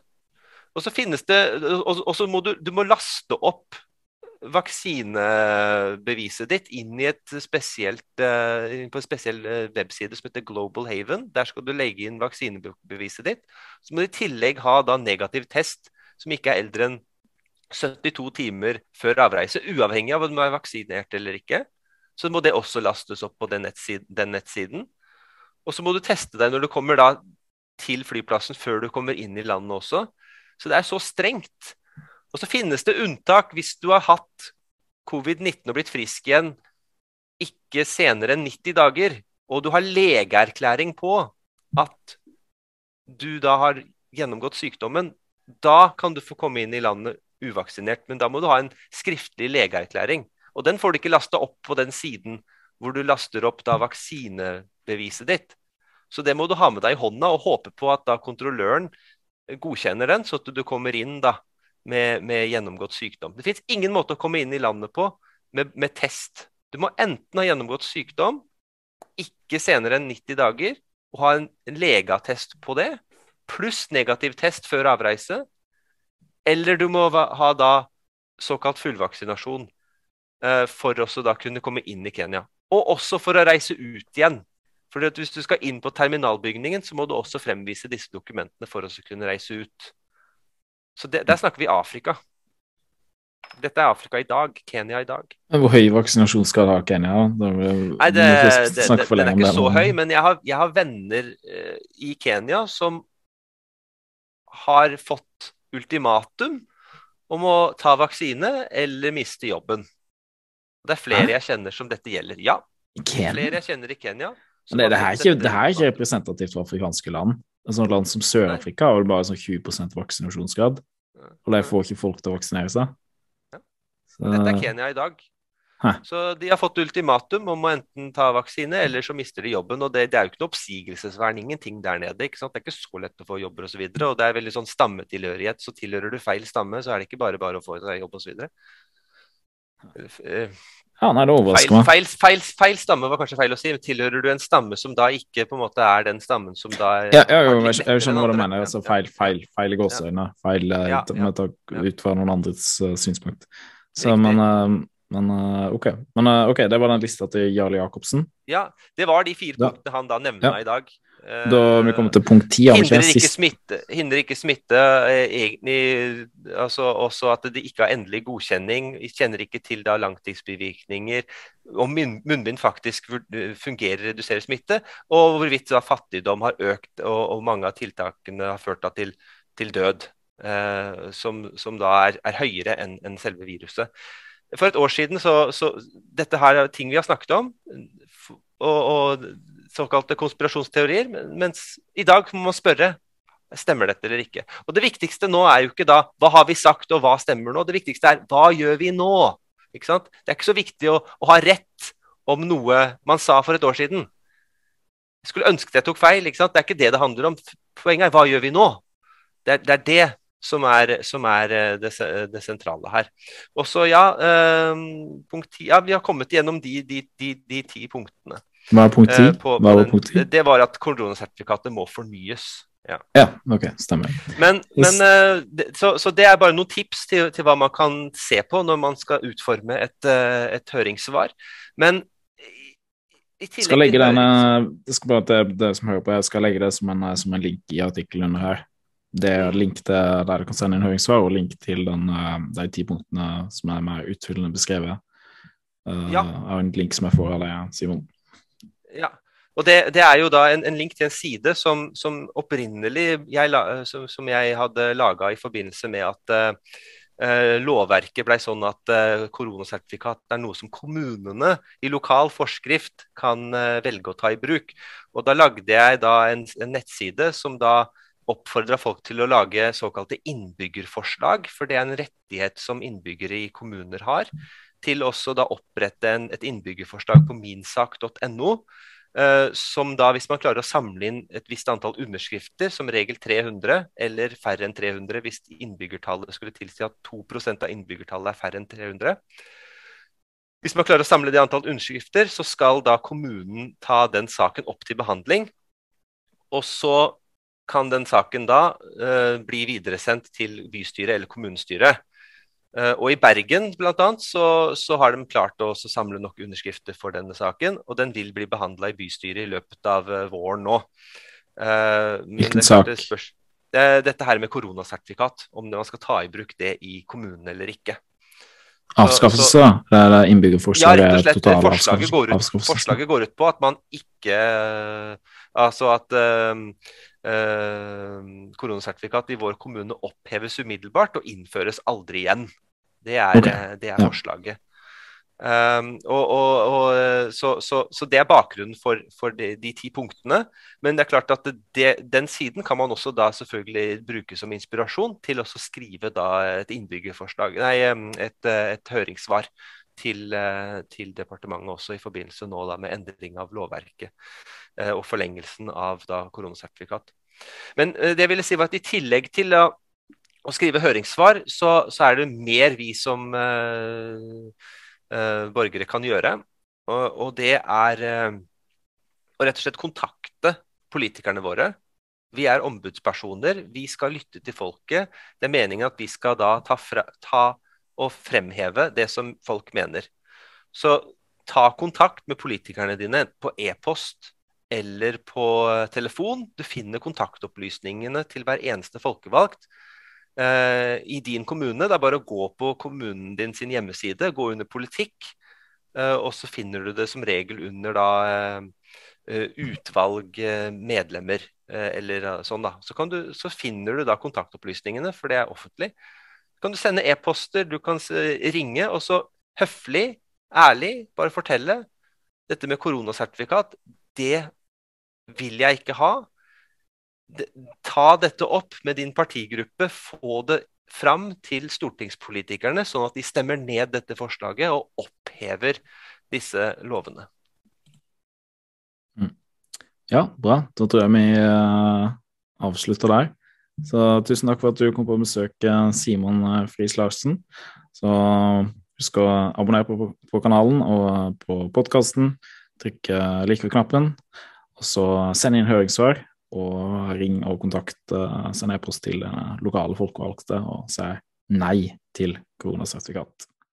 Og så finnes det Og så må du, du må laste opp vaksinebeviset ditt inn i et spesielt, uh, på en spesiell uh, webside som heter Global Haven. Der skal du legge inn vaksinebeviset ditt. Så må du i tillegg ha da negativ test som ikke er eldre enn 72 timer før avreise, uavhengig av om du er vaksinert eller ikke. Så må det også lastes opp på den, nettsiden. Den nettsiden. Og så må du teste deg når du kommer da til flyplassen før du kommer inn i landet også. Så det er så strengt. Og så finnes det unntak hvis du har hatt covid-19 og blitt frisk igjen ikke senere enn 90 dager, og du har legeerklæring på at du da har gjennomgått sykdommen, da kan du få komme inn i landet uvaksinert. Men da må du ha en skriftlig legeerklæring. Og den får du ikke lasta opp på den siden hvor du laster opp da vaksinebeviset ditt. Så det må du ha med deg i hånda og håpe på at da kontrolløren godkjenner den, så at du kommer inn da med, med gjennomgått sykdom. Det fins ingen måte å komme inn i landet på med, med, test. Du må enten ha gjennomgått sykdom, ikke senere enn 90 dager, og ha en, legeattest på det, pluss negativ test før avreise. Eller du må ha da såkalt fullvaksinasjon eh, for også da kunne komme inn i Kenya. Og også for å reise ut igjen. At Hvis du skal inn på terminalbygningen, så må du også fremvise disse dokumentene for å kunne reise ut. Så det, Der snakker vi Afrika. Dette er Afrika i dag. Kenya i dag. Hvor høy vaksinasjon skal du ha Kenya? Da, Nei, det, det, det, Den er ikke så høy, men jeg har, jeg har venner uh, i Kenya som har fått ultimatum om å ta vaksine eller miste jobben. Det er flere jeg kjenner som dette gjelder. Ja, flere jeg kjenner i Kenya Men det, det, her er ikke, det her er ikke representativt for afrikanske land. Et sånt land som Sør-Afrika har vel bare sånn 20% vaksinasjonsgrad. Og de får ikke folk til å vaksinere seg. Så... Dette er Kenya i dag. Hæ? Så de har fått ultimatum om å enten ta vaksine, eller så mister de jobben. og Det, det er jo ikke noe oppsigelsesvern, ingenting der nede. ikke sant? Det er ikke så lett å få jobber osv. Og, så videre, og det er veldig sånn stammetilhørighet. Så tilhører du feil stamme, så er det ikke bare bare å få deg jobb osv. Ja, nei, det overrasker meg. Feil, feil, feil, stamme var kanskje feil å si. Men Tilhører du en stamme som da ikke på en måte er den stammen som da er, Ja, ja jo, jeg, jeg skjønner hva du mener. Altså, feil, feil, feil i gåseøynene. Feil uh, ja, ja, ut fra noen andres uh, synspunkt. Så, men, uh, men OK. Men, OK, det var den lista til Jarle Jacobsen. Ja, det var de fire punktene han da nevna i dag. Da vi kommer til punkt ti hindrer, ikke smitte, hindrer ikke smitte eh, egentlig altså Også at det ikke har endelig godkjenning. Kjenner ikke til da langtidsbivirkninger. Om munnbind faktisk fungerer, reduserer smitte. Og hvorvidt da fattigdom har økt og, og mange av tiltakene har ført da til, til død. Eh, som, som, da er, er høyere enn en selve viruset. For et år siden så, så Dette her er ting vi har snakket om. og, og såkalte konspirasjonsteorier. Mens i dag må man spørre stemmer dette eller ikke. Og Det viktigste nå er jo ikke da hva har vi sagt og hva stemmer nå. Det viktigste er hva gjør vi nå? Ikke sant? Det er ikke så viktig å, å ha rett om noe man sa for et år siden. Jeg skulle ønske jeg tok feil. ikke sant? Det er ikke det det handler om. Poenget er hva gjør vi nå? Det er det, er det som, er, som er, eh, det, det sentrale her. Og så, ja, øh, punkt 10, ja, Vi har kommet gjennom de, de, de, de ti punktene. Hva er punkt 10? Eh, det var at koronasertifikatet må fornyes. Ja. ja, ok, stemmer. Men, men uh, så, så, det er bare noen tips til, til, hva man kan se på når man skal utforme et, uh, et høringssvar. Men i, tillegg skal legge denne, det skal bare det, det som hører på, jeg skal legge det som en, som en link i artikkelen under her. Det er link til der du kan sende inn høringssvar, og link til den, uh, de ti punktene som er mer utfyllende beskrevet. Ja. Og en link som jeg får av deg, Simon. Ja. Og det, det, er jo da en, en, link til en side som, som opprinnelig jeg, som, som jeg hadde laga i forbindelse med at uh, lovverket ble sånn at uh, koronasertifikat er noe som kommunene i lokal forskrift kan uh, velge å ta i bruk. Og Da lagde jeg da en, en nettside som da oppfordra folk til å lage såkalte innbyggerforslag, for det er en rettighet som innbyggere i kommuner har til også da opprette en, et innbyggerforslag på minsak.no. Uh, som da, hvis man klarer å samle inn et visst antall underskrifter, som regel 300, eller færre enn 300 hvis innbyggertallet skulle tilsi at 2% av innbyggertallet er færre enn 300. Hvis man klarer å samle det antall underskrifter, så skal da kommunen ta den saken opp til behandling. Og så kan den saken da uh, bli videresendt til bystyret eller kommunestyret. Uh, og I Bergen blant annet, så, så har de klart å samle nok underskrifter for denne saken. Og den vil bli behandla i bystyret i løpet av uh, våren nå. Uh, Hvilken sak? Det dette her med koronasertifikat. Om man skal ta i bruk det i kommunen eller ikke. Avskaffelse? det er innbyggerforslaget? Ja, rett og slett. Total forslaget går, ut, forslaget går ut på at man ikke Altså at koronasertifikat i vår kommune oppheves umiddelbart og innføres aldri igjen. Det er, okay. Eh, det er ja. forslaget. Um, og, og, og, så, så, så, det er bakgrunnen for, for de, de, ti punktene. Men det er klart at det, den siden kan man også da selvfølgelig bruke som inspirasjon til å skrive da et innbyggerforslag, nei, et, et høringssvar til, eh, til, departementet også i forbindelse nå da med endring av lovverket eh, og forlengelsen av da koronasertifikat. Men det jeg ville si var at i tillegg til å skrive høringssvar, så, så, er det mer vi som uh, uh, borgere kan gjøre. Og, og det er uh, å rett og slett kontakte politikerne våre. Vi er ombudspersoner. Vi skal lytte til folket. Det er meningen at vi skal da ta, fra, ta og fremheve det som folk mener. Så ta kontakt med politikerne dine på e-post eller på telefon. Du finner kontaktopplysningene til hver eneste folkevalgt eh, i din kommune. Det er bare å gå på kommunen din sin hjemmeside, gå under politikk, eh, og så finner du det som regel under da eh, utvalg eh, medlemmer eh, eller sånn, da. Så, du, så, finner du da kontaktopplysningene, for det er offentlig. Så kan du sende e-poster, du kan ringe, og så høflig, ærlig, bare fortelle. Dette med koronasertifikat, det vil jeg ikke ha. Ta dette opp med din partigruppe, få det fram til stortingspolitikerne, sånn at de stemmer ned dette forslaget og opphever disse lovene. Mm. Ja, bra. Da tror jeg vi uh, avslutter der. Så tusen takk for at du kom på besøk, eh, Simon eh, Friis Larsen. Så husk å abonnere på, på kanalen og på podkasten. Trykk like-knappen. Og så send inn høringssvar og ring og kontakte, send e-post til lokale folkevalgte og si nei til koronasertifikat.